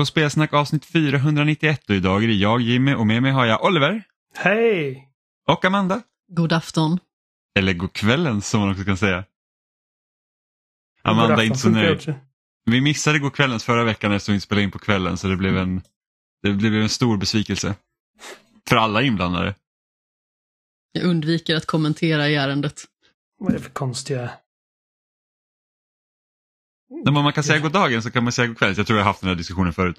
På Spelsnack avsnitt 491 och idag är det jag Jimmy och med mig har jag Oliver Hej! och Amanda. God afton. Eller god kvällen som man också kan säga. Amanda är inte så nöjd. Vi missade god kvällens förra veckan eftersom vi spelade in på kvällen så det blev en, det blev en stor besvikelse. För alla inblandade. Jag undviker att kommentera i ärendet. Vad är det för konstiga... Men om man kan säga god dagen så kan man säga god kväll. Jag tror jag har haft den här diskussionen förut.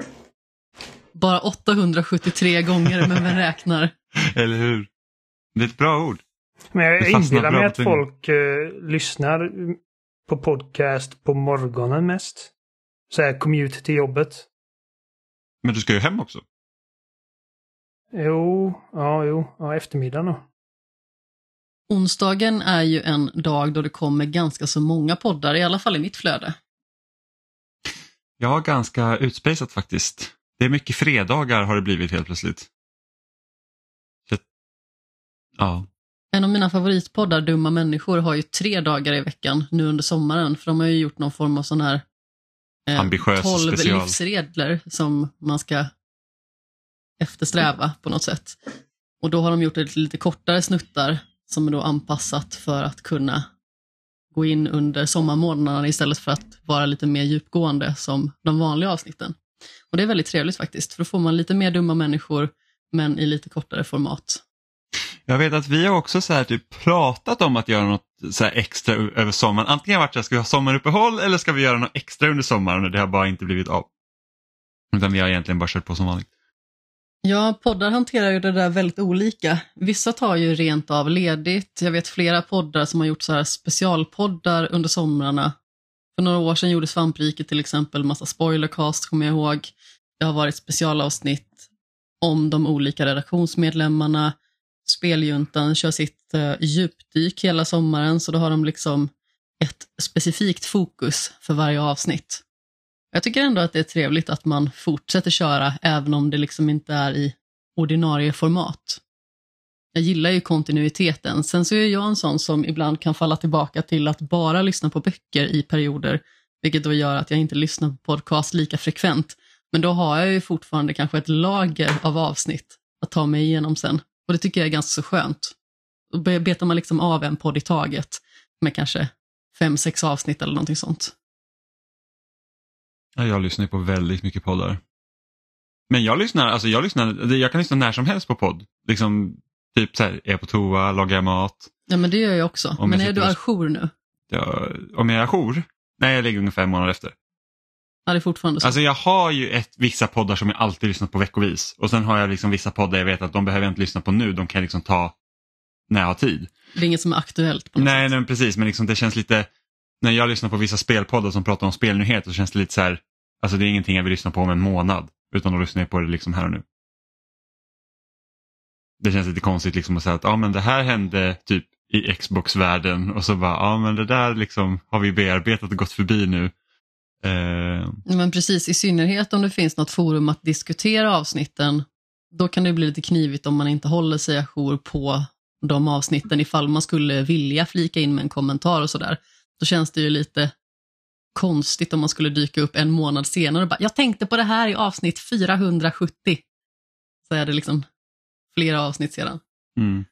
Bara 873 gånger, men vem räknar? Eller hur? Det är ett bra ord. Men jag inbillar mig att folk eh, lyssnar på podcast på morgonen mest. Så här commute till jobbet. Men du ska ju hem också. Jo, ja, jo, ja, eftermiddagen då. Onsdagen är ju en dag då det kommer ganska så många poddar, i alla fall i mitt flöde. Ja, ganska utspejsat faktiskt. Det är mycket fredagar har det blivit helt plötsligt. Ja, En av mina favoritpoddar, Dumma människor, har ju tre dagar i veckan nu under sommaren, för de har ju gjort någon form av sån här eh, Ambitiös 12 special. livsregler som man ska eftersträva på något sätt. Och då har de gjort det lite kortare snuttar som är då anpassat för att kunna gå in under sommarmånaderna istället för att vara lite mer djupgående som de vanliga avsnitten. Och det är väldigt trevligt faktiskt, för då får man lite mer dumma människor men i lite kortare format. Jag vet att vi har också så här typ pratat om att göra något så här extra över sommaren. Antingen har det varit så här, ska vi ha sommaruppehåll eller ska vi göra något extra under sommaren det har bara inte blivit av. Utan vi har egentligen bara kört på som vanligt. Ja, poddar hanterar ju det där väldigt olika. Vissa tar ju rent av ledigt. Jag vet flera poddar som har gjort så här specialpoddar under somrarna. För några år sedan gjorde Svampriket till exempel massa spoilercast, kommer jag ihåg. Det har varit specialavsnitt om de olika redaktionsmedlemmarna. Speljuntan kör sitt eh, djupdyk hela sommaren, så då har de liksom ett specifikt fokus för varje avsnitt. Jag tycker ändå att det är trevligt att man fortsätter köra även om det liksom inte är i ordinarie format. Jag gillar ju kontinuiteten. Sen så är jag en sån som ibland kan falla tillbaka till att bara lyssna på böcker i perioder, vilket då gör att jag inte lyssnar på podcast lika frekvent. Men då har jag ju fortfarande kanske ett lager av avsnitt att ta mig igenom sen. Och det tycker jag är ganska så skönt. Då betar man liksom av en podd i taget med kanske fem, sex avsnitt eller någonting sånt. Ja, Jag lyssnar på väldigt mycket poddar. Men jag lyssnar, alltså jag lyssnar, jag kan lyssna när som helst på podd. Liksom, typ så här, är jag på toa, lagar jag mat. Ja, men det gör jag också. Om men jag är du ajour nu? Jag, om jag är ajour? Nej, jag ligger ungefär en månad efter. Ja, det är fortfarande så. Alltså jag har ju ett, vissa poddar som jag alltid lyssnat på veckovis. Och sen har jag liksom vissa poddar jag vet att de behöver jag inte lyssna på nu, de kan liksom ta när jag har tid. det är inget som är aktuellt på något Nej, sätt. nej men precis, men liksom det känns lite, när jag lyssnar på vissa spelpoddar som pratar om spelnyheter så känns det lite så här, alltså det är ingenting jag vill lyssna på om en månad, utan då lyssnar jag på det liksom här och nu. Det känns lite konstigt liksom att säga att ah, men det här hände typ i Xbox-världen och så bara ja men det där liksom har vi bearbetat och gått förbi nu. Eh, Men precis, i synnerhet om det finns något forum att diskutera avsnitten, då kan det bli lite knivigt om man inte håller sig ajour på de avsnitten ifall man skulle vilja flika in med en kommentar och sådär. Då känns det ju lite konstigt om man skulle dyka upp en månad senare och bara “jag tänkte på det här i avsnitt 470”. Så är det liksom flera avsnitt sedan. mm.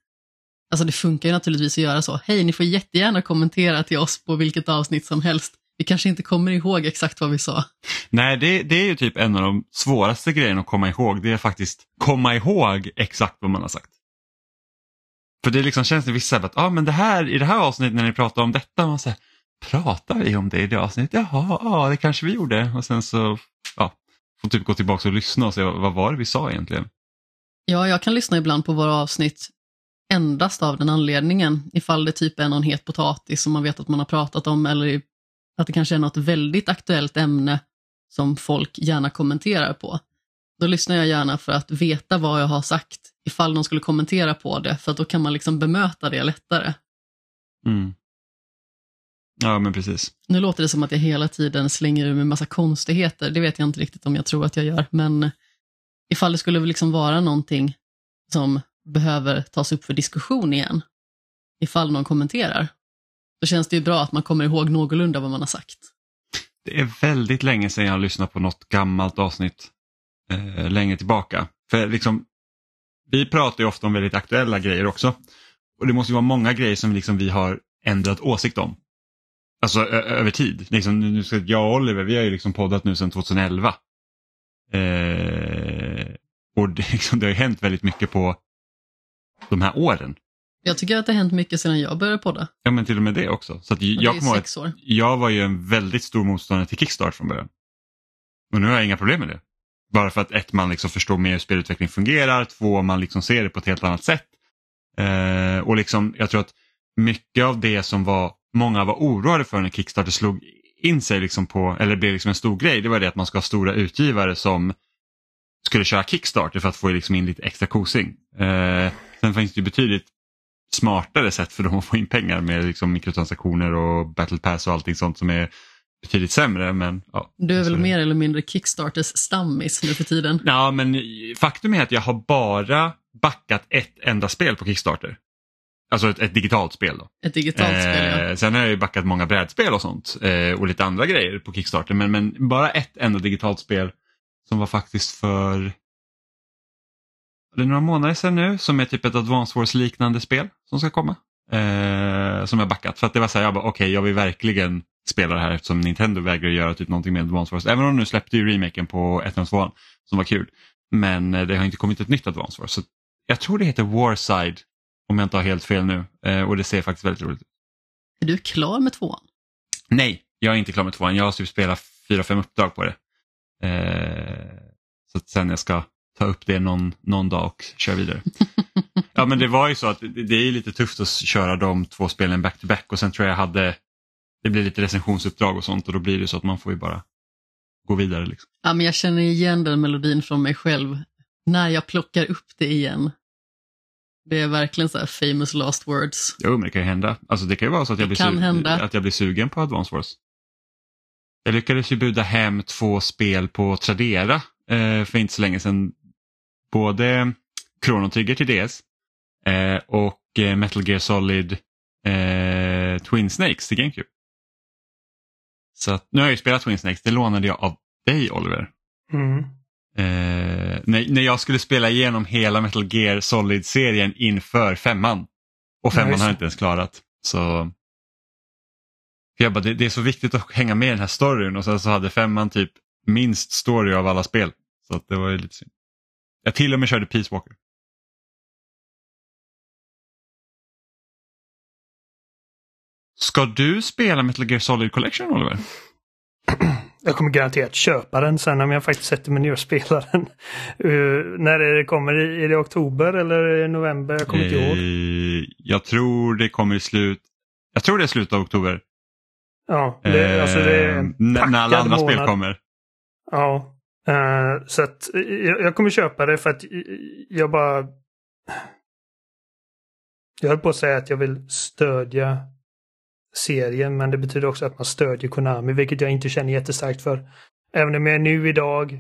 Alltså det funkar ju naturligtvis att göra så. Hej, ni får jättegärna kommentera till oss på vilket avsnitt som helst. Vi kanske inte kommer ihåg exakt vad vi sa. Nej, det, det är ju typ en av de svåraste grejerna att komma ihåg. Det är faktiskt komma ihåg exakt vad man har sagt. För det liksom känns det vissa att ah, men det här, i det här avsnittet när ni pratar om detta, man säger pratar vi om det i det avsnittet? Jaha, ja det kanske vi gjorde. Och sen så ja, får typ gå tillbaka och lyssna och se vad, var det vi sa egentligen. Ja, jag kan lyssna ibland på våra avsnitt endast av den anledningen. Ifall det typ är någon het potatis som man vet att man har pratat om eller att det kanske är något väldigt aktuellt ämne som folk gärna kommenterar på. Då lyssnar jag gärna för att veta vad jag har sagt ifall de skulle kommentera på det, för då kan man liksom bemöta det lättare. Mm. Ja, men precis. Nu låter det som att jag hela tiden slänger ur mig massa konstigheter, det vet jag inte riktigt om jag tror att jag gör, men ifall det skulle liksom vara någonting som behöver tas upp för diskussion igen, ifall någon kommenterar, då känns det ju bra att man kommer ihåg någorlunda vad man har sagt. Det är väldigt länge sedan jag har lyssnat på något gammalt avsnitt eh, längre tillbaka. För liksom, vi pratar ju ofta om väldigt aktuella grejer också. Och det måste ju vara många grejer som liksom vi har ändrat åsikt om. Alltså över tid. Liksom, nu ska, jag och Oliver, vi har ju liksom poddat nu sedan 2011. Eh, och det, liksom, det har ju hänt väldigt mycket på de här åren. Jag tycker att det har hänt mycket sedan jag började podda. Ja men till och med det också. Så att jag, det är sex år. jag var ju en väldigt stor motståndare till Kickstart från början. Och nu har jag inga problem med det. Bara för att ett, man liksom förstår mer hur spelutveckling fungerar, två, man liksom ser det på ett helt annat sätt. Eh, och liksom, jag tror att mycket av det som var många var oroade för när Kickstarter slog in sig liksom på, eller blev liksom en stor grej, det var det att man ska ha stora utgivare som skulle köra Kickstarter för att få liksom in lite extra kosing. Eh, sen finns det betydligt smartare sätt för dem att få in pengar med liksom mikrotransaktioner och battle pass och allting sånt som är betydligt sämre. Men, ja, du är väl mer eller mindre Kickstarters stammis nu för tiden? Ja, men faktum är att jag har bara backat ett enda spel på Kickstarter. Alltså ett, ett digitalt spel. Då. Ett digitalt eh, spel, ja. Sen har jag ju backat många brädspel och sånt eh, och lite andra grejer på Kickstarter. Men, men bara ett enda digitalt spel som var faktiskt för det är några månader sedan nu som är typ ett Advance Wars liknande spel som ska komma. Eh, som jag backat för att det var så här, jag bara okej okay, jag vill verkligen spela det här eftersom Nintendo vägrar göra typ någonting med Advance Wars. Även om de nu släppte ju remaken på 1 och 2 som var kul. Men eh, det har inte kommit ett nytt Advance Wars. Så jag tror det heter Warside om jag inte har helt fel nu eh, och det ser faktiskt väldigt roligt ut. Är du klar med tvåan? Nej, jag är inte klar med tvåan. Jag har typ spelat fyra, fem uppdrag på det. Eh, så att sen jag ska ta upp det någon, någon dag och köra vidare. ja men det var ju så att det, det är lite tufft att köra de två spelen back to back och sen tror jag jag hade det blir lite recensionsuppdrag och sånt och då blir det så att man får ju bara gå vidare. Liksom. Ja, men jag känner igen den melodin från mig själv när jag plockar upp det igen. Det är verkligen så här famous last words. Jo, men det kan ju hända. Alltså, det kan ju vara så att jag, blir, su- att jag blir sugen på Advance Wars. Jag lyckades ju buda hem två spel på Tradera eh, för inte så länge sedan. Både Chrono Trigger till DS eh, och eh, Metal Gear Solid eh, Twin Snakes till GameCube. Så att, nu har jag ju spelat Twin Snakes, det lånade jag av dig Oliver. Mm. Eh, när, när jag skulle spela igenom hela Metal Gear Solid-serien inför femman. Och femman nice. har jag inte ens klarat. Så jag bara, det, det, är så viktigt att hänga med i den här storyn och sen så hade femman typ minst story av alla spel. Så att det var ju lite synd. Jag till och med körde Peace Walker. Ska du spela Metal Gear Solid Collection Oliver? Jag kommer garanterat köpa den sen om jag faktiskt sätter mig ner och spelar den. Uh, när är det kommer? Är det oktober eller november? Jag kommer inte ihåg. Uh, jag tror det kommer i slut. Jag tror det är slutet av oktober. Ja, det, uh, alltså det är När alla andra månad. spel kommer. Ja, uh, så att jag, jag, kommer köpa det för att jag bara... Jag höll på att säga att jag vill stödja serien men det betyder också att man stödjer Konami vilket jag inte känner jättestarkt för. Även om jag nu idag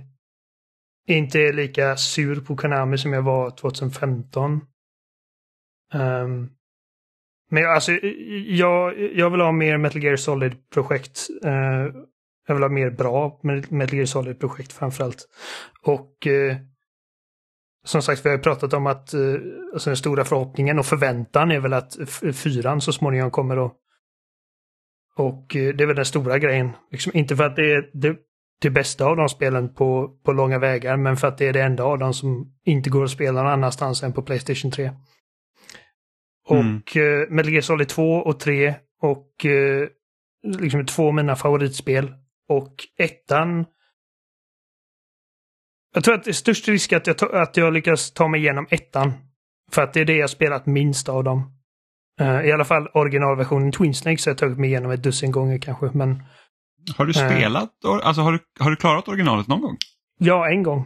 inte är lika sur på Konami som jag var 2015. Um, ehm, men men alltså, jag, jag vill ha mer Metal Gear Solid-projekt. Uh, jag vill ha mer bra Metal Gear Solid-projekt framförallt. Och uh, som sagt, vi har pratat om att uh, alltså den stora förhoppningen och förväntan är väl att fyran så småningom kommer att och eh, det är väl den stora grejen. Liksom, inte för att det är det, det bästa av de spelen på, på långa vägar, men för att det är det enda av dem som inte går att spela någon annanstans än på Playstation 3. Och mm. uh, Metal Gear Solid 2 och 3 och uh, liksom två av mina favoritspel. Och ettan jag tror att det är störst risk att jag, att jag lyckas ta mig igenom ettan. För att det är det jag spelat minst av dem. Uh, I alla fall originalversionen Twin Snakes har jag tagit mig igenom ett dussin gånger kanske. Men, har du eh, spelat, uh, alltså har du, har du klarat originalet någon gång? Ja, en gång.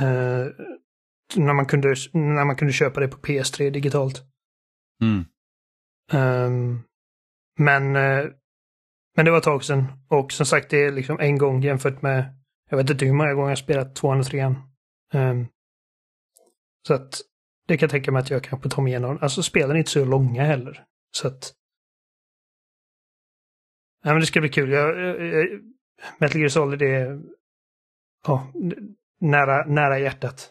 Uh, när, man kunde, när man kunde köpa det på PS3 digitalt. Mm. Um, men, men det var ett tag sedan. Och som sagt, det är liksom en gång jämfört med, jag vet inte hur många gånger jag spelat 203. Um, ehm, så att det kan jag tänka mig att jag kanske tar mig igenom. Alltså spelen är inte så långa heller. Så att... Ja, men det ska bli kul. Jag, jag, Metal Gear Solid är ja, nära, nära hjärtat.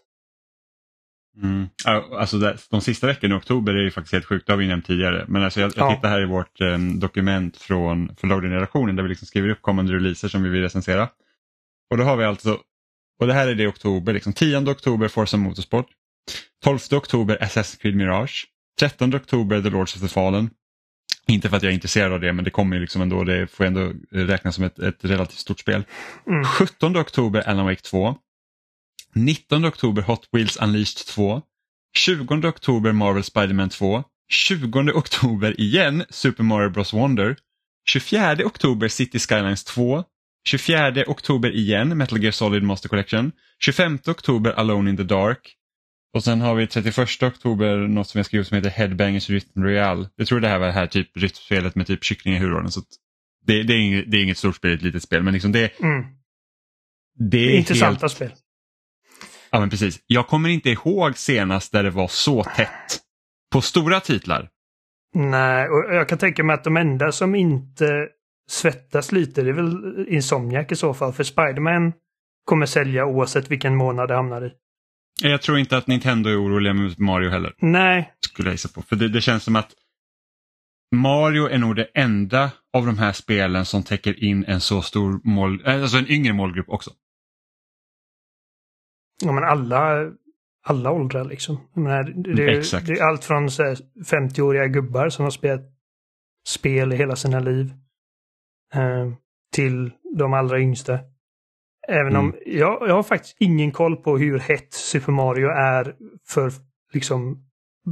Mm. Alltså de sista veckorna i oktober är ju faktiskt helt sjukt, det har vi nämnt tidigare. Men alltså jag, jag Ja. tittar här i vårt eh, dokument från förlagsgenerationen där vi liksom skriver upp kommande releaser som vi vill recensera. Och då har vi alltså, och det här är det i oktober, liksom 10 oktober Forza Motorsport, 12 oktober Assassin's Creed Mirage, 13 oktober The Lords of the Fallen. Inte för att jag är intresserad av det men det kommer ju liksom ändå, det får ändå räknas som ett, ett relativt stort spel. Mm. 17 oktober Alan Wake 2. 19 oktober Hot Wheels Unleashed 2. 20 oktober Marvel Spider-Man 2. 20 oktober igen Super Mario Bros Wonder. 24 oktober City Skylines 2. 24 oktober igen Metal Gear Solid Master Collection. 25 oktober Alone in the Dark. Och sen har vi 31 oktober något som jag skrivit som heter Headbangers Rhythm Royale. Jag tror det här var det här typ rytmspelet med typ kyckling i huvudrollen. Så det, det, är inget, det är inget stort spel, ett litet spel. Men liksom det, Mm. det är Intressanta helt... spel. Ja men precis. Jag kommer inte ihåg senast där det var så tätt på stora titlar. Nej, och jag kan tänka mig att de enda som inte svettas lite, det är väl Insomniac i så fall. För Spiderman kommer sälja oavsett vilken månad det hamnar i. Jag tror inte att Nintendo är oroliga med Mario heller. Nej, Skulle jag gissa på. För det, det känns som att Mario är nog det enda av de här spelen som täcker in en så stor mål, äh, alltså en yngre målgrupp också. ja, men alla, alla åldrar liksom. Menar, det, Exakt. det är allt från så här 50-åriga gubbar som har spelat spel i hela sina liv. Eh, till de allra yngsta. Även om Mm. jag, jag har faktiskt ingen koll på hur hett Super Mario är för liksom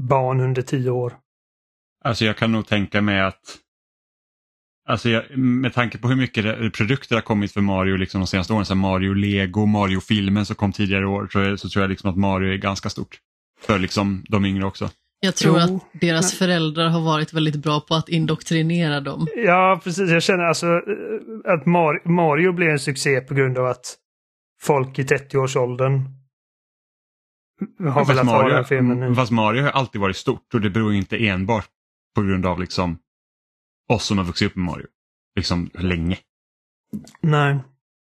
barn under 10 år. Alltså jag kan nog tänka mig att Alltså jag, med tanke på hur mycket det- produkter har kommit för Mario liksom de senaste åren, så Mario Lego, Mario-filmen som kom tidigare i år, så, så tror jag liksom att Mario är ganska stort. För liksom de yngre också. Jag tror Jo, att deras föräldrar har varit väldigt bra på att indoktrinera dem. Ja, precis. Jag känner alltså eh, att Mar- Mario blev en succé på grund av att folk i 30-årsåldern har velat ha Mario, den filmen nu. fast Mario har alltid varit stort och det beror inte enbart på grund av liksom oss som har vuxit upp med Mario. Liksom länge. Nej.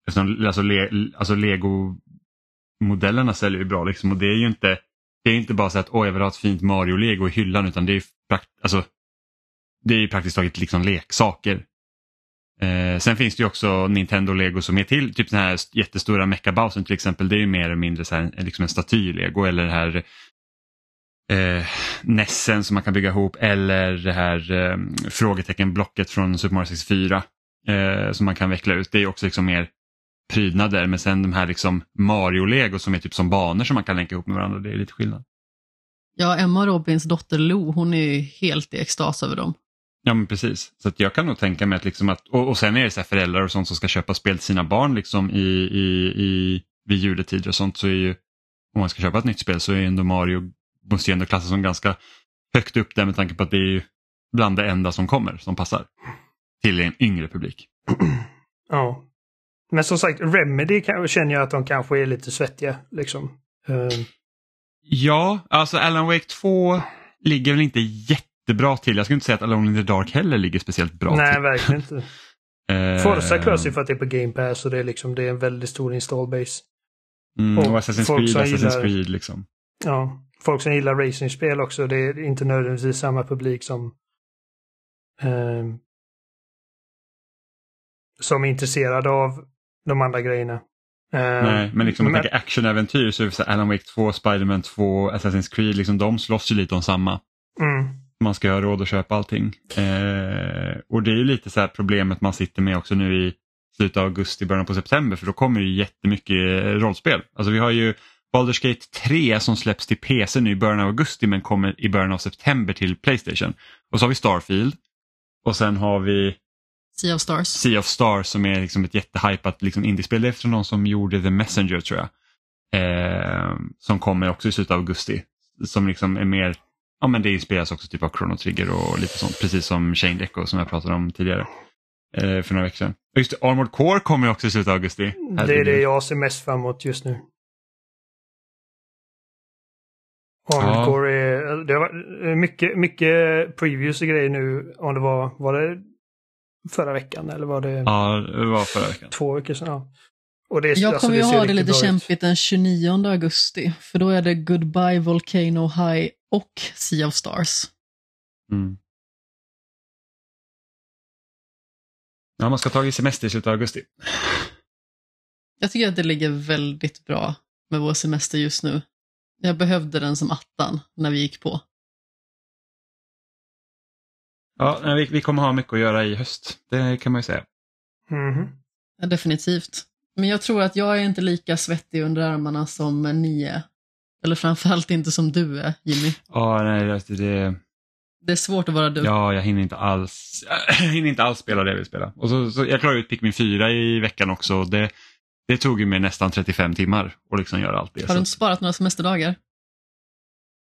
Eftersom, alltså, le, alltså Lego-modellerna säljer ju bra liksom och det är ju inte det är inte bara så att åh jag vill ha ett fint Mario-lego i hyllan utan det är, prakt, alltså, det är praktiskt taget liksom leksaker. Eh, sen finns det ju också Nintendo-lego som är till, typ den här jättestora Mecha-bausen till exempel, det är ju mer eller mindre så här, eh, liksom en staty-lego eller det här eh, Nessen som man kan bygga ihop eller det här eh, frågetecken-blocket från Super Mario 64 eh, som man kan veckla ut. Det är också liksom mer prydnader men sen de här liksom Mario-lego som är typ som banor som man kan länka ihop med varandra, det är lite skillnad. Ja, Emma Robins dotter Lo, hon är ju helt i extas över dem. Ja men precis, så att jag kan nog tänka mig att, liksom att och, och sen är det så här föräldrar och sånt som ska köpa spel till sina barn liksom i, i, i, vid juletider och sånt så är ju om man ska köpa ett nytt spel så är ändå Mario måste ju ändå klassas som ganska högt upp där med tanke på att det är ju bland det enda som kommer som passar till en yngre publik. Ja. Men som sagt, Remedy känner jag att de kanske är lite svettiga. Liksom. Eh, Ja, alltså Alan Wake 2 ligger väl inte jättebra till. Jag skulle inte säga att Alone in the Dark heller ligger speciellt bra nej, till. verkligen inte. Eh, Forza klarar sig för att det är på Game Pass och det är, liksom, det är en väldigt stor install base. mm, och och Assassin's folk Creed, som Assassin's gillar- Creed liksom. Ja, folk som gillar racingspel också, det är inte nödvändigtvis samma publik som eh, som är intresserad av de andra grejerna. Eh, Nej, men liksom men- tänker actionäventyr så är det så Alan Wake 2, Spider-Man 2, Assassin's Creed, liksom de slåss ju lite om samma. Mm, Man ska ha råd att köpa allting. Eh, och det är ju lite så här problemet man sitter med också nu i slutet av augusti, början på september för då kommer ju jättemycket eh, rollspel. Alltså vi har ju Baldur's Gate 3 som släpps till PC nu i början av augusti men kommer i början av september till Playstation. Och så har vi Starfield. Och sen har vi Sea of Stars. Sea of Stars som är liksom ett jättehypat liksom indiespel. Det är efter någon som gjorde The Messenger tror jag. Eh, som kommer också i slutet av augusti. Som liksom är mer, ja men det spelas också typ av Chrono Trigger och lite sånt. Precis som Shane Echo som jag pratade om tidigare. Eh, för några veckor sedan. Och Just det, Armored Core kommer också i slutet av augusti. det är det jag ser mest fram emot just nu. Armored Ja. Core är, det har varit mycket, mycket previews och grejer nu. Om det var, var det förra veckan eller var det Ja, det var förra veckan. två veckor sedan? Ja. Och det, Jag alltså, kommer ju ser ha det lite bra ut. kämpigt den 29 augusti, för då är det Goodbye Volcano High och Sea of Stars. Mm. Ja, man ska ta tagit semester i slutet av augusti. Jag tycker att det ligger väldigt bra med vår semester just nu. Jag behövde den som attan när vi gick på. Ja, vi, vi kommer ha mycket att göra i höst. Det kan man ju säga. Mhm. Ja, definitivt. Men jag tror att jag är inte lika svettig under armarna som ni är. Eller framförallt inte som du är, Jimmy. Ja, nej, det, det, Det är svårt att vara du. ja, jag hinner inte alls, jag hinner inte alls spela det jag vill spela. Och så, så, jag klarade ut Pikmin 4 i veckan också. och Det, det tog ju mig nästan 35 timmar att liksom göra allt det. Har du inte sparat några semesterdagar?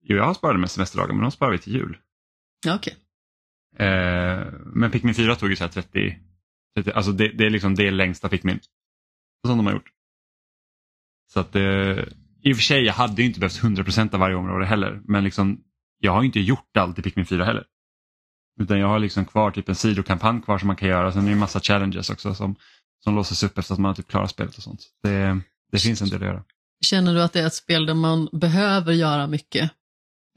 Jo, jag har sparat med semesterdagar, men de sparar vi till jul. Ja, okej. Eh, men Pikmin 4 tog ju så här 30, 30 alltså det, det är liksom det längsta Pikmin som de har gjort. Så att eh, i och för sig, jag hade ju inte behövt 100% av varje område heller, men liksom jag har ju inte gjort allt i Pikmin 4 heller. Utan jag har liksom kvar typ en sidokampanj kvar som man kan göra, sen är det en massa challenges också som, som låses upp efter att man har typ klarat spelet och sånt. Det, det finns en del att göra. Känner du att det är ett spel där man behöver göra mycket?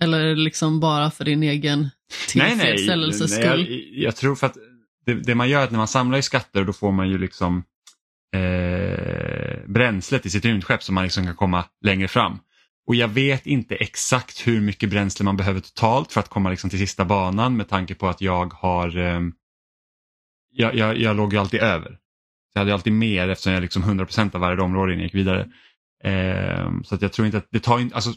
Eller liksom bara för din egen tillfredsställelses nej, skull? jag, jag tror för att det, det man gör är att när man samlar i skatter då får man ju liksom eh, bränslet i sitt rymdskepp som man liksom kan komma längre fram. Och jag vet inte exakt hur mycket bränsle man behöver totalt för att komma liksom till sista banan med tanke på att jag har eh, jag, jag, jag låg ju alltid över. Så jag hade alltid mer eftersom jag liksom 100% av varje område innan jag gick vidare. Eh, så att jag tror inte att det tar inte, alltså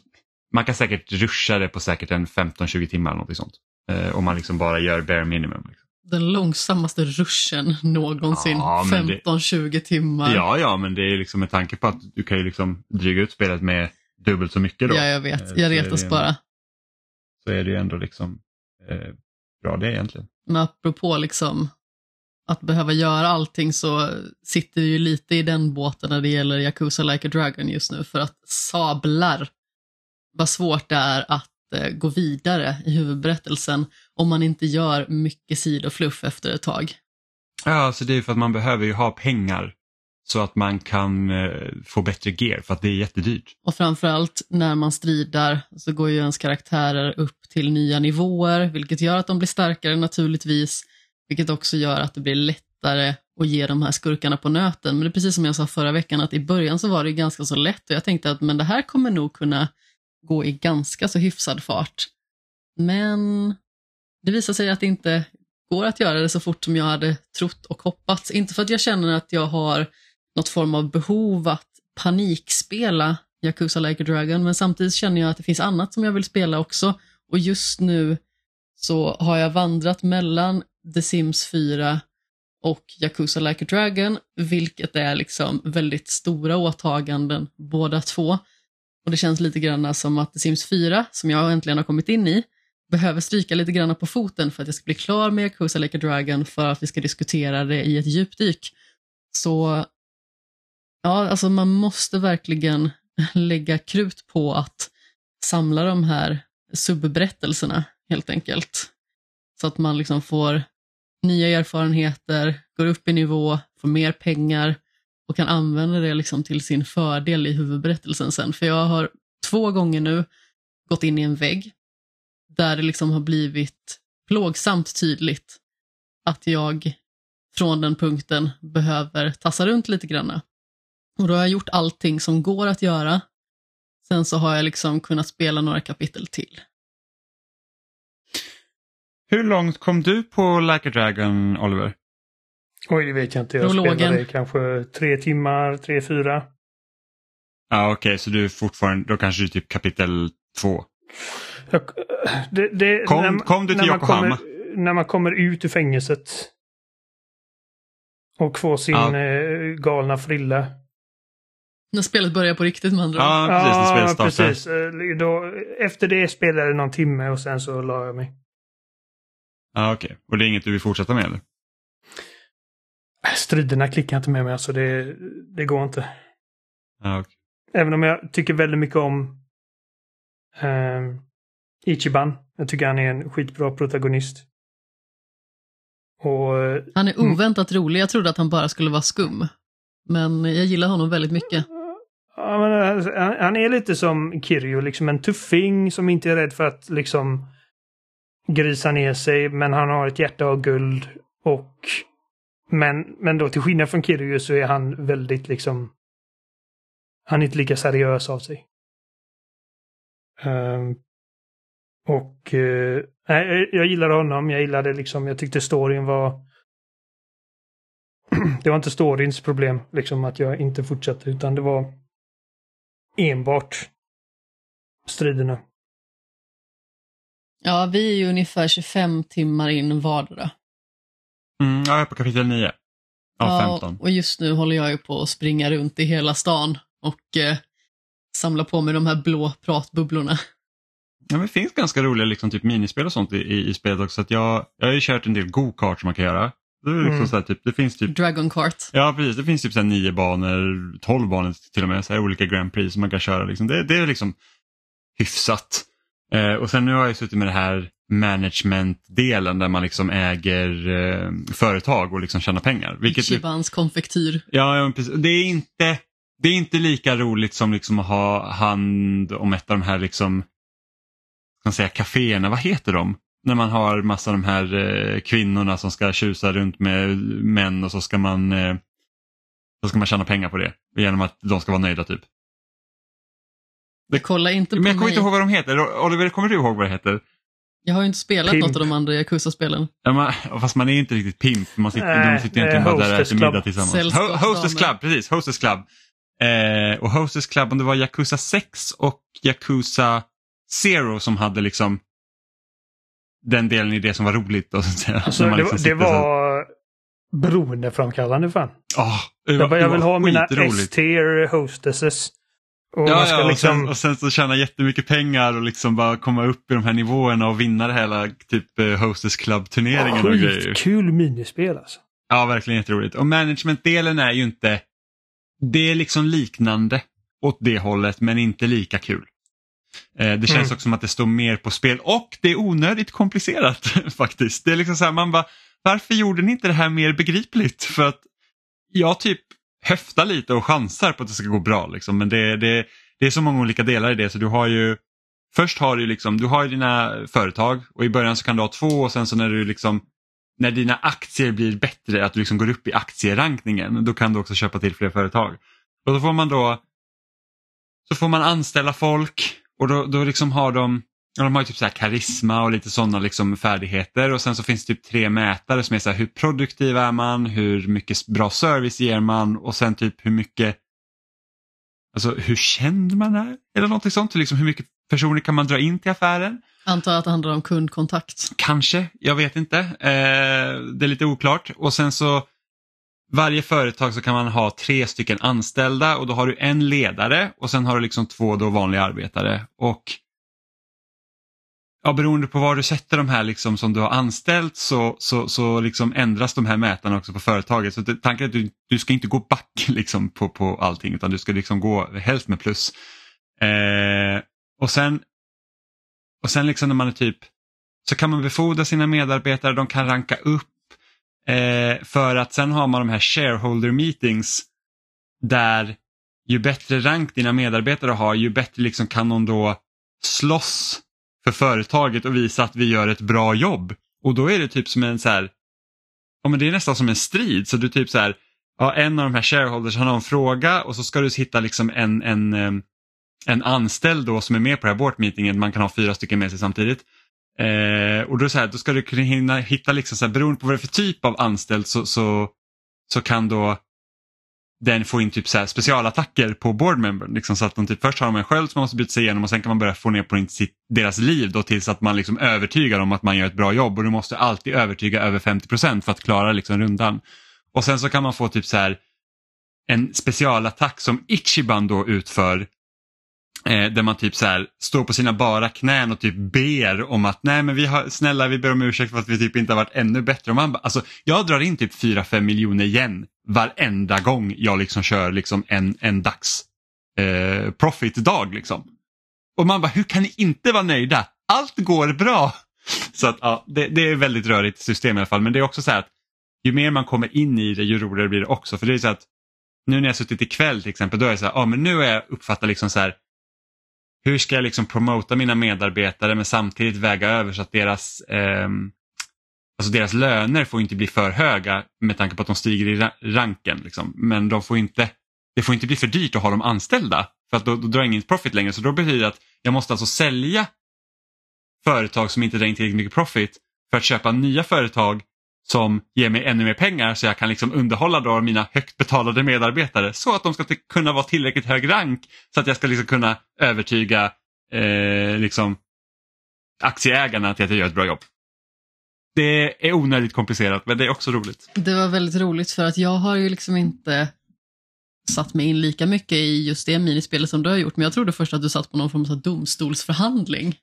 man kan säkert ruscha det på säkert en 15-20 timmar eller något sånt. Eh, om man liksom bara gör bare minimum. Liksom. Den långsammaste ruschen någonsin. Ja, men det- 15-20 timmar. Ja, ja, men det är liksom med tanke på att du kan ju liksom dryga ut spelet med dubbelt så mycket då. Ja, jag vet. Eh, Jag retas bara. Så är det ju ändå liksom eh, bra det egentligen. Men apropå liksom att behöva göra allting så sitter vi ju lite i den båten när det gäller Yakuza Like a Dragon just nu för att sablar vad svårt det är att eh, gå vidare i huvudberättelsen om man inte gör mycket sidofluff efter ett tag. Ja, alltså det är för att man behöver ju ha pengar så att man kan eh, få bättre gear för att det är jättedyrt. Och framförallt när man stridar så går ju ens karaktärer upp till nya nivåer, vilket gör att de blir starkare naturligtvis, vilket också gör att det blir lättare att ge de här skurkarna på nöten. Men det är precis som jag sa förra veckan, att i början så var det ganska så lätt och jag tänkte att men det här kommer nog kunna gå i ganska så hyfsad fart. Men det visar sig att det inte går att göra det så fort som jag hade trott och hoppats. Inte för att jag känner att jag har något form av behov att panikspela Yakuza Like a Dragon, men samtidigt känner jag att det finns annat som jag vill spela också. Och just nu så har jag vandrat mellan The Sims 4 och Yakuza Like a Dragon, vilket är liksom väldigt stora åtaganden båda två. Och det känns lite grann som att The Sims 4, som jag äntligen har kommit in i, behöver stryka lite grann på foten för att jag ska bli klar med Yakuza Like a Dragon för att vi ska diskutera det i ett djupdyk. Så ja, alltså man måste verkligen lägga krut på att samla de här subberättelserna helt enkelt. Så att man liksom får nya erfarenheter, går upp i nivå, får mer pengar och kan använda det liksom till sin fördel i huvudberättelsen sen. För jag har två gånger nu gått in i en vägg där det liksom har blivit plågsamt tydligt att jag från den punkten behöver tassa runt lite granna. Och då har jag gjort allting som går att göra. Sen så har jag liksom kunnat spela några kapitel till. Hur långt kom du på Like a Dragon, Oliver? Oj, det vet jag inte. Jag Prologen. spelade kanske tre timmar, tre, fyra. Ja, okej, så du är fortfarande, då kanske du är typ kapitel två. Jag, det, det, Kom- när, kom du till när man Yokohama? Kommer, när man kommer ut ur fängelset och får sin Ja. eh, galna frilla. När spelet börjar på riktigt med andra ord. Ja, precis. när spelet startar. precis. Eh, Då, efter det spelade jag någon timme och sen så la jag mig. Ja, okej. Och det är inget du vill fortsätta med eller? Striderna klickar inte med mig, alltså det, det går inte. Ja, okej. Även om jag tycker väldigt mycket om eh, Ichiban. Jag tycker han är en skitbra protagonist. Och eh, Han är oväntat rolig. Jag trodde att han bara skulle vara skum. Men jag gillar honom väldigt mycket. ja, men, eh, han, han är lite som Kirjo, liksom en tuffing som inte är rädd för att liksom grisa ner sig, men han har ett hjärta av guld. Och men, men då till skillnad från Kiryu så är han väldigt liksom han är inte lika seriös av sig. Um, och uh, nej, jag gillade honom. Jag gillade liksom, jag tyckte storyn var det var inte storyns problem, liksom att jag inte fortsatte, utan det var enbart striderna. Ja, vi är ju ungefär 25 timmar in vardera. Mm, ja, jag är på kapitel 9 av Ja, 15. och just nu håller jag ju på att springa runt i hela stan och eh, samla på mig de här blå pratbubblorna. Ja, men det finns ganska roliga liksom, typ minispel och sånt i, i, i spelet också. Så att jag, jag har ju kört en del go-kart som man kan göra. Det, är liksom Mm. så här, typ, det finns typ Dragon Kart. Ja precis, det finns typ så här nio banor, tolv banor till och med, så här olika Grand Prix som man kan köra. Liksom. Det, det är liksom hyfsat. Eh, och sen nu har jag suttit med det här management-delen där man liksom äger eh, företag och liksom tjänar pengar. Vilket, Ichibans konfektyr. ja, ja, precis. Det är inte det är inte lika roligt som liksom att ha hand om ett av de här liksom, ska man säga, kaféerna, vad heter de? När man har massa av de här eh, kvinnorna som ska tjusa runt med män och så ska man eh, så ska man tjäna pengar på det genom att de ska vara nöjda typ. Kolla inte på Men jag kommer mig. inte ihåg vad de heter. Oliver, kommer du ihåg vad det heter? Jag har ju inte spelat Pimp. något av de andra Yakuza-spelen. Ja, man, fast man är inte riktigt pimp. Man sitter, Nej, de sitter egentligen bara där och äter middag Club. tillsammans. Ho. Hostess Club, precis. Hostess Club. Eh, och Hostess Club, om det var Yakuza 6 och Yakuza Zero som hade liksom den delen i det som var roligt. Då, så att säga. Alltså, det, liksom det var beroendeframkallande fan. "Åh, det Jag, bara, jag det vill var ha mina skitroligt." S-tier hostesses. Och Ja, ja och, liksom... sen, och sen så tjäna jättemycket pengar och liksom bara komma upp i de här nivåerna och vinna det hela typ eh, Hostess Club-turneringen och grejer. Skitkul minispel alltså. Ja, verkligen jätteroligt. Och managementdelen är ju inte, det är liksom liknande åt det hållet men inte lika kul. Eh, det känns Mm. också som att det står mer på spel och det är onödigt komplicerat faktiskt. Det är liksom så här, man bara, varför gjorde ni inte det här mer begripligt? För att jag typ höftar lite och chansar på att det ska gå bra liksom. Men det, det, det är så många olika delar i det så du har ju Först har du liksom, du har ju dina företag och i början så kan du ha två och sen så när du liksom när dina aktier blir bättre, att du liksom går upp i aktierankningen, då kan du också köpa till fler företag. Och då får man då så får man anställa folk och då, då liksom har de och de har ju typ så här karisma och lite sådana liksom färdigheter och sen så finns det typ tre mätare som är så här hur produktiv är man, hur mycket bra service ger man och sen typ hur mycket Alltså hur känd man är eller någonting sånt. Liksom, hur mycket personer kan man dra in till affären? Antar att det handlar om kundkontakt. Kanske, jag vet inte. Eh, det är lite oklart. Och sen så varje företag så kan man ha tre stycken anställda och då har du en ledare och sen har du liksom två då vanliga arbetare. Och ja, beroende på var du sätter de här liksom som du har anställt så, så, så liksom ändras de här mätarna också på företaget. Så det, tanken är att du, du ska inte gå back liksom på, på allting utan du ska liksom gå helst med plus. Eh, och sen, och sen liksom när man är typ så kan man befordra sina medarbetare, de kan ranka upp eh, för att sen har man de här shareholder meetings där ju bättre rank dina medarbetare har ju bättre liksom kan de då slåss för företaget och visa att vi gör ett bra jobb. Och då är det typ som en så här, ja men det är nästan som en strid så du typ så här, ja en av de här shareholders har någon fråga och så ska du hitta liksom en, en, eh, en anställd då som är med på det här board meetingen, man kan ha fyra stycken med sig samtidigt. Eh, och då, så här, då ska du kunna hinna, hitta, liksom så här, beroende på vad det är för typ av anställd så, så, så kan då den får in typ så här specialattacker på boardmembern. Liksom, så att de typ, först har de en sköld som man måste byta sig igenom och sen kan man börja få ner på sitt, deras liv då, tills att man liksom övertygar dem att man gör ett bra jobb och du måste alltid övertyga över 50% för att klara liksom, rundan. Och sen så kan man få typ så här en specialattack som Ichiban då utför Eh, där man typ så här står på sina bara knän och typ ber om att nej men vi har, snälla vi ber om ursäkt för att vi typ inte har varit ännu bättre. Och man, bara, alltså, jag drar in typ 4-5 miljoner yen varenda gång jag liksom kör liksom en, en dags eh, profit-dag. Liksom. Och man bara, hur kan ni inte vara nöjda? Allt går bra. Så att, ja, det, det är väldigt rörigt system i alla fall men det är också så här att ju mer man kommer in i det ju roligare blir det också. För det är så att nu när jag suttit ikväll till exempel då är det så här, ja men nu har jag uppfattat liksom så här hur ska jag liksom promota mina medarbetare men samtidigt väga över så att deras, eh, alltså deras löner får inte bli för höga med tanke på att de stiger i ra- ranken. Liksom. Men de får inte, det får inte bli för dyrt att ha dem anställda för att då, då drar jag ingen profit längre. Så då betyder det att jag måste alltså sälja företag som inte drar in tillräckligt mycket profit för att köpa nya företag som ger mig ännu mer pengar så jag kan liksom underhålla då mina högt betalade medarbetare så att de ska kunna vara tillräckligt hög rank så att jag ska liksom kunna övertyga eh, liksom aktieägarna till att jag gör ett bra jobb. Det är onödigt komplicerat men det är också roligt. Det var väldigt roligt för att jag har ju liksom inte satt mig in lika mycket i just det minispelet som du har gjort, men jag trodde först att du satt på någon form av domstolsförhandling.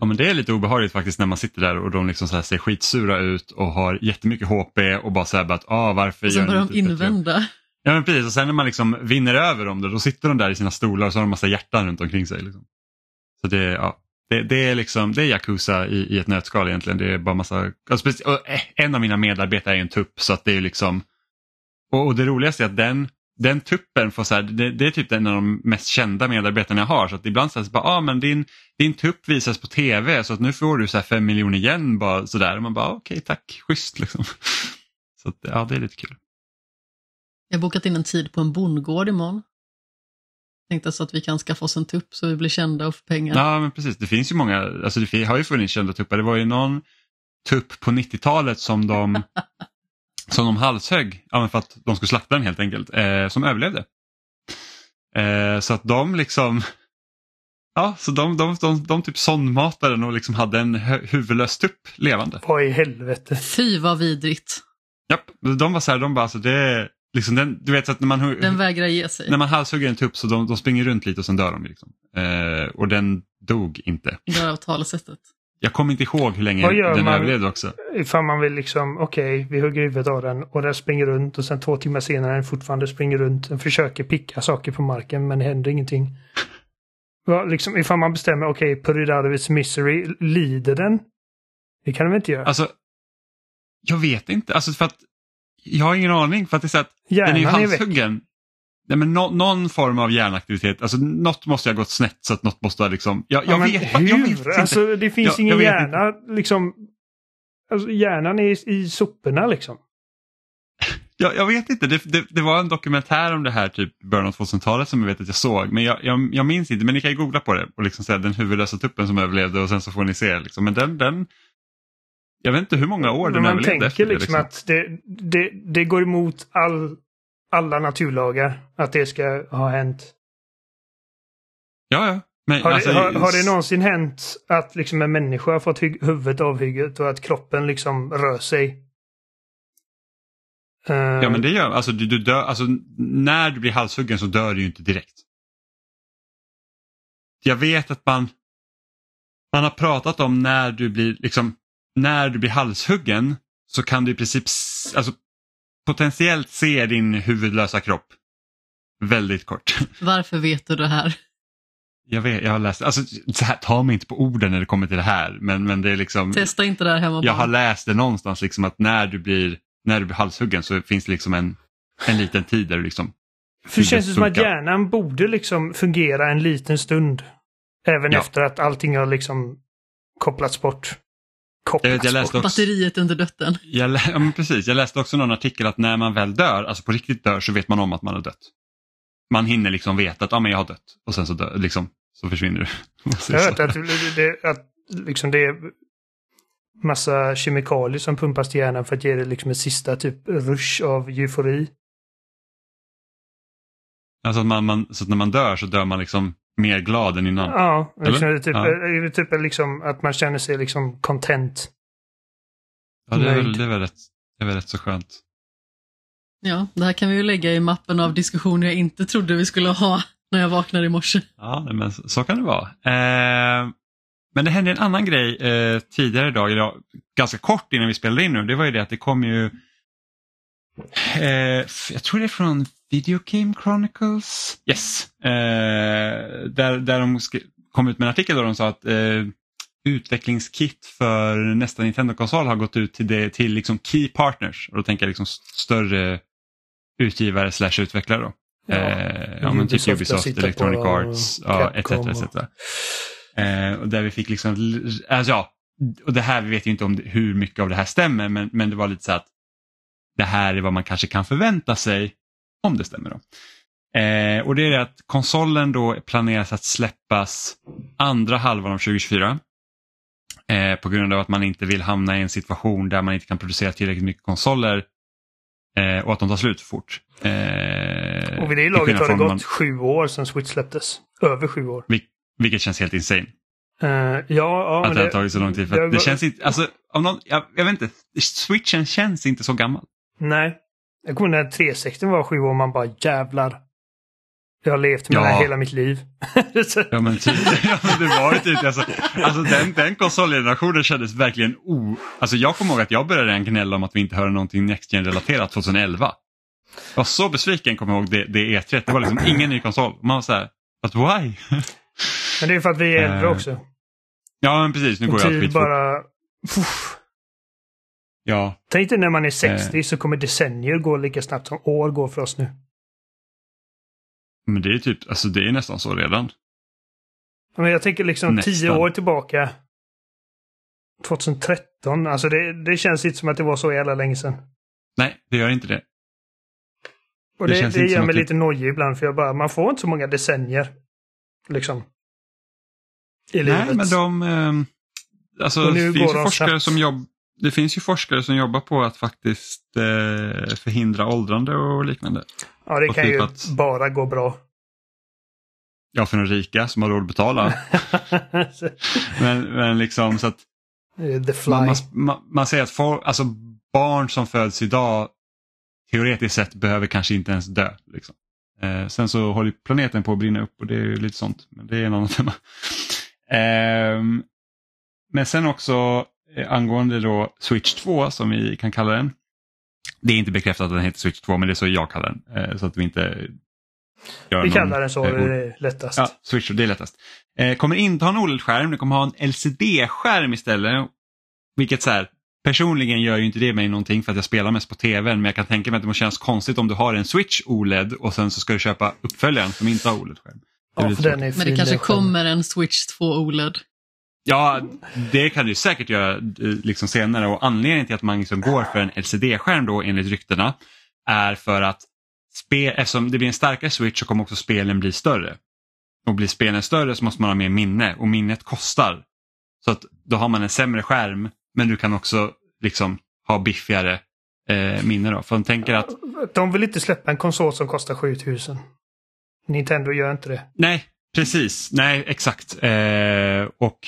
Ja, men det är lite obehagligt faktiskt när man sitter där och de liksom så här ser skitsura ut och har jättemycket HP och bara säger att ah, varför Och sen börjar de ett bättre jobb?" invända. Ja men precis och sen när man liksom vinner över dem då, då sitter de där i sina stolar och så har de massa hjärtan runt omkring sig. Liksom. Så det, ja, det, det är liksom det är Yakuza i, i ett nötskal egentligen. Det är bara massa, alltså, och eh, en av mina medarbetare är en tupp så att det är liksom och, och det roligaste är att den, den tuppen får så här, det, det är typ en av de mest kända medarbetarna jag har så att ibland sägs bara, ah, men din, din tupp visas på tv så att nu får du så här fem miljoner igen bara sådär. Och man bara ah, okej tack, schysst liksom. Så att, ja det är lite kul. Jag har bokat in en tid på en bondgård imorgon. Tänkte så att vi kan skaffa oss en tupp så vi blir kända och får pengar. Ja men precis, det finns ju många, alltså det har ju funnits kända tuppar. Det var ju någon tupp på 90-talet som de, som de halshögg, ja, men för att de skulle slakta den helt enkelt, eh, som överlevde. Eh, så att de liksom, ja så de, de, de, de typ sondmatade den och liksom hade en hu- huvudlös tupp levande. Vad i helvete? Fy vad vidrigt. Japp, de var så här, de bara alltså det liksom den, du vet så att när man, Den vägrar ge sig. när man halshugger en tupp så de, de springer runt lite och sen dör de. Liksom. Eh, och den dog inte. Dörav talesättet. Jag kommer inte ihåg hur länge den man? överlevde också. Ifall man vill liksom, okej, vi hugger huvudet av den och den springer runt och sen två timmar senare den fortfarande springer runt. Den försöker picka saker på marken men det händer ingenting. Va, liksom, ifall man bestämmer, okej, okay, put it out of its misery, lider den? Det kan den väl inte göra? Alltså, jag vet inte. Alltså för att jag har ingen aning för att det är så att den är ju Hjärnan är halshuggen. Nej, men nå- någon form av hjärnaktivitet, alltså något måste ha gått snett så att något måste ha liksom, jag, jag, Ja, vet, hur? jag vet inte. Alltså det finns Jag- ingen jag hjärna liksom. Alltså hjärnan är i, i soporna liksom. Jag, jag vet inte, det, det, det var en dokumentär om det här typ början av 2000-talet som jag vet att jag såg, men jag, jag, jag minns inte, men ni kan ju googla på det och liksom säga den huvudlösa tuppen som överlevde och sen så får ni se. Liksom. Men den, den, jag vet inte hur många år den man överlevde tänker efter det. liksom Liksom. att det, det, det går emot all, alla naturlagar att det ska ha hänt. Ja, ja. Men, Har, alltså, det, har, har det någonsin hänt att liksom en människa har fått hu- huvudet avhugget och att kroppen liksom rör sig? Eh, Ja men det gör alltså, du, du dör, alltså när du blir halshuggen så dör du ju inte direkt. Jag vet att man, man har pratat om när du blir, liksom, när du blir halshuggen så kan du i princip alltså, potentiellt se din huvudlösa kropp. Väldigt kort. Varför vet du det här? Jag, vet, jag har läst, alltså så här, ta mig inte på orden när det kommer till det här men, men det är liksom Testa inte det här hemma jag har läst det någonstans liksom att när du blir, när du blir halshuggen så finns det liksom en, en liten tid där du liksom För det känns det som att hjärnan borde liksom fungera en liten stund. Även Ja. efter att allting har liksom kopplats bort. Vet, jag, läste bort. också, Batteriet under dötten. jag, lä, ja, men precis, jag läste också någon artikel att när man väl dör, alltså på riktigt dör, så vet man om att man har dött. Man hinner liksom veta att ah, men jag har dött och sen så, dö, liksom, så försvinner du. Jag vet att, det, det, att liksom det är massa kemikalier som pumpas till hjärnan för att ge det liksom en sista typ rush av eufori. Alltså att man, man, så att när man dör så dör man liksom mer glad än innan. Ja, liksom Eller? det är typ, Ja. typ liksom att man känner sig liksom content. Ja, det, är väl, det, är väl rätt, det är väl rätt så skönt. Ja, det här kan vi ju lägga i mappen av diskussioner jag inte trodde vi skulle ha när jag vaknade i morse. Ja, men så, så kan det vara. Eh, men det hände en annan grej eh, tidigare idag, ja, ganska kort innan vi spelade in nu. Det var ju det att det kom ju, eh, jag tror det är från Video Game Chronicles. Yes. Eh, där, där de kom ut med en artikel där de sa att eh, utvecklingskit för nästa Nintendo-konsol har gått ut till, det, till liksom key partners. Och då tänker jag liksom större utgivare slash utvecklare. Då. Ja. Eh, ja, men typ Ubisoft Electronic Arts, ja, etc. Etc. Eh, och där vi fick liksom, alltså, ja, och det här, vi vet ju inte om det, hur mycket av det här stämmer, men, men det var lite så att det här är vad man kanske kan förvänta sig om det stämmer. Då. Eh, och det är att konsolen då planeras att släppas andra halvan av 2024. Eh, på grund av att man inte vill hamna i en situation där man inte kan producera tillräckligt mycket konsoler eh, och att de tar slut för fort. Eh, Och vid det laget har det gått man- sju år sedan Switch släpptes. Över sju år. vil- vilket känns helt insane. Eh, ja, ja, att det har tagit så lång tid. För det det känns inte, alltså, om någon, jag, jag vet inte, switchen känns inte så gammal. Nej. Jag kommer när 360 var sju år man bara jävlar. Jag har levt med Ja. det hela mitt liv. Ja men, typ, ja, men det var ju typ, alltså, alltså den, den konsolgenerationen kändes verkligen o... Alltså jag kommer ihåg att jag började redan gnälla om att vi inte hörde någonting Next Gen relaterat 2011. Jag var så besviken kommer jag ihåg det, det E3. Det var liksom ingen ny konsol. Man var så här, but why? Men det är för att vi är äldre Eh, också. Ja men precis, nu går jag allt bara... Ja, Tänk dig när man är 60 Eh. så kommer decennier gå lika snabbt som år går för oss nu. men det är typ, alltså det är nästan så redan. Men jag tänker liksom Nästan. tio år tillbaka. 2013. Alltså det, det känns inte som att det var så jävla länge sedan. Nej, det gör inte det. Och Det det, känns det, gör mig lite nojig ibland för jag bara, man får inte så många decennier. Liksom. I Nej, livet. men de... ehm, alltså, det, finns forskare snabbt. som jobb, det finns ju forskare som jobbar på att faktiskt eh, förhindra åldrande och liknande. ja, det och kan typ ju att- bara gå bra. Ja, för de rika som har råd att betala. men, men liksom så att Eh, man, man, man, säger att for, alltså, barn som föds idag teoretiskt sett behöver kanske inte ens dö. Liksom. Eh, sen så håller planeten på att brinna upp och det är ju lite sånt. Men det är en annan femma. Ehm, men sen också eh, angående då Switch 2 som vi kan kalla den. Det är inte bekräftat att den heter Switch 2 men det är så jag kallar den. Eh, så att vi inte gör Vi någon, kallar den så, eh, det är lättast. Ja, Switch, det är lättast. Eh, kommer inte ha en OLED-skärm, det kommer ha en LCD-skärm istället. Vilket så här, personligen gör ju inte det mig någonting för att jag spelar mest på tvn, men jag kan tänka mig att det måste kännas konstigt om du har en Switch OLED och sen så ska du köpa uppföljaren som inte har OLED-skärm. Ja, Men det kanske kommer en Switch 2 OLED. Ja, det kan du säkert göra eh, liksom senare och anledningen till att man liksom går för en LCD-skärm då enligt ryktena är för att spe, eftersom det blir en starkare Switch så kommer också spelen bli större. Och blir spelen större så måste man ha mer minne och minnet kostar. Så att då har man en sämre skärm men du kan också liksom ha biffigare eh, minne då. För de tänker att De vill inte släppa en konsol som kostar 7000. Nintendo gör inte det. Nej, precis. Nej, exakt. Eh, och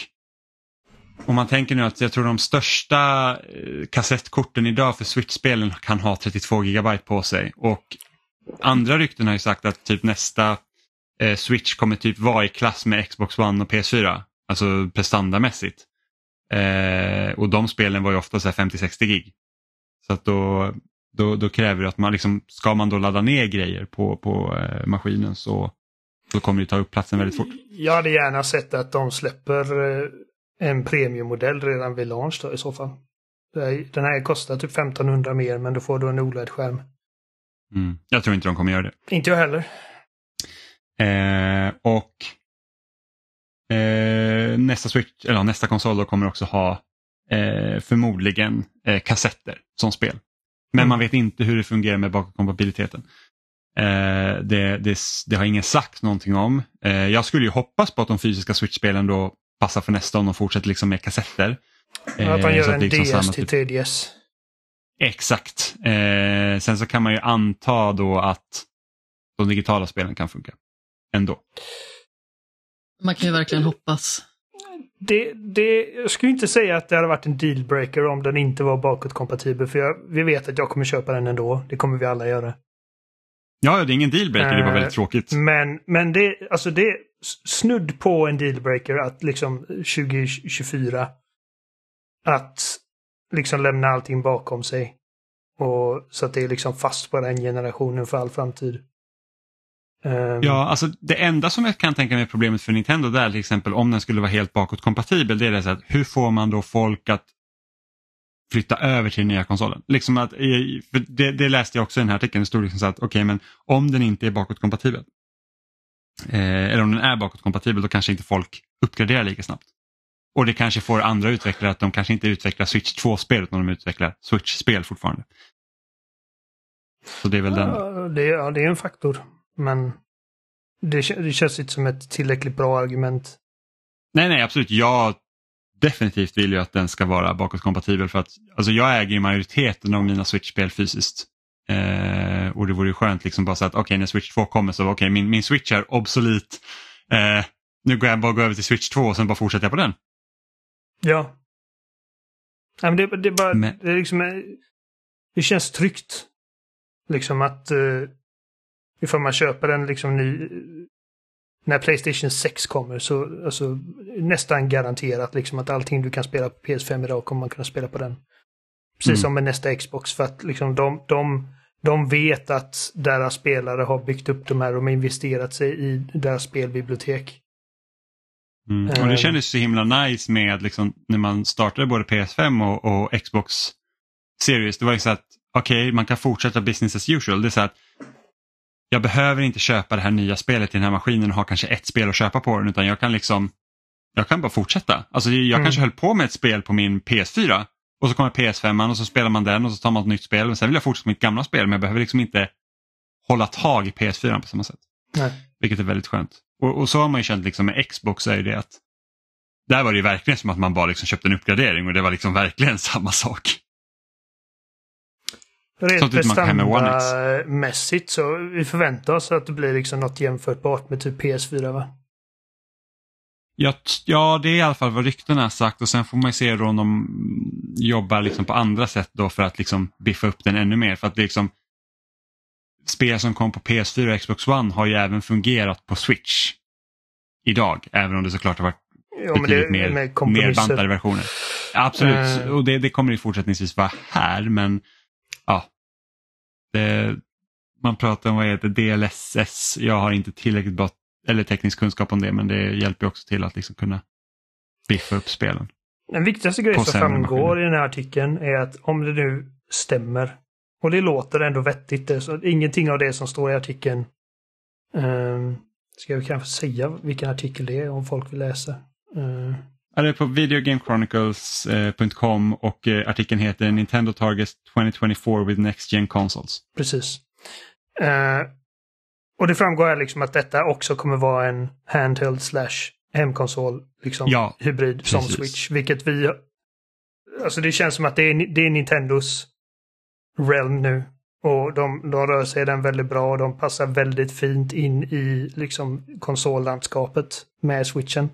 om man tänker nu att jag tror de största eh, kassettkorten idag för Switch-spelen kan ha 32 GB på sig. Och andra rykten har ju sagt att typ nästa eh, Switch kommer typ vara i klass med Xbox One och PS4. Alltså prestandamässigt. Eh, och de spelen var ju ofta 50-60 gig. Så att då, då, då kräver det att man liksom, ska man då ladda ner grejer på, på eh, maskinen så så kommer det ta upp platsen väldigt fort. Jag hade gärna sett att de släpper eh, en premiummodell redan vid launch då i så fall. Den här kostar typ 1500 mer men då får du en OLED-skärm. Mm. Jag tror inte de kommer göra det. Inte jag heller. Eh, och eh, nästa, switch, eller, nästa konsol då kommer också ha eh, förmodligen eh, kassetter som spel. Men Mm. man vet inte hur det fungerar med bakåtkompatibiliteten. Eh, det, det, det har ingen sagt någonting om. Eh, jag skulle ju hoppas på att de fysiska Switch-spelen då passar för nästa om de fortsätter liksom med kassetter. att de Eh, gör så en liksom DS till typ- 3DS. Exakt. Eh, sen så kan man ju anta då att de digitala spelen kan funka ändå. Man kan ju verkligen hoppas. Det, det, jag skulle inte säga att det hade varit en dealbreaker om den inte var bakåtkompatibel för jag, vi vet att jag kommer köpa den ändå. Det kommer vi alla göra. Ja, det är ingen dealbreaker, det var Eh, väldigt tråkigt. Men, men det, alltså det är snudd på en dealbreaker att liksom 2024 att liksom lämna allting bakom sig. Och så att det är liksom fast på den generationen för all framtid. Ehm, Ja, alltså det enda som jag kan tänka mig är problemet för Nintendo där till exempel om den skulle vara helt bakåtkompatibel det är det så att hur får man då folk att flytta över till den nya konsolen? Liksom att, det, det läste jag också i den här artikeln, det stod liksom så att okej men om den inte är bakåtkompatibel eh, eller om den är bakåtkompatibel då kanske inte folk uppgraderar lika snabbt. Och det kanske får andra utvecklare att de kanske inte utvecklar Switch 2-spel utan de utvecklar Switch-spel fortfarande. Så det är väl den. Ja, det, ja, det är en faktor. Men det, det känns inte som ett tillräckligt bra argument. Nej, nej, absolut. Jag definitivt vill ju att den ska vara bakåtkompatibel för att alltså jag äger ju majoriteten av mina Switch-spel fysiskt. Eh, och det vore ju skönt liksom bara så att okej när Switch 2 kommer så okej min, min Switch är obsolet. Eh, nu går jag bara gå över till Switch 2 och sen bara fortsätter jag på den. Ja. Nej, men det, det är bara, Men- det är liksom, eh, det känns tryggt. Liksom att uh, ifall man köper en liksom ny, när Playstation 6 kommer så alltså, nästan garanterat liksom att allting du kan spela på PS5 idag kommer man kunna spela på den. Precis Mm. som med nästa Xbox för att liksom de, de, de vet att deras spelare har byggt upp de här, de har investerat sig i deras spelbibliotek. Mm. Och det kändes så himla nice med liksom, när man startade både PS5 och, och Xbox Series. Det var ju så att okej man kan fortsätta business as usual. Det är så att jag behöver inte köpa det här nya spelet till den här maskinen och ha kanske ett spel att köpa på den utan jag kan liksom jag kan bara fortsätta. Alltså jag Mm. kanske höll på med ett spel på min PS4 och så kommer PS5 och så spelar man den och så tar man ett nytt spel och sen vill jag fortsätta med mitt gamla spel men jag behöver liksom inte hålla tag i PS4 på samma sätt. Nej. Vilket är väldigt skönt. Och, och så har man ju känt liksom med Xbox är ju det att där var det ju verkligen som att man bara liksom köpte en uppgradering och det var liksom verkligen samma sak. Rent prestandamässigt så vi förväntar oss att det blir liksom något jämförbart med typ PS4 va? Ja, ja, det är i alla fall vad ryktena har sagt och sen får man se då om de jobbar liksom på andra sätt då för att liksom biffa upp den ännu mer. För att liksom spel som kom på PS4 och Xbox One har ju även fungerat på Switch idag, även om det såklart har varit Ja, betydligt det mer, mer bantade versioner. Absolut, Eh. och det, det kommer ju fortsättningsvis vara här men. Det, man pratar om vad heter DLSS, jag har inte tillräckligt bra eller teknisk kunskap om det men det hjälper också till att liksom kunna biffa upp spelen. Den viktigaste grejen som framgår maskiner. i den här artikeln är att om det nu stämmer, och det låter ändå vettigt, så ingenting av det som står i artikeln um, Ska vi kanske säga vilken artikel det är om folk vill läsa? Eh, Ja, det är på videogamechronicles.com och eh, artikeln heter Nintendo Targets 2024 with Next Gen Consoles. precis. Eh, och det framgår här liksom att detta också kommer vara en handheld slash hemkonsol liksom Ja, hybrid som precis. Switch. Vilket vi... Alltså det känns som att det är, det är Nintendos realm nu. Och de, de rör sig den väldigt bra och de passar väldigt fint in i liksom konsollandskapet med switchen.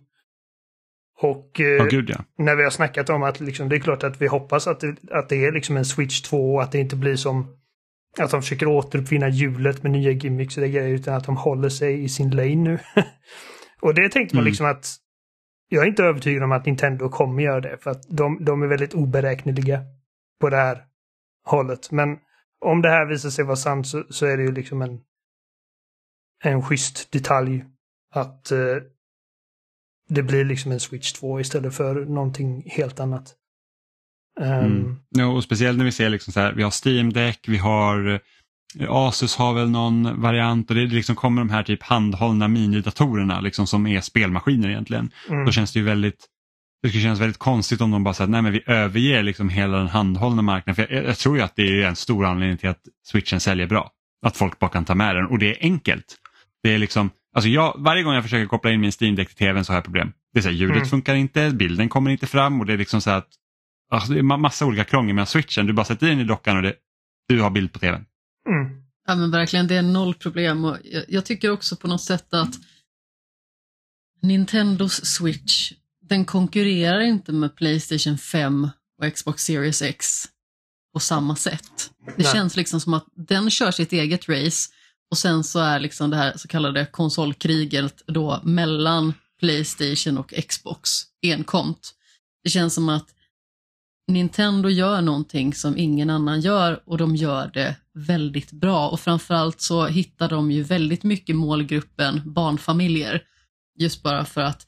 Och eh, Ja, gud ja. när vi har snackat om att liksom, det är klart att vi hoppas att det, att det är liksom en Switch 2 och att det inte blir som att de försöker återuppfinna hjulet med nya gimmicks och det grejer utan att de håller sig i sin lane nu. och det tänkte man Mm. liksom att jag är inte övertygad om att Nintendo kommer göra det för att de, de är väldigt oberäkneliga på det här hållet. Men om det här visar sig vara sant så, så är det ju liksom en en schysst detalj att eh, det blir liksom en Switch 2 istället för någonting helt annat. Ehm, Mm. Ja, och speciellt när vi ser liksom så här, vi har Steam Deck, vi har eh, Asus har väl någon variant och det liksom kommer de här typ handhållna minidatorerna liksom som är spelmaskiner egentligen. mm. Då känns det ju väldigt det skulle kännas väldigt konstigt om de bara säger nej men vi överger liksom hela den handhållna marknaden. För jag, jag tror ju att det är en stor anledning till att switchen säljer bra. Att folk bara kan ta med den och det är enkelt. Det är liksom, alltså jag, varje gång jag försöker koppla in min Steam Deck till tvn så har jag problem. Det är så här, ljudet Mm. funkar inte, bilden kommer inte fram och det är liksom så att alltså det är ma- massa olika krångel med switchen. Du bara sätter in i dockan och det, du har bild på tvn. Mm. Ja men verkligen, det är noll problem. Och jag, jag tycker också på något sätt att Nintendos Switch, den konkurrerar inte med Playstation 5 och Xbox Series X på samma sätt. Det Nej. känns liksom som att den kör sitt eget race och sen så är liksom det här så kallade konsolkriget då mellan Playstation och Xbox enkomt. Det känns som att Nintendo gör någonting som ingen annan gör och de gör det väldigt bra och framförallt så hittar de ju väldigt mycket målgruppen barnfamiljer. Just bara för att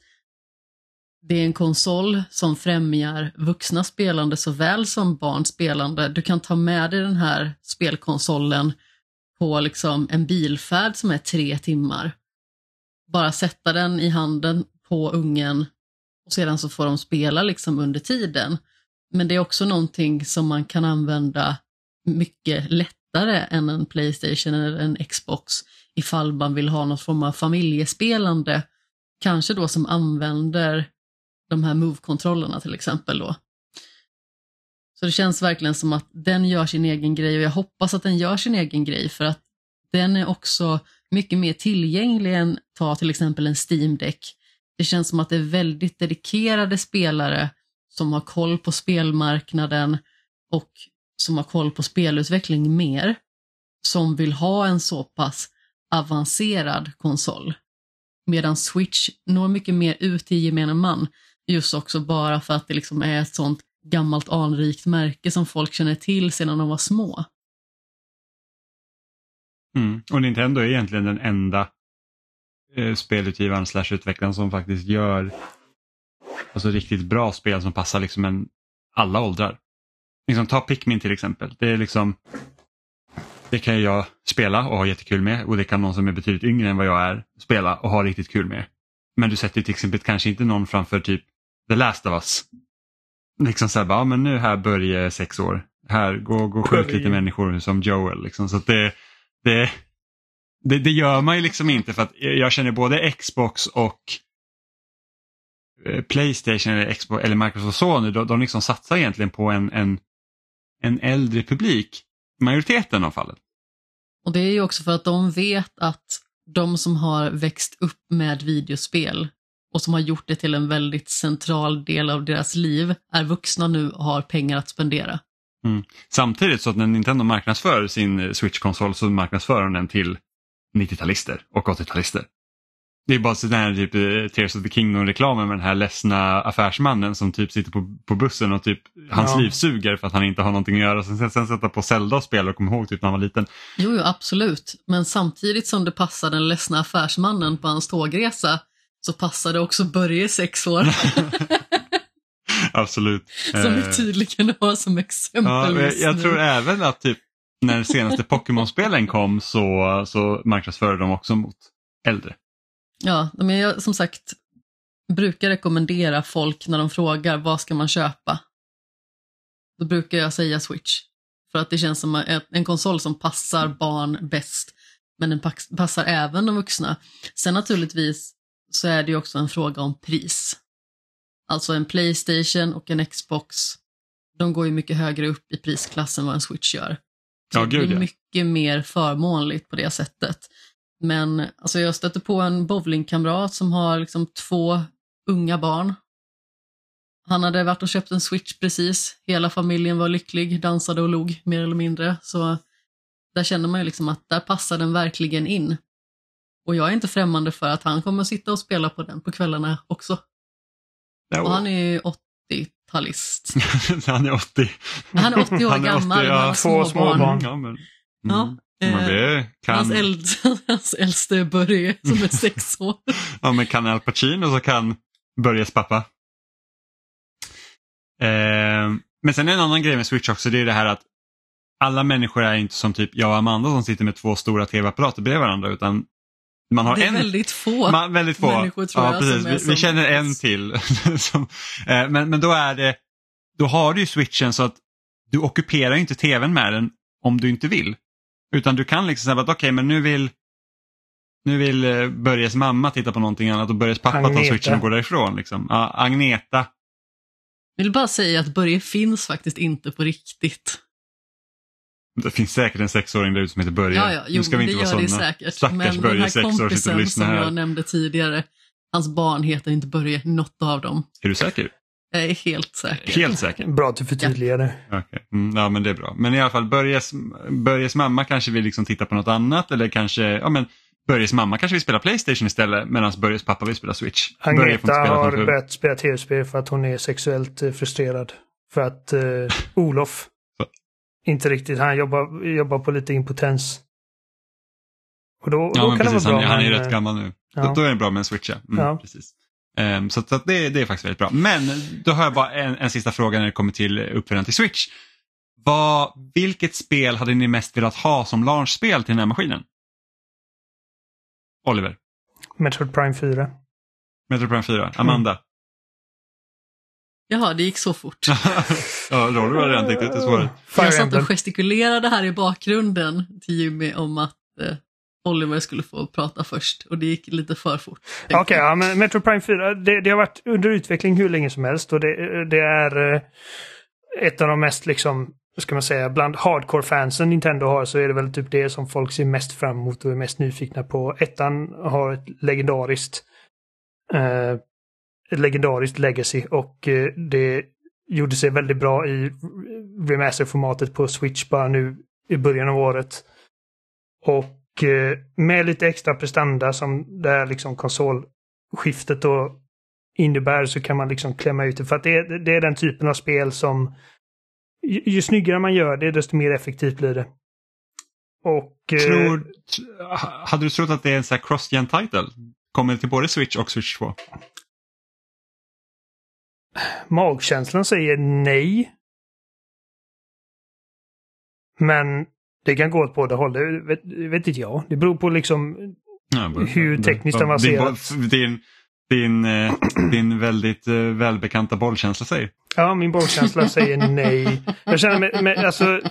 det är en konsol som främjar vuxna spelande såväl som barns spelande. Du kan ta med dig den här spelkonsolen på liksom en bilfärd som är tre timmar. Bara sätta den i handen på ungen och sedan så får de spela liksom under tiden. Men det är också någonting som man kan använda mycket lättare än en Playstation eller en Xbox ifall man vill ha någon form av familjespelande. Kanske då som använder de här Move-kontrollerna till exempel då. Så det känns verkligen som att den gör sin egen grej och jag hoppas att den gör sin egen grej för att den är också mycket mer tillgänglig än ta till exempel en Steam Deck. Det känns som att det är väldigt dedikerade spelare som har koll på spelmarknaden och som har koll på spelutveckling mer, som vill ha en så pass avancerad konsol. Medan Switch når mycket mer ut till gemene man, just också bara för att det liksom är ett sånt gammalt anrikt märke som folk känner till sedan de var små. Mm. Och Nintendo är egentligen den enda eh, spelutgivaren slash utvecklaren som faktiskt gör alltså, riktigt bra spel som passar liksom en, alla åldrar. Liksom, ta Pikmin till exempel. Det är liksom det kan jag spela och ha jättekul med och det kan någon som är betydligt yngre än vad jag är spela och ha riktigt kul med. Men du sätter till exempel kanske inte någon framför typ The Last of Us. Liksom så här, bara, ja, men nu här börjar sex år. Här, gå, gå och skjut lite människor som Joel. Liksom. Så det, det, det, det, gör man ju liksom inte för att jag känner både Xbox och eh, Playstation eller, Xbox, eller Microsoft Sony, de, de liksom satsar egentligen på en, en, en äldre publik. Majoriteten av fallet. Och det är ju också för att de vet att de som har växt upp med videospel och som har gjort det till en väldigt central del av deras liv är vuxna nu och har pengar att spendera. Mm. Samtidigt så att när Nintendo marknadsför sin eh, Switch-konsol så marknadsför de den till 90-talister och 80-talister. Det är bara sådär typ eh, Tears of the Kingdom-reklamen med den här ledsna affärsmannen som typ sitter på, på bussen och typ hans Ja. liv suger för att han inte har någonting att göra. Sen, sen, sen sätta på Zelda och spela och komma ihåg typ när han var liten. Jo, jo, absolut. Men samtidigt som det passar den ledsna affärsmannen på hans tågresa så passar det också Börje sex år, Absolut. som vi Eh, tydligen har som exempel Ja, jag, tror även att typ när senaste Pokémon-spelen kom så, så marknadsförde de också mot äldre. Ja, men jag som sagt brukar rekommendera folk när de frågar vad ska man köpa. Då brukar jag säga Switch. För att det känns som en konsol som passar barn bäst. Men den passar även de vuxna. Sen naturligtvis så är det ju också en fråga om pris. Alltså en Playstation och en Xbox, de går ju mycket högre upp i prisklass än vad en Switch gör. Så Ja, det gud, blir ja. mycket mer förmånligt på det sättet. Men alltså jag stötte på en bowlingkamrat som har liksom två unga barn. Han hade varit och köpt en switch precis. Hela familjen var lycklig, dansade och log mer eller mindre. Så där känner man ju liksom att där passar den verkligen in. Och jag är inte främmande för att han kommer sitta och spela på den på kvällarna också. Ja, Och han är ju 80-talist. han är 80. Han är 80 år Han är 80, gammal, ja. han Två små små. Ja, men, Ja, mm. men eh, kan, Hans, eld, hans äldste Börje som är sex år. ja, men kan Al Pacino så kan Börjes pappa. Eh, men sen är en annan grej med Switch också, det är det här att alla människor är inte som typ jag och Amanda som sitter med två stora tv-apparater bredvid varandra utan man har Det är en väldigt få. Man, väldigt få. människor, tror ja, jag, precis. som Vi, vi som känner en till. som, eh, men, men då är det, då har du ju switchen så att du ockuperar inte tvn med den om du inte vill. Utan du kan liksom säga att okej men nu vill nu vill eh, Börjes mamma titta på någonting annat och Börjes pappa tar Agneta. switchen och går därifrån. Liksom. Ja, Agneta. Jag vill bara säga att Börje finns faktiskt inte på riktigt. Det finns säkert en sexåring där ute som heter Börje. Ja, ja, jo, nu ska vi det inte gör vara det sådana. säkert. Stackars Men den Börje, här sitter och kompisen som här. jag nämnde tidigare, hans barn heter inte Börje, något av dem. Är du säker? Jag är helt säker. Helt säker? Bra att du förtydligar det. Okej. Mm, ja men det är bra. Men i alla fall Börjes, Börjes mamma kanske vill liksom titta på något annat eller kanske, ja men Börjes mamma kanske vill spela Playstation istället medan Börjes pappa vill spela Switch. Agneta spela har börjat spela tv-spel för att hon är sexuellt eh, frustrerad. För att eh, Olof inte riktigt, han jobbar, jobbar på lite impotens. Och då, Ja, då kan precis. det vara Han, bra. han är ju rätt eh, gammal nu. ja. Då, då är det bra med en switch, ja. Mm, Ja. Precis. Ehm, så så det, det är faktiskt väldigt bra. Men då har jag bara en, en sista fråga när det kommer till uppföljaren till Switch. Vad, vilket spel hade ni mest velat ha som launchspel till den här maskinen? Oliver, Metroid Prime 4. Metro Prime 4, Amanda. Jaha, det gick så fort. ja, Roller har redan tänkt ut det svaret. Jag satt och gestikulerade här i bakgrunden till Jimmy om att eh, Oliver skulle få prata först och det gick lite för fort. Okej, jag. ja, men Metro Prime 4, det, det har varit under utveckling hur länge som helst och det, det är eh, ett av de mest liksom, vad ska man säga, bland hardcore-fansen Nintendo har så är det väl typ det som folk ser mest fram emot och är mest nyfikna på. Ettan har ett legendariskt eh, ett legendariskt legacy och eh, det gjorde sig väldigt bra i remaster-formatet på Switch bara nu i början av året. Och eh, med lite extra prestanda som det här liksom konsolskiftet då innebär så kan man liksom klämma ut det. För att det är, det är den typen av spel som ju, ju snyggare man gör det desto mer effektivt blir det. Och... Eh, Tror, hade du trott att det är en sån här cross-gen title? Kommer det till både Switch och Switch 2? Magkänslan säger nej. Men det kan gå åt båda håll, det vet, vet inte jag. Det beror på liksom Ja, Hur tekniskt avancerat? Din, din, din, eh, din väldigt eh, välbekanta bollkänsla säger. Ja, min bollkänsla säger nej. Jag känner mig, med, alltså...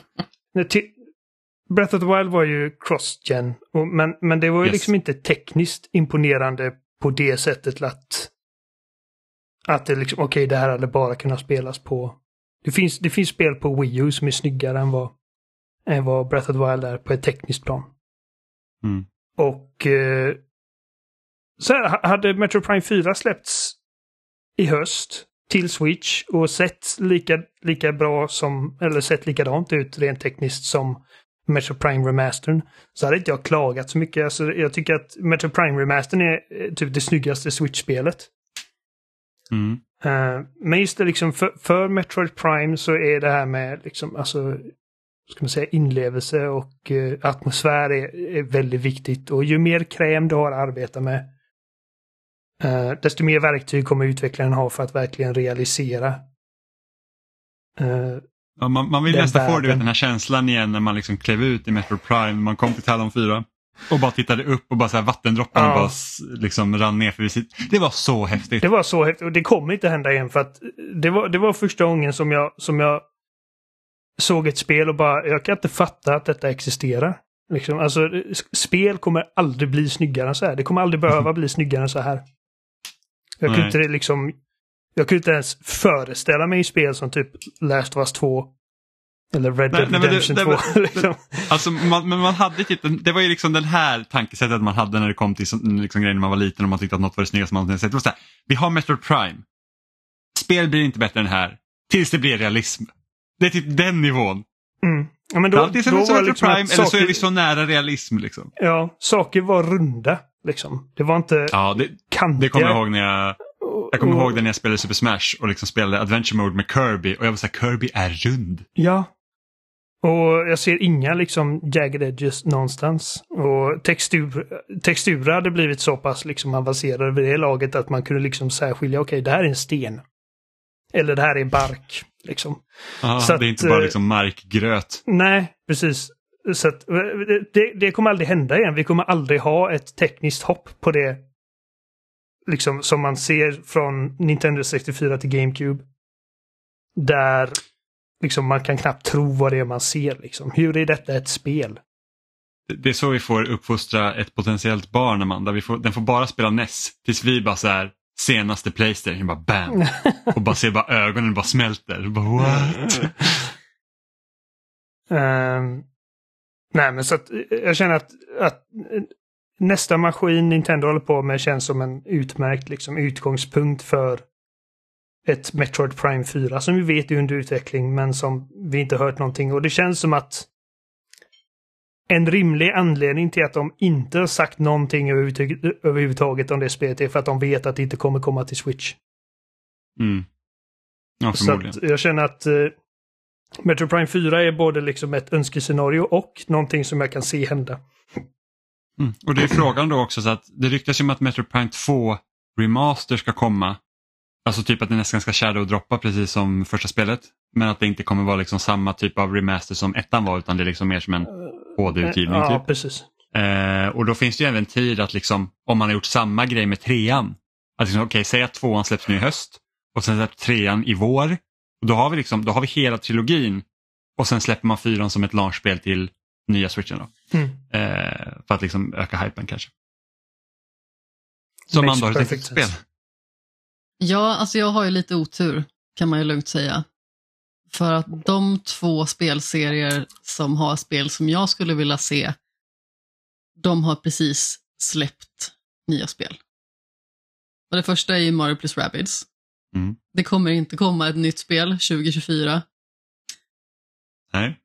Breath of the Wild var ju cross-gen. Men, men det var ju Yes. liksom inte tekniskt imponerande på det sättet att... Att det liksom, okej, det här hade bara kunnat spelas på... Det finns, det finns spel på Wii U som är snyggare än vad, än vad Breath of the Wild är på ett tekniskt plan. Mm. Och... Eh, så här, ha- hade Metro Prime 4 släppts i höst till Switch och sett lika, lika bra som, eller sett likadant ut rent tekniskt som Metro Prime Remastern så hade inte jag klagat så mycket. Alltså, jag tycker att Metro Prime Remastern är eh, typ det snyggaste Switch-spelet. Mm. Eh, men just det liksom för, för Metroid Prime så är det här med liksom, alltså, ska man säga, inlevelse och eh, atmosfär är, är väldigt viktigt. Och ju mer kräm du har att arbeta med, eh, desto mer verktyg kommer utvecklaren ha för att verkligen realisera. Ja, man, man vill nästan få du vet, den här känslan igen när man liksom klev ut i Metro Prime, man kom till Talon 4 och bara tittade upp och bara så här vattendropparna Ja. bara liksom rann ner för sitt. Det var så häftigt. Det var så häftigt och det kommer inte hända igen för att det var, det var första gången som jag, som jag såg ett spel och bara, jag kan inte fatta att detta existerar. Liksom, alltså, spel kommer aldrig bli snyggare än så här. Det kommer aldrig behöva bli snyggare än så här. Jag kunde inte liksom, jag kunde inte ens föreställa mig spel som typ Last of Us 2. Eller Red Nej, Dead nej, men det- Redemption nej, 2. men- liksom. Alltså, man, men man hade typ, det var ju liksom den här tankesättet man hade när det kom till så- liksom, grejer när man var liten och man tyckte att något var det snyggaste man någonsin sett. Det var så här, vi har Metro Prime. Spel blir inte bättre än det här. Tills det blir realism. Det är typ den nivån. Mm. Ja, men Då, Antingen så då är det som var Metro liksom Prime att eller så är saker- vi så nära realism. Liksom. Ja, saker var runda. Liksom. Det var inte Ja, det, kantiga. det kommer jag ihåg när jag Jag kommer Och- ihåg det när jag spelade Super Smash och liksom spelade Adventure Mode med Kirby och jag var såhär, Kirby är rund. Ja. Och jag ser inga liksom jagged edges någonstans. Och textur, texturer hade blivit så pass liksom avancerade vid det laget att man kunde liksom särskilja, okej det här är en sten. Eller det här är bark. Liksom. Ja, Så det är att, inte bara eh, liksom markgröt. Nej, precis. Så att, eh, det, det kommer aldrig hända igen. Vi kommer aldrig ha ett tekniskt hopp på det. Liksom som man ser från Nintendo 64 till GameCube. Där liksom man kan knappt tro vad det är man ser. Liksom. Hur är detta ett spel? Det är så vi får uppfostra ett potentiellt barn Amanda. Vi får, den får bara spela NES tills vi bara så här senaste Playstation, bara bam. Och bara ser bara ögonen bara smälter. Bara, what? Ehm, nej, men så att jag känner att, att nästa maskin Nintendo håller på med känns som en utmärkt liksom, utgångspunkt för ett Metroid Prime 4 som vi vet är under utveckling men som vi inte hört någonting. Och det känns som att en rimlig anledning till att de inte har sagt någonting överhuvudtaget, om det spelet är för att de vet att det inte kommer komma till Switch. Mm. Ja, Så förmodligen. att jag känner att eh, Metro Prime 4 är både liksom ett önskescenario och någonting som jag kan se hända. Mm. Och det är frågan då också så att det ryktas ju om att Metro Prime 2 Remaster ska komma. Alltså typ att det nästan ska shadow-droppa precis som första spelet. Men att det inte kommer vara liksom samma typ av remaster som ettan var utan det är liksom mer som en HD-utgivning. Ja, typ. precis. Eh, och då finns det ju även tid att liksom, om man har gjort samma grej med trean. Att liksom, okej, säg att tvåan släpps nu i höst och sen släpps trean i vår. Och då, har vi liksom, då har vi hela trilogin och sen släpper man fyran som ett launchspel till nya switchen. Då. Mm. Eh, för att liksom öka hypen kanske. Som Makes då har spel. Ja, alltså jag har ju lite otur kan man ju lugnt säga. För att de två spelserier som har spel som jag skulle vilja se, de har precis släppt nya spel. Och det första är ju Mario plus Rabbids. Mm. Det kommer inte komma ett nytt spel 2024. Nej.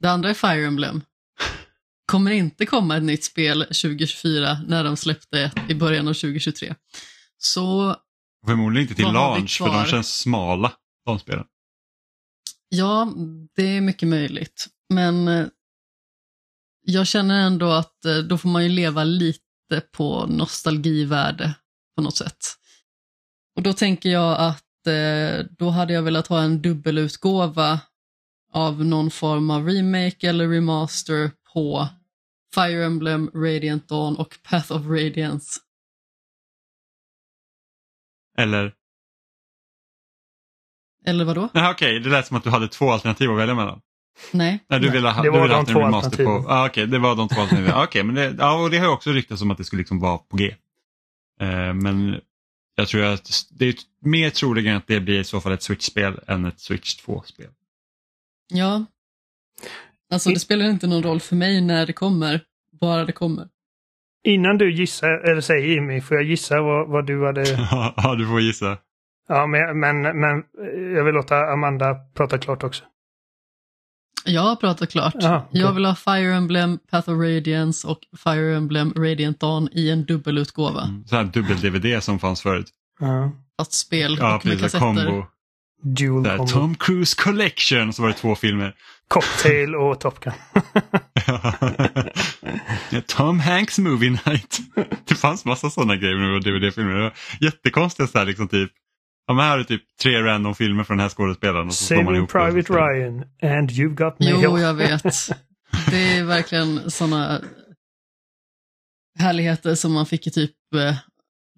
Det andra är Fire Emblem. Kommer inte komma ett nytt spel 2024 när de släppte ett i början av 2023. Så Förmodligen inte till launch för de känns smala, de spelen. Ja, det är mycket möjligt. Men eh, jag känner ändå att eh, då får man ju leva lite på nostalgivärde på något sätt. Och då tänker jag att eh, då hade jag velat ha en dubbelutgåva av någon form av remake eller remaster på Fire Emblem, Radiant Dawn och Path of Radiance. Eller, Eller vad då? nej okej, det lät som att du hade två alternativ att välja mellan. Nej. Nej, du ville ha, det du var ville de ha haft en två remaster på, alternativen. ah, okej, det var de två alternativen. Ah, okej, men det, ja, och det har ju också ryktats om att det skulle liksom vara på G. Eh, men jag tror att det är mer troligen att det blir i så fall ett Switch-spel än ett Switch 2-spel. Ja. Alltså det spelar inte någon roll för mig när det kommer, bara det kommer. Innan du gissar, eller säger Jimmy, får jag gissa vad, vad du hade... ja, du får gissa. Ja, men, men, men jag vill låta Amanda prata klart också. Jag har pratat klart. Ja, okej. Jag vill ha Fire Emblem, Path of Radiance och Fire Emblem Radiant Dawn i en dubbelutgåva. Mm, Så här dubbel-DVD som fanns förut. Ja. Fast spel Ja, och med precis. kassetter. Combo. Dual Där, combo. Tom Cruise Collection, så var det två filmer. Cocktail och Top Gun. Ja, Tom Hanks Movie Night. Det fanns massa sådana grejer med DVD-filmer. Det var jättekonstiga så här liksom typ. Ja, men här är typ tre random filmer från den här skådespelaren. Och så slår man Saving ihop det Private. Ryan and You Got Jo, Mail. jag vet. Det är verkligen sådana härligheter som man fick i typ eh,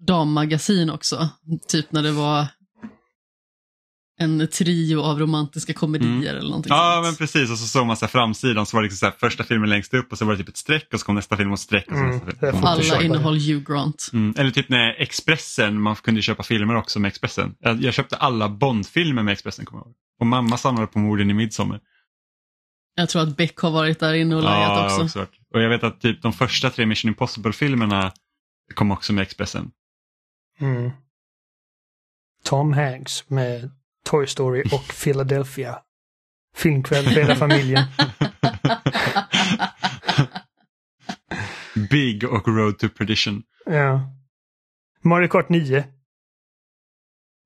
dammagasin också. Typ när det var en trio av romantiska komedier eller någonting Mm. Ja sånt. men precis och så såg man så här framsidan så var det liksom så här, första filmen längst upp och så var det typ ett streck och så kom nästa film och streck. Och så Mm, nästa film. Mm. Alla innehåll Hugh Grant. Mm. Eller typ när Expressen, man kunde köpa filmer också med Expressen. Jag, jag köpte alla Bond-filmer med Expressen kommer jag ihåg. Och mamma samlade på morden i Midsommar. Jag tror att Beck har varit där inne och lajat har också. också varit. Och jag vet att typ de första tre Mission Impossible-filmerna kom också med Expressen. Mm. Tom Hanks med Toy Story och Philadelphia. Filmkväll för hela familjen. Big och Road to Perdition. Ja. Mario Kart 9.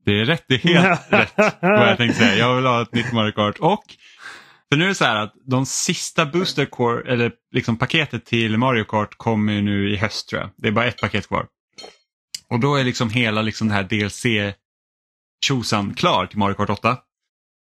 Det är rätt, det är helt rätt vad jag tänkte säga. Jag vill ha ett nytt Mario Kart. Och för nu är det så här att de sista booster core, eller liksom paketet till Mario Kart kommer ju nu i höst tror jag. Det är bara ett paket kvar. Och då är liksom hela liksom det här DLC tjosan klar till Mario Kart 8.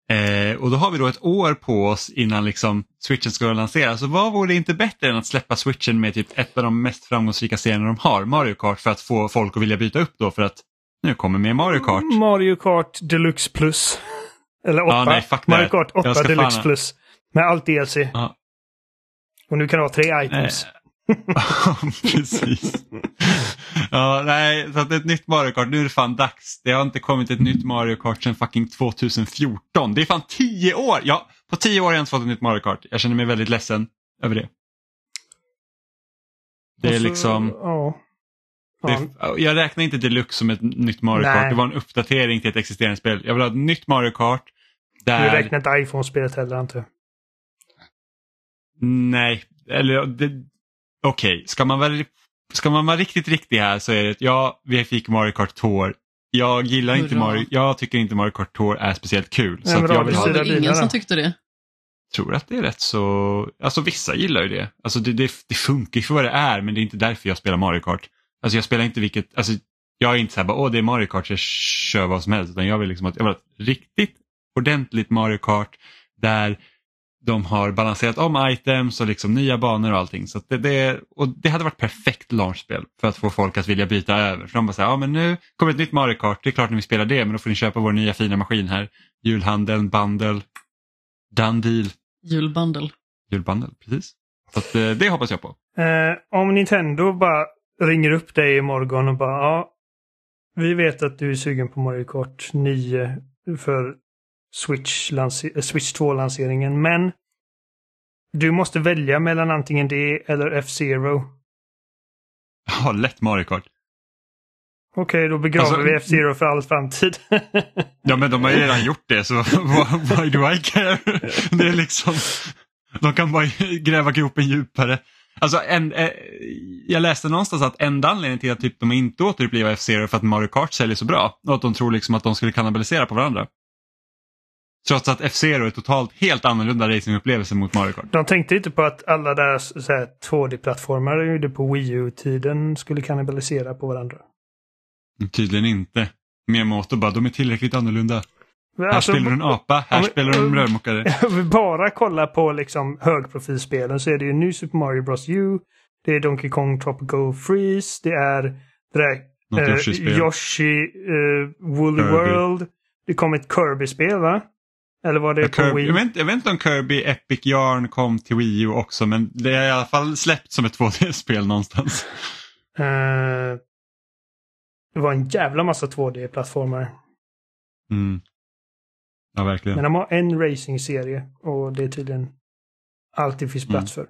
Eh, och då har vi då ett år på oss innan liksom switchen ska lanseras. Så vad vore det inte bättre än att släppa switchen med typ ett av de mest framgångsrika serierna de har, Mario Kart, för att få folk att vilja byta upp då för att nu kommer mer Mario Kart. Mario Kart Deluxe Plus. Eller 8. Ja, nej, Mario. Kart 8 Jag ska Deluxe fan- Plus. Med allt DLC. Ja. Och nu kan du ha tre items. Precis. Ja, nej, så att ett nytt Mario Kart, nu är det fan dags. Det har inte kommit ett nytt Mario Kart sedan fucking 2014. Det är fan tio år! Ja, på tio år har jag inte fått ett nytt Mario Kart. Jag känner mig väldigt ledsen över det. Det är Och så- liksom, Ja. det jag räknar inte Deluxe som ett nytt Mario Nej. Kart. Det var en uppdatering till ett existerande spel. Jag vill ha ett nytt Mario Kart. Du Där... räknar inte iPhone-spelet heller antar jag. Nej, eller det- okej, ska man vara ska man vara riktigt riktig här så är det ja, vi fick Mario Kart Tour Jag gillar inte Hurra. Mario, jag tycker inte Mario Kart Tour är speciellt kul. Nej, så men att jag vill ha, Det var väl ingen som tyckte det. tror att det är rätt så, alltså vissa gillar ju det. Alltså det, det, det funkar ju för vad det är men det är inte därför jag spelar Mario Kart. Alltså jag spelar inte vilket, alltså jag är inte så här bara åh det är Mario Kart så jag kör vad som helst utan jag vill liksom att, jag vill ha ett riktigt ordentligt Mario Kart där de har balanserat om items och liksom nya banor och allting. Så att det, det, och det hade varit perfekt launchspel för att få folk att vilja byta över. För de bara säger, ja men nu kommer ett nytt Mario Kart, det är klart ni vill spela det men då får ni köpa vår nya fina maskin här. Julhandeln, bundle, done deal. Julbundle. Julbundle, precis. Så att, eh, det hoppas jag på. Eh, om Nintendo bara ringer upp dig imorgon och bara ja, vi vet att du är sugen på Mario Kart 9 för Switch, eh, Switch 2-lanseringen, men du måste välja mellan antingen det eller F-Zero. Ja, lätt Mario Kart. Okej, då begraver Alltså- vi F-Zero för all framtid. Ja men de har ju redan gjort det så why, do I care? Det är liksom, de kan bara gräva gropen djupare. Alltså en, eh, jag läste någonstans att enda anledningen till att typ de inte återupplivar F-Zero för att Mario Kart säljer så bra och att de tror liksom att de skulle kannibalisera på varandra. Trots att F-Zero är totalt helt annorlunda racingupplevelse mot Mario Kart. De tänkte inte på att alla deras så här, 2D-plattformar de gjorde på Wii U-tiden skulle kannibalisera på varandra. Tydligen inte. Miyamoto bara, de är tillräckligt annorlunda. Här Alltså, spelar du en apa, här om- spelar du en rörmokare. Om vi bara kollar på liksom högprofilspelen så är det ju New Super Mario Bros U, det är Donkey Kong Tropical Freeze, det är det där, eh. Yoshi eh, Woolly Kirby. World. Det kom ett Kirby-spel va? Eller var det Ja, på Kirby, Wii? jag, vet, jag vet inte om Kirby Epic Yarn kom till Wii U också men det är i alla fall släppt som ett 2D-spel någonstans. Eh, det var en jävla massa 2D-plattformar. Mm. Ja, verkligen. Men de har en racing-serie och det är tydligen allt det finns plats för.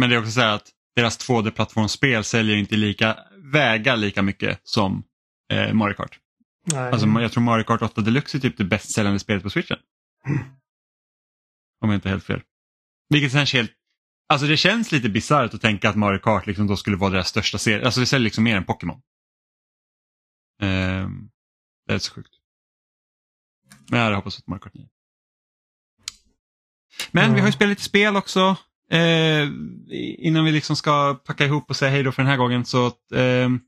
Men det är också så här att deras 2D-plattformsspel säljer inte lika, vägar lika mycket som eh, Mario Kart. Nej. Alltså, jag tror Mario Kart 8 Deluxe är typ det bäst säljande spelet på switchen. Om jag inte helt fel. Vilket känns helt... Alltså det känns lite bisarrt att tänka att Mario Kart liksom då skulle vara deras största serie. Alltså det säljer liksom mer än Pokémon. Ehm, det är så sjukt. Men jag hade hoppats på Mario Kart 9. Men Ja. vi har ju spelat lite spel också. Eh, innan vi liksom ska packa ihop och säga hej då för den här gången så att, ehm,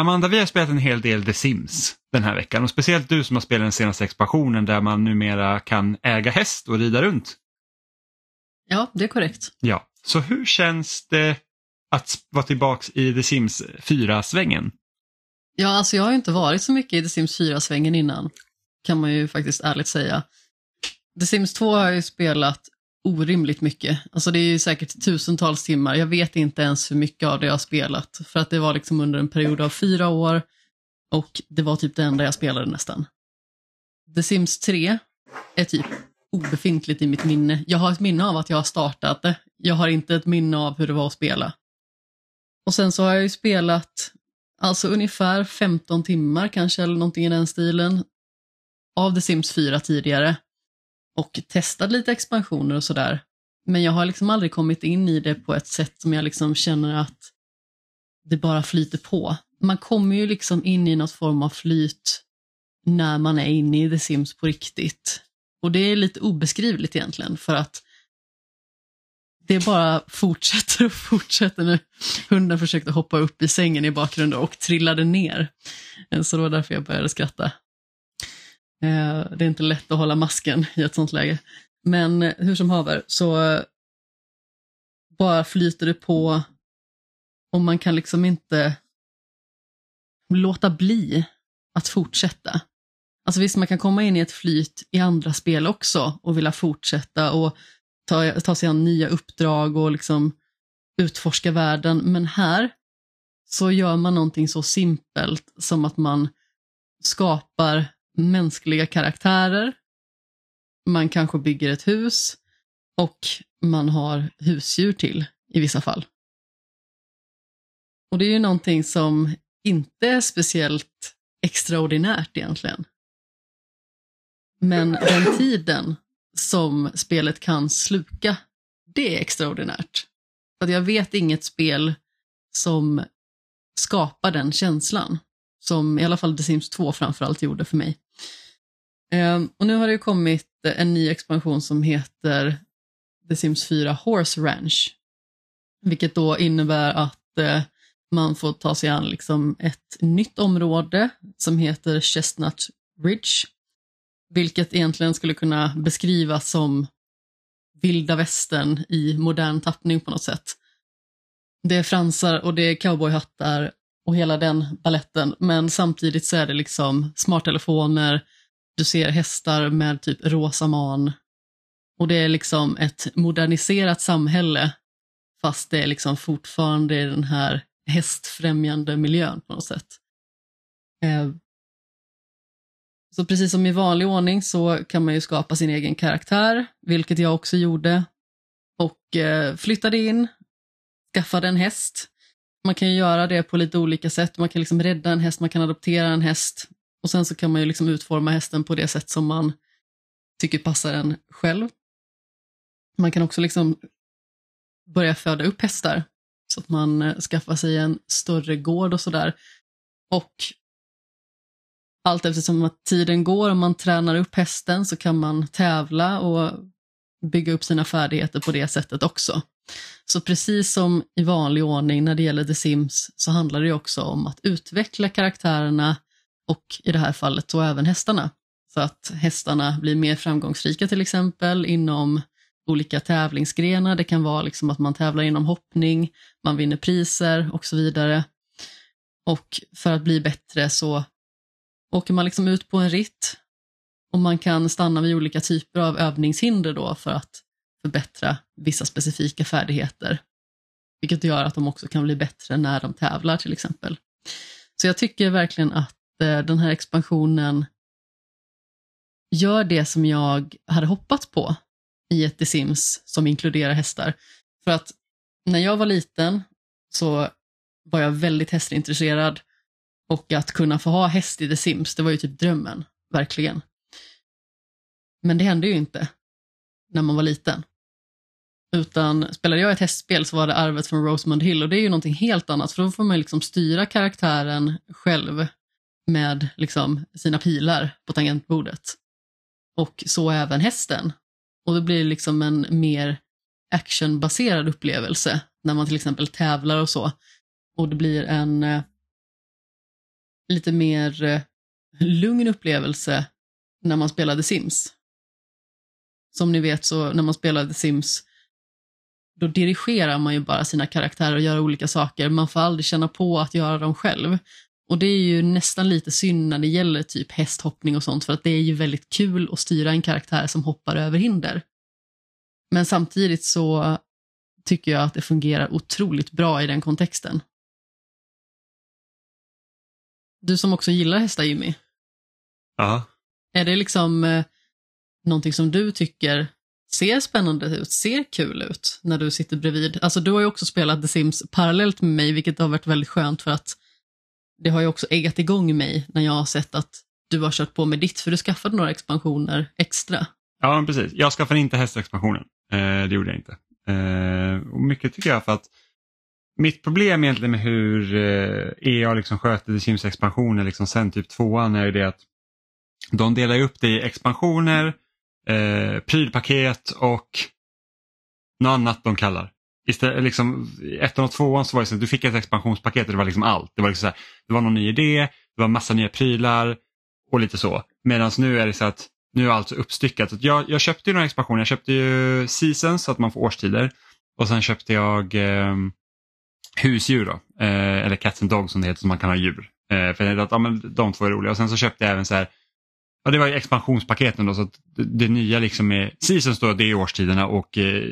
Amanda, vi har spelat en hel del The Sims den här veckan och speciellt du som har spelat den senaste expansionen där man numera kan äga häst och rida runt. Ja, det är korrekt. Ja, så hur känns det att vara tillbaks i The Sims 4-svängen? Ja, alltså jag har ju inte varit så mycket i The Sims 4-svängen innan, kan man ju faktiskt ärligt säga. The Sims 2 har jag ju spelat orimligt mycket. Alltså det är ju säkert tusentals timmar. Jag vet inte ens hur mycket av det jag har spelat. För att det var liksom under en period av fyra år och det var typ det enda jag spelade nästan. The Sims 3 är typ obefintligt i mitt minne. Jag har ett minne av att jag har startat det. Jag har inte ett minne av hur det var att spela. Och sen så har jag ju spelat alltså ungefär 15 timmar kanske eller någonting i den stilen av The Sims 4 tidigare och testat lite expansioner och sådär. Men jag har liksom aldrig kommit in i det på ett sätt som jag liksom känner att det bara flyter på. Man kommer ju liksom in i något form av flyt när man är inne i The Sims på riktigt. Och det är lite obeskrivligt egentligen för att det bara fortsätter och fortsätter nu. Hunden försökte hoppa upp i sängen i bakgrunden och trillade ner. Så det var därför jag började skratta. Eh, det är inte lätt att hålla masken i ett sånt läge. Men hur som haver så bara flyter det på och man kan liksom inte låta bli att fortsätta. Alltså visst, man kan komma in i ett flyt i andra spel också och vilja fortsätta och ta, ta sig an nya uppdrag och liksom utforska världen. Men här så gör man någonting så simpelt som att man skapar mänskliga karaktärer. Man kanske bygger ett hus och man har husdjur till i vissa fall. Och det är ju någonting som inte är speciellt extraordinärt egentligen. Men den tiden som spelet kan sluka, det är extraordinärt. För att jag vet inget spel som skapar den känslan som i alla fall The Sims 2 framförallt gjorde för mig. Ehm, och nu har det ju kommit en ny expansion som heter The Sims 4 Horse Ranch. Vilket då innebär att eh, man får ta sig an liksom ett nytt område som heter Chestnut Ridge. Vilket egentligen skulle kunna beskrivas som vilda västern i modern tappning på något sätt. Det är fransar och det är cowboyhattar och hela den balletten, men samtidigt så är det liksom smarttelefoner, du ser hästar med typ rosa man och det är liksom ett moderniserat samhälle fast det är liksom fortfarande i den här hästfrämjande miljön på något sätt. Eh, så precis som i vanlig ordning så kan man ju skapa sin egen karaktär, vilket jag också gjorde. Och eh, flyttade in, skaffade en häst. Man kan ju göra det på lite olika sätt. Man kan liksom rädda en häst, man kan adoptera en häst. Och sen så kan man ju liksom utforma hästen på det sätt som man tycker passar en själv. Man kan också liksom börja föda upp hästar så att man eh, skaffar sig en större gård och sådär. Och allt eftersom att tiden går och man tränar upp hästen så kan man tävla och bygga upp sina färdigheter på det sättet också. Så precis som i vanlig ordning när det gäller The Sims så handlar det också om att utveckla karaktärerna och i det här fallet så även hästarna. Så att hästarna blir mer framgångsrika till exempel inom olika tävlingsgrenar. Det kan vara liksom att man tävlar inom hoppning, man vinner priser och så vidare. Och för att bli bättre så åker man liksom ut på en ritt och man kan stanna vid olika typer av övningshinder då för att förbättra vissa specifika färdigheter. Vilket gör att de också kan bli bättre när de tävlar till exempel. Så jag tycker verkligen att eh, den här expansionen gör det som jag hade hoppats på i ett The Sims som inkluderar hästar. För att när jag var liten så var jag väldigt hästintresserad och att kunna få ha häst i The Sims, det var ju typ drömmen, verkligen. Men det hände ju inte när man var liten. Utan spelade jag ett hästspel så var det arvet från Rosemond Hill och det är ju någonting helt annat för då får man liksom styra karaktären själv med liksom sina pilar på tangentbordet. Och så även hästen. Och det blir liksom en mer actionbaserad upplevelse när man till exempel tävlar och så. Och det blir en eh, lite mer eh, lugn upplevelse när man spelade Sims. Som ni vet så när man spelade Sims då dirigerar man ju bara sina karaktärer och gör olika saker. Man får aldrig känna på att göra dem själv. Och det är ju nästan lite synd när det gäller typ hästhoppning och sånt för att det är ju väldigt kul att styra en karaktär som hoppar över hinder. Men samtidigt så tycker jag att det fungerar otroligt bra i den kontexten. Du som också gillar hästar Jimmy. Ja. Är det liksom eh, någonting som du tycker ser spännande ut, ser kul ut när du sitter bredvid? Alltså du har ju också spelat The Sims parallellt med mig, vilket har varit väldigt skönt för att det har ju också äggat igång mig när jag har sett att du har kört på med ditt, för du skaffade några expansioner extra. Ja, precis. Jag skaffade inte hästexpansionen. Eh, det gjorde jag inte. Eh, och mycket tycker jag för att mitt problem egentligen med hur eh, EA liksom sköter The Sims expansioner liksom sen typ tvåan är ju det att de delar upp det i expansioner, eh, prylpaket och något annat de kallar. Istället, liksom, ettan och tvåan så var det så att du fick ett expansionspaket och det var liksom allt. Det var, liksom så här, det var någon ny idé, det var massa nya prylar och lite så. Medan nu är det så att nu är allt uppstyckat. Jag, jag köpte ju några expansioner, jag köpte ju Seasons så att man får årstider och sen köpte jag eh, husdjur då, eh, eller Cats and Dogs som det heter, som man kan ha djur. Eh, för jag att ja, men de två är roliga och sen så köpte jag även så här Ja, det var expansionspaketen då, så att det, det nya liksom är Seasons då, det är årstiderna och eh,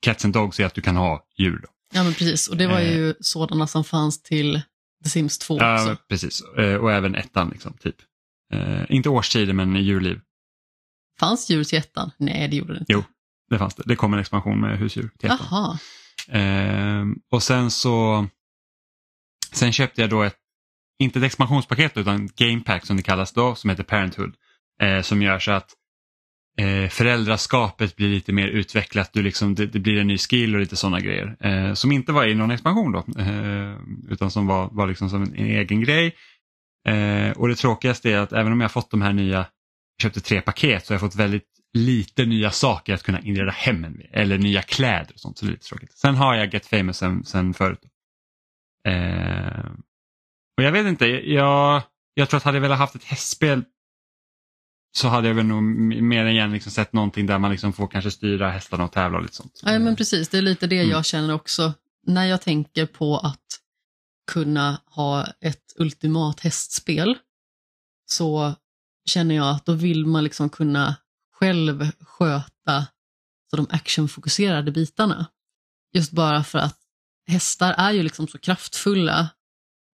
Cats and Dogs är att du kan ha djur. Då. Ja, men precis. Och det var ju sådana som fanns till The Sims 2 Ja, också. precis. Eh, och även ettan liksom, typ. Eh, inte årstider men djurliv. Fanns djur till ettan? Nej, det gjorde det inte. Jo, det fanns det. Det kom en expansion med husdjur till ettan. Jaha. Eh, och sen så Sen köpte jag då ett, inte ett expansionspaket utan Game Pack som det kallas då, som heter Parenthood. Eh, som gör så att eh, föräldraskapet blir lite mer utvecklat, du liksom, det, det blir en ny skill och lite sådana grejer. Eh, som inte var i någon expansion då, eh, utan som var, var liksom som en, en egen grej. Eh, och det tråkigaste är att även om jag fått de här nya, köpte tre paket så har jag fått väldigt lite nya saker att kunna inreda hemmen med. Eller nya kläder och sånt. Så det är lite tråkigt. Sen har jag Get Famous sen, sen förut. Och jag vet inte, jag, jag tror att hade jag velat haft ett hästspel så hade jag väl nog mer än igen liksom sett någonting där man liksom får kanske styra hästarna och tävla och lite sånt. Ja, men precis, det är lite det Mm. jag känner också. När jag tänker på att kunna ha ett ultimat hästspel så känner jag att då vill man liksom kunna själv sköta så de actionfokuserade bitarna. Just bara för att hästar är ju liksom så kraftfulla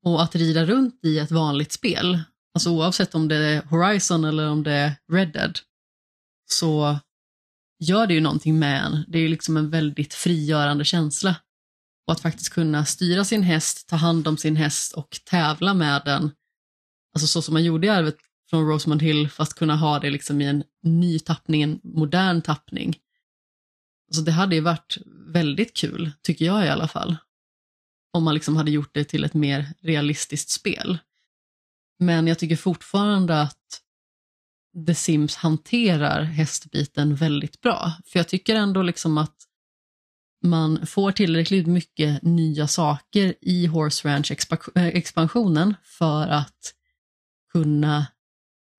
och att rida runt i ett vanligt spel, alltså oavsett om det är Horizon eller om det är Red Dead, så gör det ju någonting med en. Det är ju liksom en väldigt frigörande känsla. Och att faktiskt kunna styra sin häst, ta hand om sin häst och tävla med den, alltså så som man gjorde i arvet från Rosemond Hill, fast kunna ha det liksom i en ny tappning, en modern tappning. Alltså det hade ju varit väldigt kul, tycker jag i alla fall. Om man liksom hade gjort det till ett mer realistiskt spel. Men jag tycker fortfarande att The Sims hanterar hästbiten väldigt bra. För jag tycker ändå liksom att man får tillräckligt mycket nya saker i Horse Ranch-expansionen eh, för att kunna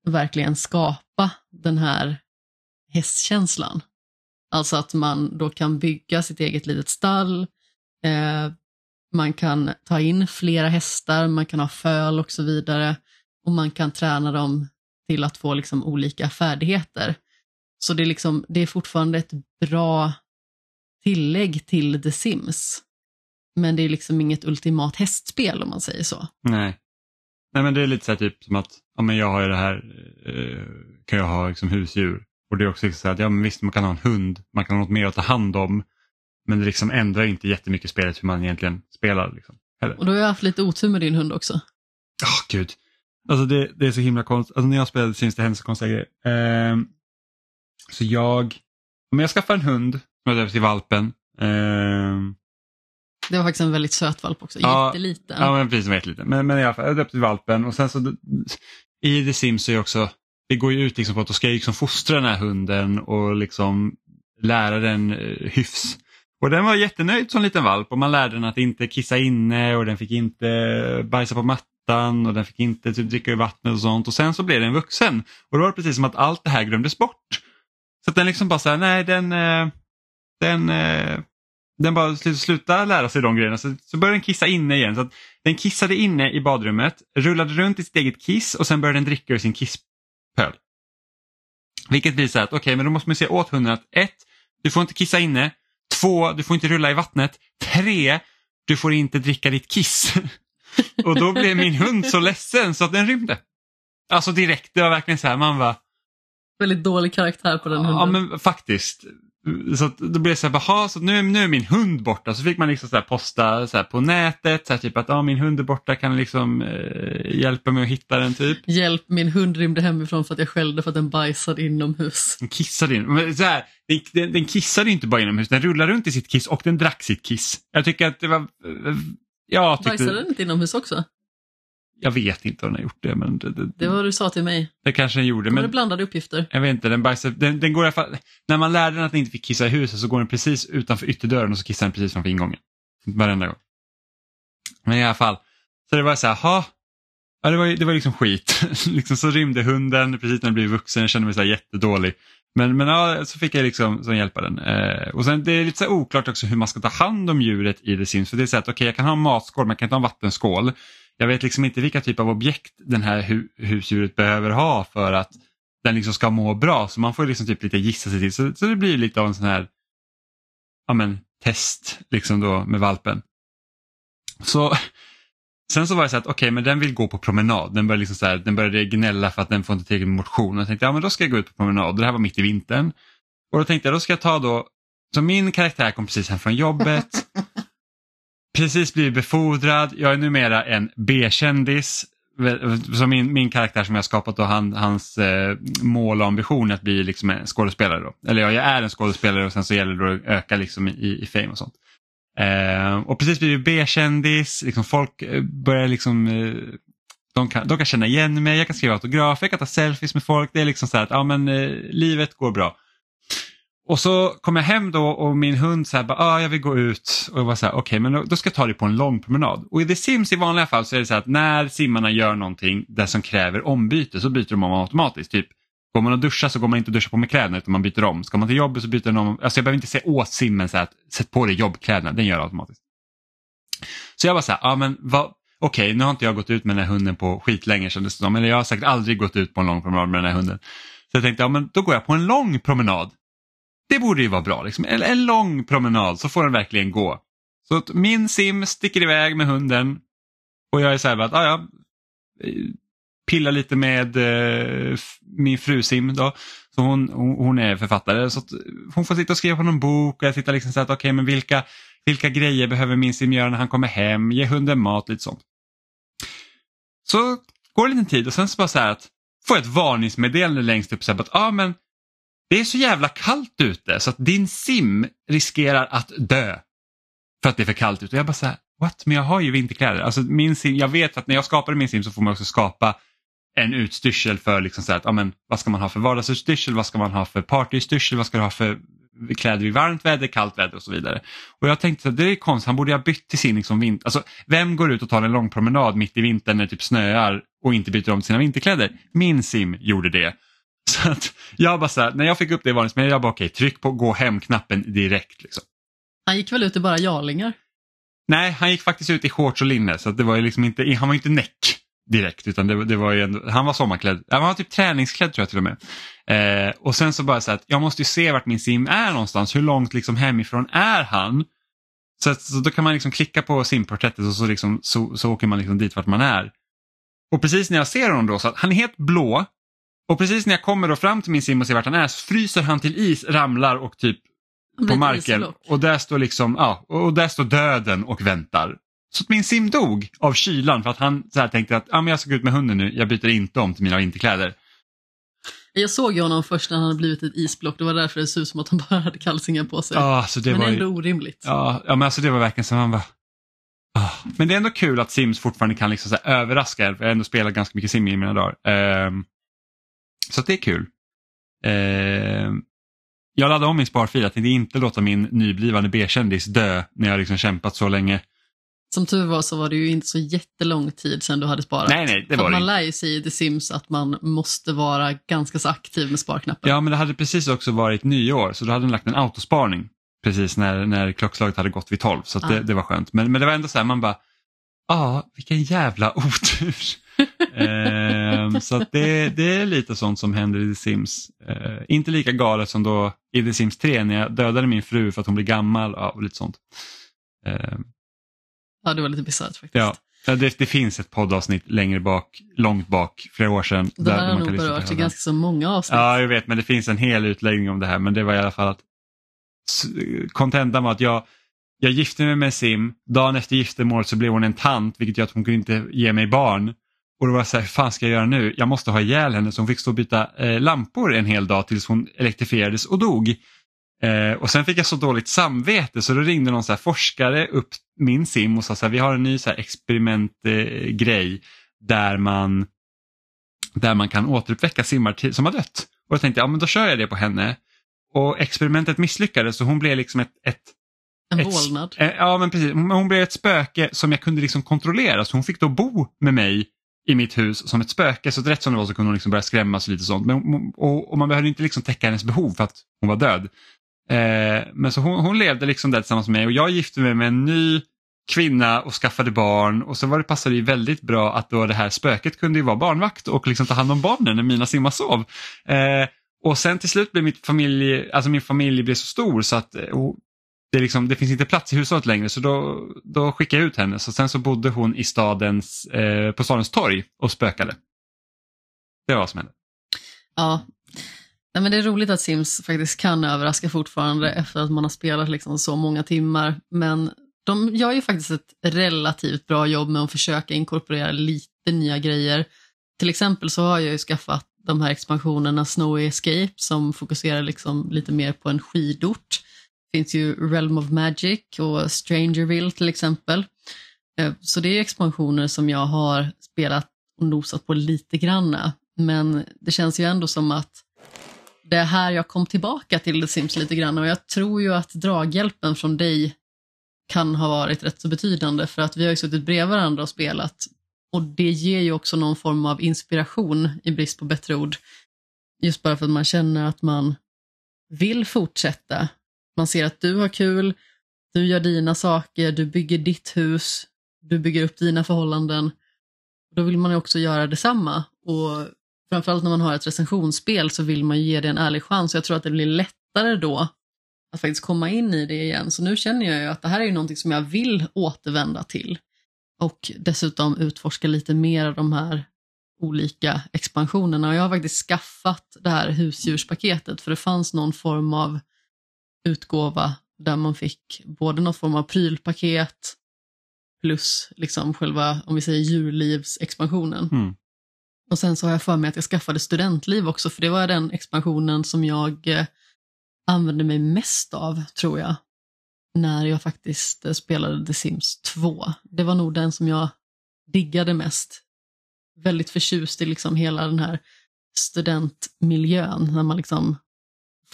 verkligen skapa den här hästkänslan. Alltså att man då kan bygga sitt eget litet stall, eh, man kan ta in flera hästar, man kan ha föl och så vidare och man kan träna dem till att få liksom olika färdigheter. Så det är, liksom, det är fortfarande ett bra tillägg till The Sims. Men det är liksom inget ultimat hästspel om man säger så. Nej. Nej men det är lite så här typ som att ja, men jag har ju det här, eh, kan jag ha liksom husdjur. Och det är också så att ja, men visst man kan ha en hund, man kan ha något mer att ta hand om. Men det liksom ändrar inte jättemycket spelet hur man egentligen spelar. Liksom, heller. Och då har jag haft lite otur med din hund också. Åh gud. Alltså det, det är så himla konstigt. Alltså när jag spelade syns det hända så konstiga grejer. Ehm, så jag, om jag skaffar en hund som jag döper till valpen. ehm, Det var faktiskt en väldigt söt valp också, Ja, jätteliten. Ja, men precis jätteliten. Men, men i alla fall, jag döpte till valpen och sen så i The Sims så är också, det går ju ut liksom på att då ska jag liksom fostra den här hunden och liksom lära den eh, hyfs. Och den var jättenöjd som liten valp och man lärde den att inte kissa inne och den fick inte bajsa på mattan och den fick inte typ, dricka ur vattnet och sånt. Och sen så blev den vuxen och då var det precis som att allt det här glömdes bort. Så att den liksom bara såhär, nej den, eh, den, eh, den bara slutade lära sig de grejerna så, så började den kissa inne igen. Så att den kissade inne i badrummet, rullade runt i sitt eget kiss och sen började den dricka ur sin kisspöl. Vilket visar att okej, men då måste man se åt hunden att ett, du får inte kissa inne. Två, du får inte rulla i vattnet. Tre, du får inte dricka ditt kiss. och då blev min hund så ledsen så att den rymde. Alltså direkt, det var verkligen så här, man bara, Väldigt dålig karaktär på den hunden. Ja men faktiskt. Så då blev det så här, "Jaha, så nu, nu är min hund borta. Så fick man liksom så posta så på nätet, så här typ att ah, min hund är borta, kan liksom eh, hjälpa mig att hitta den typ. Hjälp, min hund rymde hemifrån för att jag skällde för att den bajsade inomhus. Den kissade in. Men så här, den, den, den kissade inte bara inomhus, den rullade runt i sitt kiss och den drack sitt kiss. Jag tycker att det var... eh, Jag, Bajsade tyckte, den inte inomhus också? Jag vet inte om den har gjort det, men det, det, Det var vad du sa till mig. det kanske den gjorde. Det Men, blandade uppgifter. Jag vet inte, den bajsar, den, den går i alla fall, när man lärde den att den inte fick kissa i huset så går den precis utanför ytterdörren och så kissar den precis framför ingången. Varenda gång. Men i alla fall, så det var så här, ha. Ja, det var, det var liksom skit. liksom så rymde hunden precis när den blev vuxen, jag kände mig så här jättedålig. Men, men ja, så fick jag liksom så hjälpa den. Eh, och sen det är lite så oklart också hur man ska ta hand om djuret i The Sims. För det är så att okej, jag kan ha en matskål men jag kan inte ha en vattenskål. Jag vet liksom inte vilka typ av objekt den här hu husdjuret behöver ha för att den liksom ska må bra. Så man får liksom typ lite gissa sig till. Så, så det blir lite av en sån här ja, men, test liksom då med valpen. Så Sen så var det så att okej, men den vill gå på promenad. Den började, liksom så här, den började gnälla för att den får inte tillräckligt med motion. Jag tänkte, ja men då ska jag gå ut på promenad. Det här var mitt i vintern. Och då tänkte jag, då ska jag ta då, så min karaktär kom precis hem från jobbet. precis blivit befordrad. Jag är numera en B-kändis. Som min, min karaktär som jag har skapat och han, hans eh, mål och ambition är att bli liksom en skådespelare. Då. Eller ja, jag är en skådespelare och sen så gäller det att öka liksom i, i fame och sånt. Eh, och precis blivit B-kändis, liksom folk eh, börjar liksom eh, De kan, de kan känna igen mig, jag kan skriva autografer, jag kan ta selfies med folk. Det är liksom så här att ja, men, eh, livet går bra. Och så kom jag hem då och min hund så här, bara, ah, jag vill gå ut. Och jag var så här, okej okay, men då, då, ska jag ta dig på en lång promenad. Och i The Sims i vanliga fall så är det så här att när simmarna gör någonting där som kräver ombyte så byter de om automatiskt. Typ Går man och duschar så går man inte och duschar på med kläderna utan man byter om. Ska man till jobbet så byter den om. Alltså jag behöver inte säga åt simmen så här, att sätt på dig jobbkläderna, den gör det automatiskt. Så jag var så här, ah, men vad, okej okay, nu har inte jag gått ut med den här hunden på skitlänge kändes det som. Eller jag har säkert aldrig gått ut på en lång promenad med den här hunden. Så jag tänkte, ja men då går jag på en lång promenad. Det borde ju vara bra, liksom. en, en lång promenad så får den verkligen gå. Så att min sim sticker iväg med hunden och jag är så här, att, ah, ja, eh, ja, pillar lite med eh, min fru Sim då. Så hon, hon är författare så hon får sitta och skriva på någon bok och jag tittar liksom så att okej okay, men vilka, vilka grejer behöver min Sim göra när han kommer hem, ge hunden mat, lite sånt. Så går det en liten tid och sen så bara så här att får jag ett varningsmeddelande längst upp så här, att ah, men det är så jävla kallt ute så att din sim riskerar att dö. För att det är för kallt ute. Och jag bara så här, what? Men jag har ju vinterkläder. Alltså min sim, jag vet att när jag skapade min sim så får man också skapa en utstyrsel för liksom så här, att, amen, vad ska man ha för vardagsutstyrsel, vad ska man ha för partyutstyrsel, vad ska du ha för kläder i varmt väder, kallt väder och så vidare. Och jag tänkte att det är konstigt, han borde ha bytt till sin liksom vinter. Alltså, vem går ut och tar en lång promenad mitt i vintern när det typ snöar och inte byter om sina vinterkläder? Min sim gjorde det. Så att jag bara så här, när jag fick upp det i varningsmeddelandet, jag bara okej, okay, tryck på gå hem-knappen direkt. Liksom. Han gick väl ut i bara jarlingar? Nej, han gick faktiskt ut i shorts och linne så det var liksom inte, han var inte näck direkt utan det, det var ju ändå, han var sommarklädd, han var typ träningsklädd tror jag till och med. Eh, och sen så bara så att jag måste ju se vart min sim är någonstans, hur långt liksom hemifrån är han? Så, att, så då kan man liksom klicka på simporträttet och så, liksom, så, så åker man liksom dit vart man är. Och precis när jag ser honom då, så att han är helt blå och precis när jag kommer då fram till min sim och ser vart han är så fryser han till is, ramlar och typ på marken. Och där står liksom, ja, och där står döden och väntar. Så att min sim dog av kylan för att han så här tänkte att ah, men jag ska gå ut med hunden nu, jag byter inte om till mina vinterkläder. Jag såg ju honom först när han hade blivit ett isblock, det var därför det såg ut som att han bara hade kalsingar på sig. Ja, så det men var ändå orimligt. Ja, ja, men alltså det var verkligen som han bara... Ah. Men det är ändå kul att Sims fortfarande kan liksom så överraska. Jag har ändå spelat ganska mycket Sim i mina dagar. Um, så det är kul. Um, jag laddade om min sparfil, jag tänkte inte låta min nyblivande B-kändis dö när jag liksom kämpat så länge. Som tur var så var det ju inte så jättelång tid sedan du hade sparat. Nej, nej, det För var man det. lär ju sig i The Sims att man måste vara ganska så aktiv med sparknappen. Ja, men det hade precis också varit nyår så då hade den lagt en autosparning precis när, när klockslaget hade gått vid 12 så Ah. det, det var skönt. Men, men det var ändå så här, man bara, ja, vilken jävla otur. Ehm, så det, det är lite sånt som händer i The Sims. Eh, inte lika galet som då i The Sims 3 när jag dödade min fru för att hon blev gammal ja, och lite sånt. Ehm, Ja, det var lite bisarrt faktiskt. Ja, det, det finns ett poddavsnitt längre bak, långt bak, flera år sedan. Det här har man nog på berört i ganska så många avsnitt. Ja, jag vet, men det finns en hel utläggning om det här. Men det var i alla fall att kontentan var att jag, jag gifte mig med Sim. Dagen efter giftermålet så blev hon en tant, vilket gör att hon kunde inte ge mig barn. Och då var jag så här, hur fan ska jag göra nu? Jag måste ha ihjäl henne så hon fick stå och byta eh, lampor en hel dag tills hon elektrifierades och dog. Eh, och sen fick jag så dåligt samvete så då ringde någon så här forskare upp min sim och sa så här, vi har en ny så experimentgrej eh, där man där man kan återuppväcka simmar till, som har dött. Och jag tänkte, ja men då kör jag det på henne. Och experimentet misslyckades så hon blev liksom ett, ett en ett- vålnad. Eh, Ja, men precis. Hon hon blev ett spöke som jag kunde liksom kontrollera. Så hon fick då bo med mig i mitt hus som ett spöke. Så rätt som det var så kunde hon liksom börja skrämmas och lite sånt. Men, och, och man behövde inte liksom täcka hennes behov för att hon var död. Eh, men så hon, hon levde liksom där tillsammans med mig och jag gifte mig med en ny kvinna och skaffade barn och så var det, passade det väldigt bra att då det här spöket kunde ju vara barnvakt och liksom ta hand om barnen när mina simmar sov. Eh, och sen till slut blev mitt familj, alltså min familj blev så stor så att eh, det, liksom, det finns inte plats i hushållet längre så då, då skickade jag ut henne. Så sen så bodde hon i stadens, eh, på stadens torg och spökade. Det var vad som hände. Ja. Nej, men det är roligt att Sims faktiskt kan överraska fortfarande efter att man har spelat liksom så många timmar. Men de gör ju faktiskt ett relativt bra jobb med att försöka inkorporera lite nya grejer. Till exempel så har jag ju skaffat de här expansionerna Snowy Escape som fokuserar liksom lite mer på en skidort. Det finns ju Realm of Magic och Strangerville till exempel. Eh, så det är expansioner som jag har spelat och nosat på lite granna. Men det känns ju ändå som att det är här jag kom tillbaka till The Sims lite grann och jag tror ju att draghjälpen från dig kan ha varit rätt så betydande för att vi har ju suttit bredvid varandra och spelat och det ger ju också någon form av inspiration i brist på bättre ord. Just bara för att man känner att man vill fortsätta. Man ser att du har kul, du gör dina saker, du bygger ditt hus, du bygger upp dina förhållanden. Då vill man ju också göra detsamma och framförallt när man har ett recensionsspel så vill man ju ge det en ärlig chans. Jag tror att det blir lättare då att faktiskt komma in i det igen. Så nu känner jag ju att det här är ju någonting som jag vill återvända till. Och dessutom utforska lite mer av de här olika expansionerna. Och jag har faktiskt skaffat det här husdjurspaketet för det fanns någon form av utgåva där man fick både någon form av prylpaket plus liksom själva, om vi säger djurlivsexpansionen. Mm. Och sen så har jag för mig att jag skaffade studentliv också, för det var den expansionen som jag eh, använde mig mest av, tror jag, när jag faktiskt eh, spelade The Sims 2. Det var nog den som jag diggade mest. Väldigt förtjust i liksom hela den här studentmiljön, när man liksom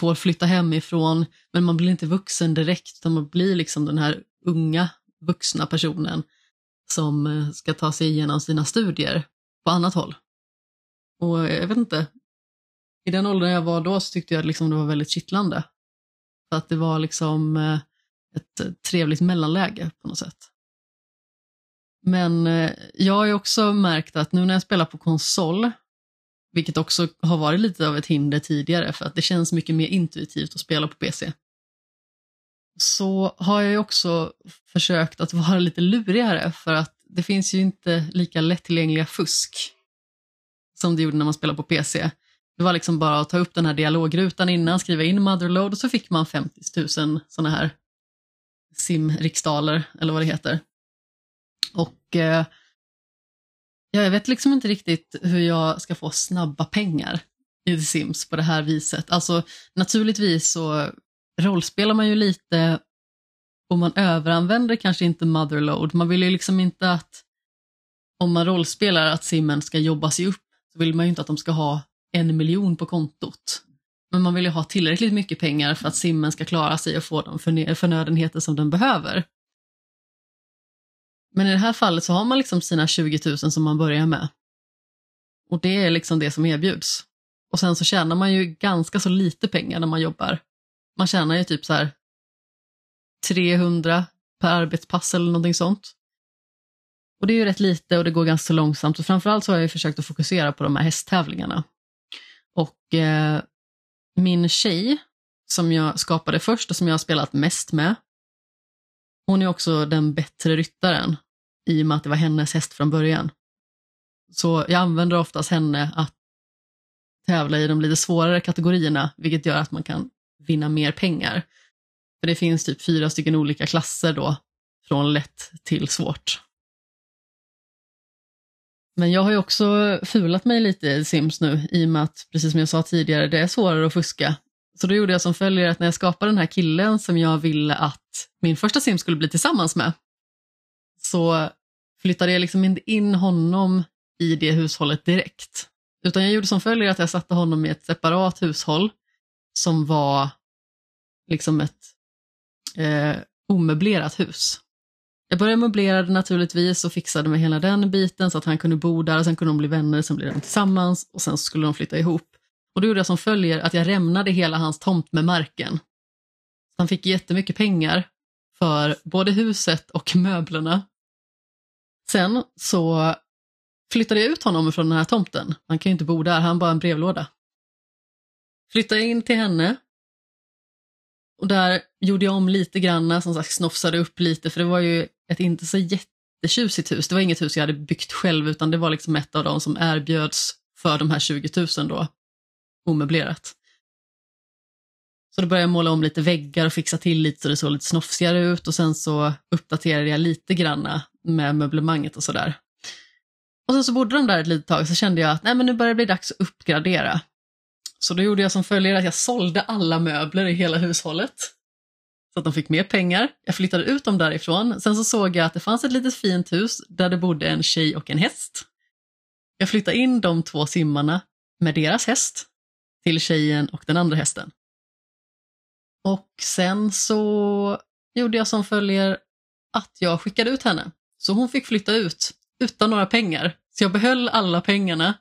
får flytta hemifrån, men man blir inte vuxen direkt, utan man blir liksom den här unga vuxna personen som eh, ska ta sig igenom sina studier på annat håll. Och jag vet inte, i den åldern jag var då så tyckte jag liksom det var väldigt kittlande. För att det var liksom eh, ett trevligt mellanläge på något sätt. Men eh, jag har ju också märkt att nu när jag spelar på konsol, vilket också har varit lite av ett hinder tidigare för att det känns mycket mer intuitivt att spela på PC, så har jag ju också försökt att vara lite lurigare för att det finns ju inte lika lättillgängliga fusk som det gjorde när man spelade på PC. Det var liksom bara att ta upp den här dialogrutan innan, skriva in motherload och så fick man 50 000 sådana här simriksdaler eller vad det heter. Och eh, jag vet liksom inte riktigt hur jag ska få snabba pengar i The Sims på det här viset. Alltså naturligtvis så rollspelar man ju lite och man överanvänder kanske inte motherload. Man vill ju liksom inte att om man rollspelar att simmen ska jobba sig upp så vill man ju inte att de ska ha en miljon på kontot. Men man vill ju ha tillräckligt mycket pengar för att simmen ska klara sig och få de förnödenheter som den behöver. Men i det här fallet så har man liksom sina 20 000 som man börjar med. Och det är liksom det som erbjuds. Och sen så tjänar man ju ganska så lite pengar när man jobbar. Man tjänar ju typ så här 300 per arbetspass eller någonting sånt. Och det är ju rätt lite och det går ganska långsamt och framförallt så har jag försökt att fokusera på de här hästtävlingarna. Och eh, min tjej som jag skapade först och som jag har spelat mest med, hon är också den bättre ryttaren i och med att det var hennes häst från början. Så jag använder oftast henne att tävla i de lite svårare kategorierna, vilket gör att man kan vinna mer pengar. För det finns typ fyra stycken olika klasser då, från lätt till svårt. Men jag har ju också fulat mig lite i Sims nu i och med att, precis som jag sa tidigare, det är svårare att fuska. Så då gjorde jag som följer att när jag skapade den här killen som jag ville att min första Sim skulle bli tillsammans med, så flyttade jag liksom inte in honom i det hushållet direkt. Utan jag gjorde som följer att jag satte honom i ett separat hushåll som var liksom ett eh, omöblerat hus. Jag började möblera det naturligtvis och fixade med hela den biten så att han kunde bo där, och sen kunde de bli vänner, sen blev de tillsammans och sen skulle de flytta ihop. Och då gjorde jag som följer att jag rämnade hela hans tomt med marken. Han fick jättemycket pengar för både huset och möblerna. Sen så flyttade jag ut honom från den här tomten. Han kan ju inte bo där, han har bara en brevlåda. Flyttade in till henne och där gjorde jag om lite grann, som sagt snofsade upp lite för det var ju ett inte så jättetjusigt hus. Det var inget hus jag hade byggt själv utan det var liksom ett av de som erbjöds för de här 20 000 då, omöblerat. Så då började jag måla om lite väggar och fixa till lite så det såg lite snofsigare ut och sen så uppdaterade jag lite granna med möblemanget och sådär. Och sen så bodde de där ett litet tag så kände jag att nej men nu börjar det bli dags att uppgradera. Så då gjorde jag som följer att jag sålde alla möbler i hela hushållet. Så att de fick mer pengar. Jag flyttade ut dem därifrån. Sen så såg jag att det fanns ett litet fint hus där det bodde en tjej och en häst. Jag flyttade in de två simmarna med deras häst till tjejen och den andra hästen. Och sen så gjorde jag som följer att jag skickade ut henne. Så hon fick flytta ut utan några pengar. Så jag behöll alla pengarna.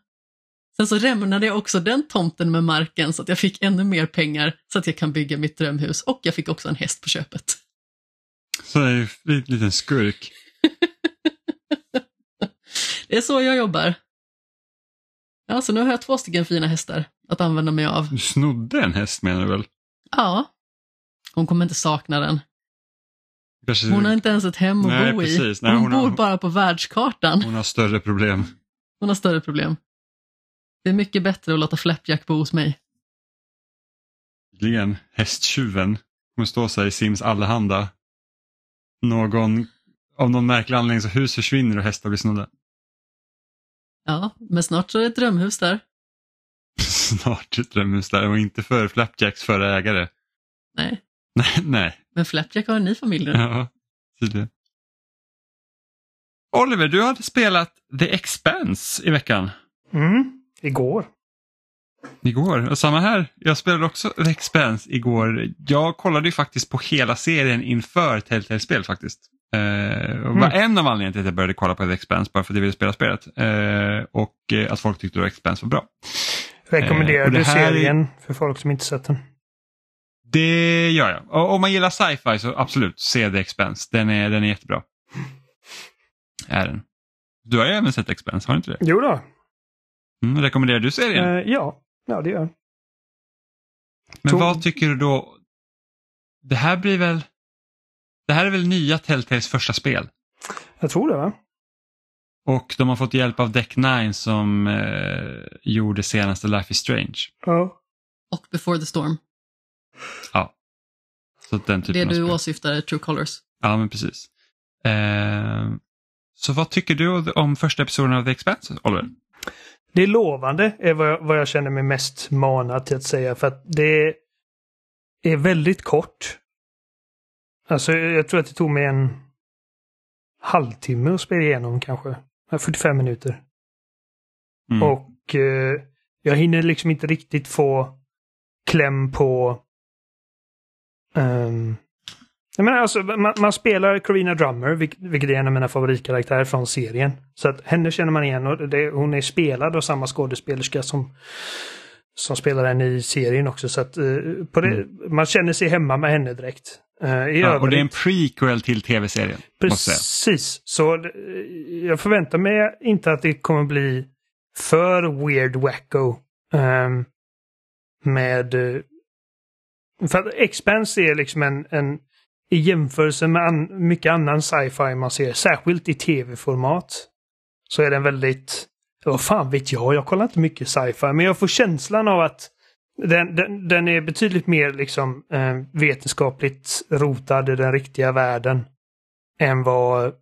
Sen så rämnade jag också den tomten med marken så att jag fick ännu mer pengar så att jag kan bygga mitt drömhus och jag fick också en häst på köpet. Så det är en liten skurk. Det är så jag jobbar. Ja, så nu har jag två stycken fina hästar att använda mig av. Du snodde en häst menar du väl? Ja. Hon kommer inte sakna den. Kanske... Hon har inte ens ett hem att Nej, bo precis. i. Nej, hon, hon har- bor bara på världskartan. Hon har större problem. Hon har större problem. Det är mycket bättre att låta Flapjack bo hos mig. Tydligen. Hästtjuven kommer stå sig i Sims Allehanda. Någon, av någon märklig anledning så hus försvinner och hästar blir snodda. Ja, men snart så är det ett drömhus där. Snart ett drömhus där och inte för Flapjacks förra ägare. Nej, Nej, nej. men Flapjack har en ny familj nu. Ja, tydligen. Oliver, du hade spelat The Expanse i veckan. Mm, igår. Igår. Och samma här. Jag spelade också The Expanse igår. Jag kollade ju faktiskt på hela serien inför Telltale-spel faktiskt. Eh, och var en av anledningarna till att jag började kolla på The Expanse bara för att jag ville spela spelet. Eh, och eh, att folk tyckte The Expanse var bra. Rekommenderar Eh, det du här är- serien för folk som inte sett den? Det gör jag. Och om man gillar sci-fi så absolut, se The Expanse. Den är, den är jättebra. Är den. Du har ju även sett Expanse, har du inte det? Jo då. Mm, rekommenderar du serien? Eh, ja. ja, det gör jag. Men Tom- vad tycker du då? Det här blir väl... Det här är väl nya Telltales första spel? Jag tror det va? Och de har fått hjälp av Deck Nine som eh, gjorde senaste Life is Strange. Ja. Och Before the Storm. Ja. Så den typen Det av du spel. åsyftar är True Colors. Ja, men precis. Eh, så vad tycker du om första episoden av The Expanse, Oliver? Det är lovande, är vad jag, vad jag känner mig mest manad till att säga. För att det är väldigt kort. Alltså, jag tror att det tog mig en halvtimme att spela igenom kanske. Ja, 45 minuter. Mm. Och eh, jag hinner liksom inte riktigt få kläm på... Um, jag menar alltså, man, man spelar Corina Drummer, vilk, vilket är en av mina favoritkaraktärer från serien. Så att henne känner man igen och det, hon är spelad av samma skådespelerska som, som spelar henne i serien också. Så att eh, på det, man känner sig hemma med henne direkt. Uh, Mm. ja, och det är en prequel till tv-serien. Precis. Så eh, jag förväntar mig inte att det kommer bli för weird wacko. ehm, med för att Expanse är liksom en, en i jämförelse med an, mycket annan sci-fi man ser, särskilt i tv-format, så är den väldigt... Vad fan vet jag? Jag kollar inte mycket sci-fi, men jag får känslan av att den, den, den är betydligt mer liksom eh, vetenskapligt rotad i den riktiga världen än vad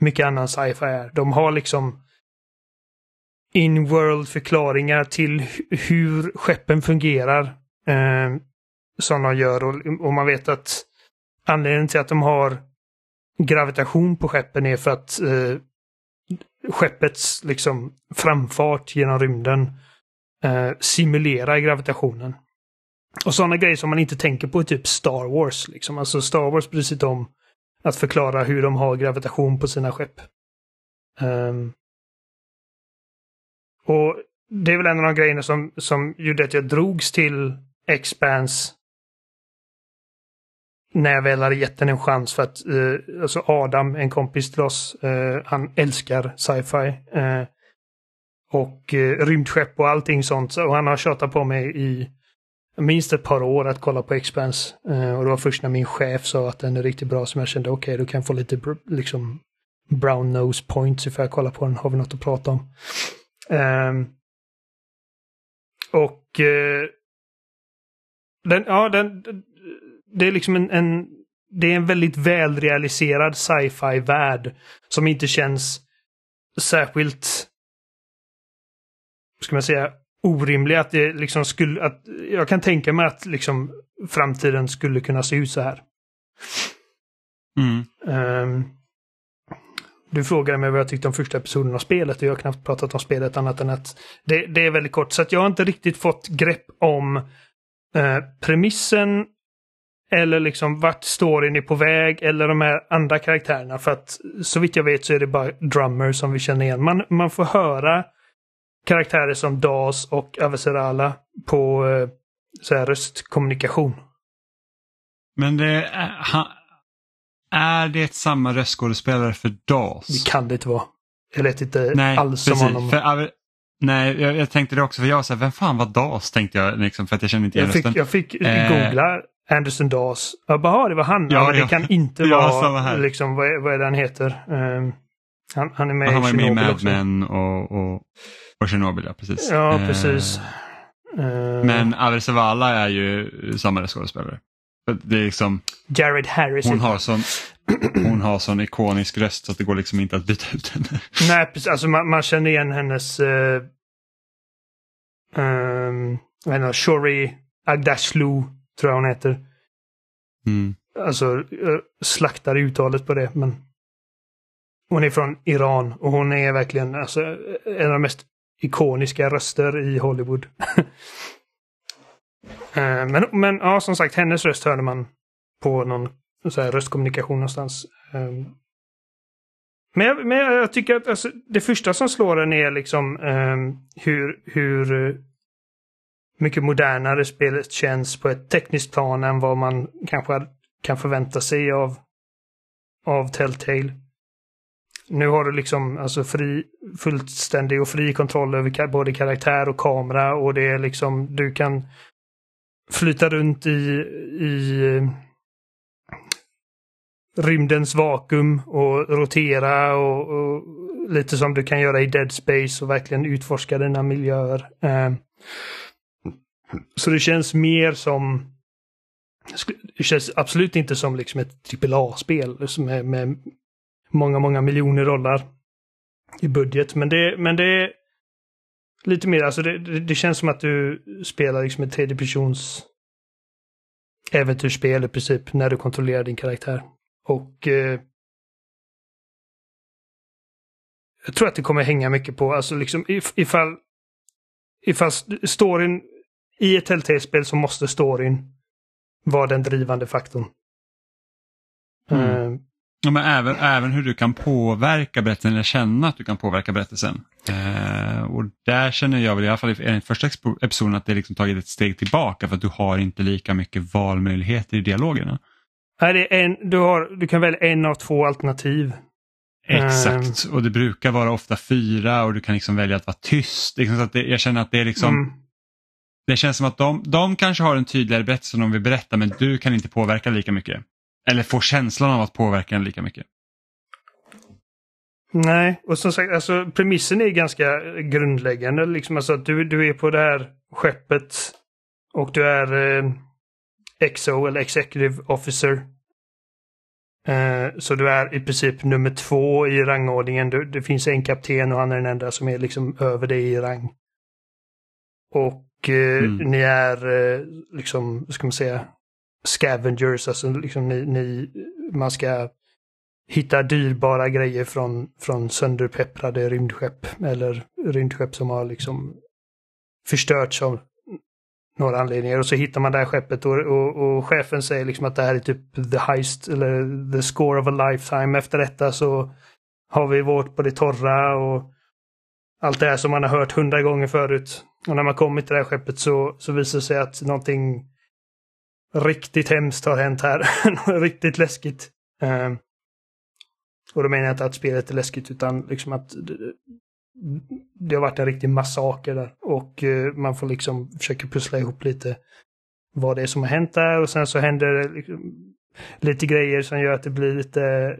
mycket annan sci-fi är. De har liksom in-world förklaringar till hur skeppen fungerar. Eh, som de gör och, och man vet att anledningen till att de har gravitation på skeppen är för att eh, skeppets liksom framfart genom rymden eh, simulerar gravitationen. Och sådana grejer som man inte tänker på i typ Star Wars. Liksom. Alltså Star Wars bryr sig inte om att förklara hur de har gravitation på sina skepp. Um, och det är väl en av de grejerna som, som gjorde att jag drogs till Expanse när jag väl hade gett den en chans för att eh, alltså Adam, en kompis till oss, eh, han älskar sci-fi. Eh, och eh, rymdskepp och allting sånt. Och han har tjatat på mig i minst ett par år att kolla på Expanse. Eh, och det var först när min chef sa att den är riktigt bra som jag kände okej, du kan få lite br- liksom brown nose points ifall jag kollar på den. Har vi något att prata om? Ehm, och eh, den, ja, den, det är liksom en, en det är en väldigt välrealiserad sci-fi värld som inte känns särskilt ska man säga orimlig att det liksom skulle att jag kan tänka mig att liksom framtiden skulle kunna se ut så här. Mm. Ehm, du frågade mig vad jag tyckte om första episoden av spelet och jag har knappt pratat om spelet annat än att det, det är väldigt kort. Så att jag har inte riktigt fått grepp om eh, premissen eller liksom vart storyn är på väg eller de här andra karaktärerna. För att så vitt jag vet så är det bara Drummer som vi känner igen. Man, man får höra karaktärer som Das och Avesarala på eh, så här röstkommunikation. Men det är, ha, är det samma röstskådespelare för DAS? Det kan det inte vara. Jag lät inte Nej, alls precis. honom. För, nej, jag, jag tänkte det också för jag här, vem fan var DAS tänkte jag liksom, för att jag kände inte igen Jag fick, rösten. jag fick Eh. googla Anderson Das. Jag bara, "Ah, det var han. Ja, Ja, men det kan inte vara, liksom, vad, är- vad är det han heter? Ehm, han, han är med han i med Chernobyl Mad också. Men och, och, och Chernobyl, ja precis. Ja, Eh, precis. Ehm, Men Aversevala är ju samma röstskådespelare. För Det är liksom, Jared Harris. hon har sån, hon har sån ikonisk röst så att det går liksom inte att byta ut henne. Nej, precis. Alltså man, man känner igen hennes... Uh, um, heter hon? Shori Agdashlu, tror jag hon heter. Mm. Alltså, uh, slaktar uttalet på det, men... Hon är från Iran och hon är verkligen alltså, en av de mest ikoniska röster i Hollywood. Eh, men, men ja, som sagt, hennes röst hörde man på någon så här, röstkommunikation någonstans. Men jag, men jag tycker att alltså, det första som slår en är liksom hur, hur eh, mycket modernare spelet känns på ett tekniskt plan än vad man kanske kan förvänta sig av, av Telltale. Nu har du liksom alltså fri, fullständig och fri kontroll över ka- både karaktär och kamera och det är liksom du kan flyta runt i, i rymdens vakuum och rotera och, och lite som du kan göra i Dead Space och verkligen utforska dina miljöer. Eh, så det känns mer som det känns absolut inte som liksom ett AAA-spel som är med många, många miljoner dollar i budget. Men det, men det är lite mer, alltså det, det, det känns som att du spelar liksom ett tredjepersons äventyrsspel i princip när du kontrollerar din karaktär. Och eh, jag tror att det kommer hänga mycket på, alltså liksom if, ifall, ifall storyn i ett Telltale-spel så måste storyn vara den drivande faktorn. Mm. Eh, Ja, men även, även hur du kan påverka berättelsen eller känna att du kan påverka berättelsen. Eh, och där känner jag väl i alla fall i den första episoden att det liksom tagit ett steg tillbaka för att du har inte lika mycket valmöjligheter i dialogerna. Nej, det är en, du, har, du kan välja en av två alternativ. Exakt, och det brukar vara ofta fyra och du kan liksom välja att vara tyst. Liksom så att det, jag känner att det är liksom Mm. Det känns som att de, de kanske har en tydligare berättelse som de vill berätta men du kan inte påverka lika mycket. Eller få känslan av att påverka den lika mycket. Nej, och som sagt, alltså premissen är ganska grundläggande. Liksom alltså att du, du är på det här skeppet och du är eh, XO eller Executive Officer. Eh, så du är i princip nummer två i rangordningen. Du, det finns en kapten och han är den enda som är liksom över dig i rang. Och Mm. ni är eh, liksom, ska man säga, scavengers, alltså liksom ni, ni man ska hitta dyrbara grejer från, från sönderpepprade rymdskepp eller rymdskepp som har liksom förstörts av några anledningar. Och så hittar man det här skeppet och, och, och chefen säger liksom att det här är typ the heist eller the score of a lifetime. Efter detta så har vi vårt på det torra och allt det här som man har hört hundra gånger förut. Och när man kommer till det här skeppet så, så visar det sig att någonting riktigt hemskt har hänt här. riktigt läskigt. Eh, och då menar jag inte att spelet är läskigt utan liksom att det, det har varit en riktig massaker där. Och eh, man får liksom försöka pussla ihop lite vad det är som har hänt där och sen så händer det liksom lite grejer som gör att det blir lite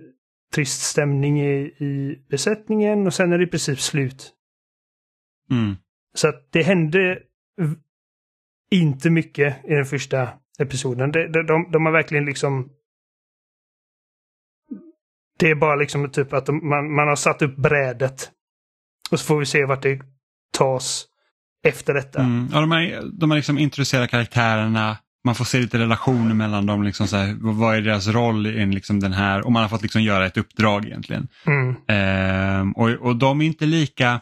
trist stämning i, i besättningen och sen är det i princip slut. Mm. Så att det hände inte mycket i den första episoden. De, de, de, de har verkligen liksom... Det är bara liksom typ att de, man, man har satt upp brädet. Och så får vi se vart det tas efter detta. Mm. Ja, de, har, de har liksom introducerat karaktärerna man får se lite relationer mellan dem, liksom så här, vad är deras roll i liksom den här, och man har fått liksom göra ett uppdrag egentligen. Mm. Ehm, och, och de är inte lika,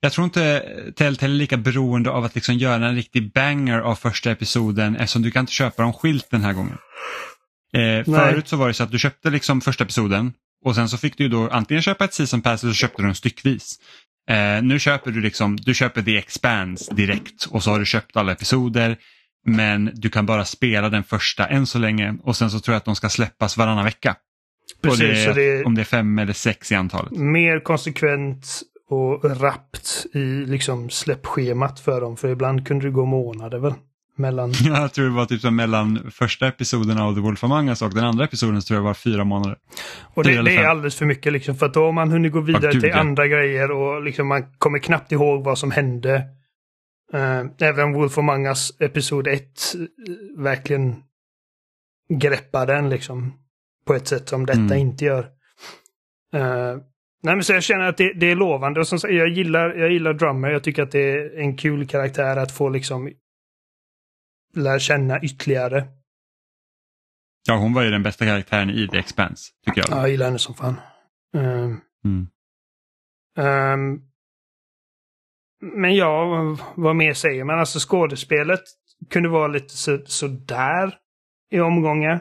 jag tror inte Telltale är lika beroende av att liksom göra en riktig banger av första episoden eftersom du kan inte köpa dem skilt den här gången. Eh, förut så var det så att du köpte liksom första episoden och sen så fick du då antingen köpa ett season pass eller så köpte du den styckvis. Eh, nu köper du liksom, du köper The Expanse direkt och så har du köpt alla episoder men du kan bara spela den första än så länge och sen så tror jag att de ska släppas varannan vecka. Precis, det är, det är Om det är fem eller sex i antalet. mer konsekvent och rappt i liksom släppschemat för dem. För ibland kunde det gå månader väl. Mellan... Jag tror det var typ mellan första episoden av The Wolf Among Us och den andra episoden så tror jag var fyra månader. Och det, det är alldeles för mycket liksom. För att då har man hunnit gå vidare gud, till ja. andra grejer och liksom man kommer knappt ihåg vad som hände. Uh, även Wolf Among Us Episod 1 eh, verkligen greppar den liksom. På ett sätt som detta Mm. inte gör. Eh, nej men så jag känner att det, det är lovande och som jag gillar, jag gillar Drummer. Jag tycker att det är en kul karaktär att få liksom lära känna ytterligare. Ja, hon var ju den bästa karaktären i The Expanse, tycker jag. Ja, jag gillar henne som fan. Eh, Mm. Ehm, men ja, vad mer säger man? Alltså skådespelet kunde vara lite så, sådär i omgångar.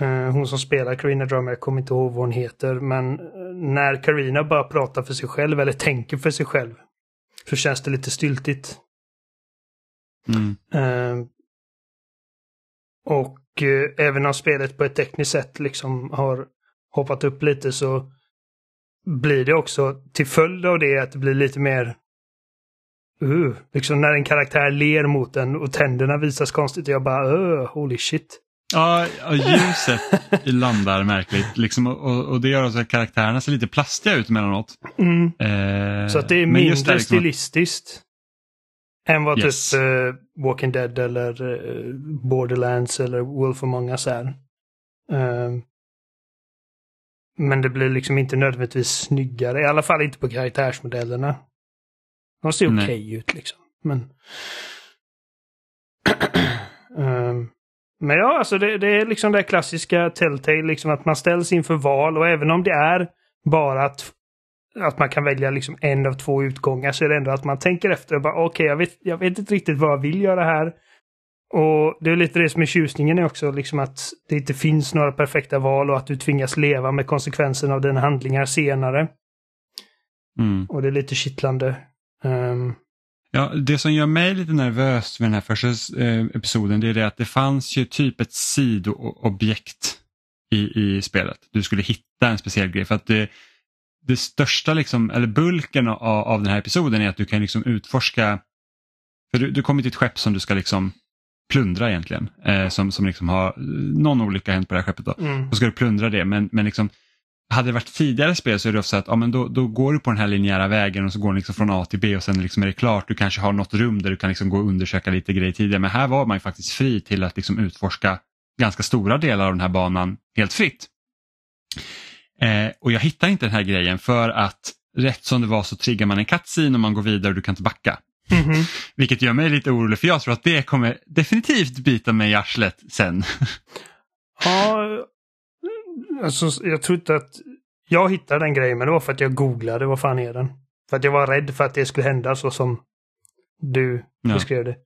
Eh, hon som spelar Carina Drummer, jag kommer inte ihåg vad hon heter, men eh, när Carina bara pratar för sig själv eller tänker för sig själv så känns det lite styltigt. Mm. Ehm, och eh, även om spelet på ett tekniskt sätt liksom har hoppat upp lite så blir det också till följd av det att det blir lite mer uh, liksom när en karaktär ler mot en och tänderna visas konstigt. Jag bara uh, holy shit. Ja, ljuset landar märkligt liksom, och, och det gör också att karaktärerna ser lite plastiga ut emellanåt. Mm. Eh, Så att det är mindre där liksom stilistiskt. Än vad Yes. typ eh, Walking Dead eller eh, Borderlands eller Wolf Among Us är. Ehm, men det blir liksom inte nödvändigtvis snyggare. I alla fall inte på karaktärsmodellerna. De ser okej ut liksom. Men... Ehm, men ja, alltså det, det är liksom det klassiska Telltale, liksom att man ställs inför val och även om det är bara att att man kan välja liksom en av två utgångar så är det ändå att man tänker efter och bara okej, jag, vet, jag vet inte riktigt vad jag vill göra här. Och det är lite det som är tjusningen är också, liksom att det inte finns några perfekta val och att du tvingas leva med konsekvenserna av dina handlingar senare. Mm. Och det är lite kittlande. Ehm, Ja, det som gör mig lite nervös med den här första eh, episoden det är det att det fanns ju typ ett sidoobjekt i, i spelet. Du skulle hitta en speciell grej för att det, det största, liksom, eller bulken av, av den här episoden är att du kan liksom utforska, för du, du kommer till ett skepp som du ska liksom plundra egentligen, eh, som, som liksom har någon olycka hänt på det här skeppet. Då. mm, Då ska du plundra det men, men liksom hade det varit tidigare spel så är det ofta så att ja, men då, då går du på den här linjära vägen och så går den liksom från A till B och sen liksom är det klart. Du kanske har något rum där du kan liksom gå och undersöka lite grejer tidigare. Men här var man ju faktiskt fri till att liksom utforska ganska stora delar av den här banan helt fritt. Eh, och jag hittar inte den här grejen för att rätt som det var så triggar man en cutscene och man går vidare och du kan inte backa. mhm. Vilket gör mig lite orolig för jag tror att det kommer definitivt bita mig i arslet sen. Ja, alltså jag tror inte att jag hittade den grejen, men det var för att jag googlade vad fan är den. För att jag var rädd för att det skulle hända så som du Ja. beskrev det.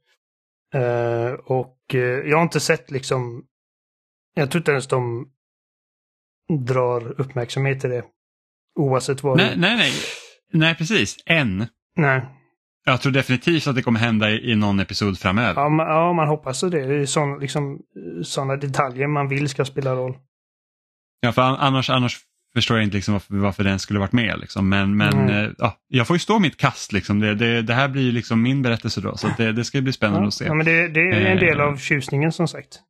Eh, och eh, jag har inte sett liksom, jag tror inte ens de drar uppmärksamhet till det. Oavsett vad. nej, nej, nej. Nej, precis. Än. nej. Jag tror definitivt att det kommer hända i, någon episod framöver. Ja, man, ja, man hoppas det. Det är sån, liksom, sådana detaljer man vill ska spela roll. Ja, för an- annars, annars förstår jag inte liksom varför, varför den skulle varit med. Liksom. Men, men Mm. eh, ja, jag får ju stå mitt kast. Liksom. Det, det, det här blir ju liksom min berättelse då. Så det, det ska bli spännande Ja, att se. ja, men det, det är en del Eh. av tjusningen som sagt.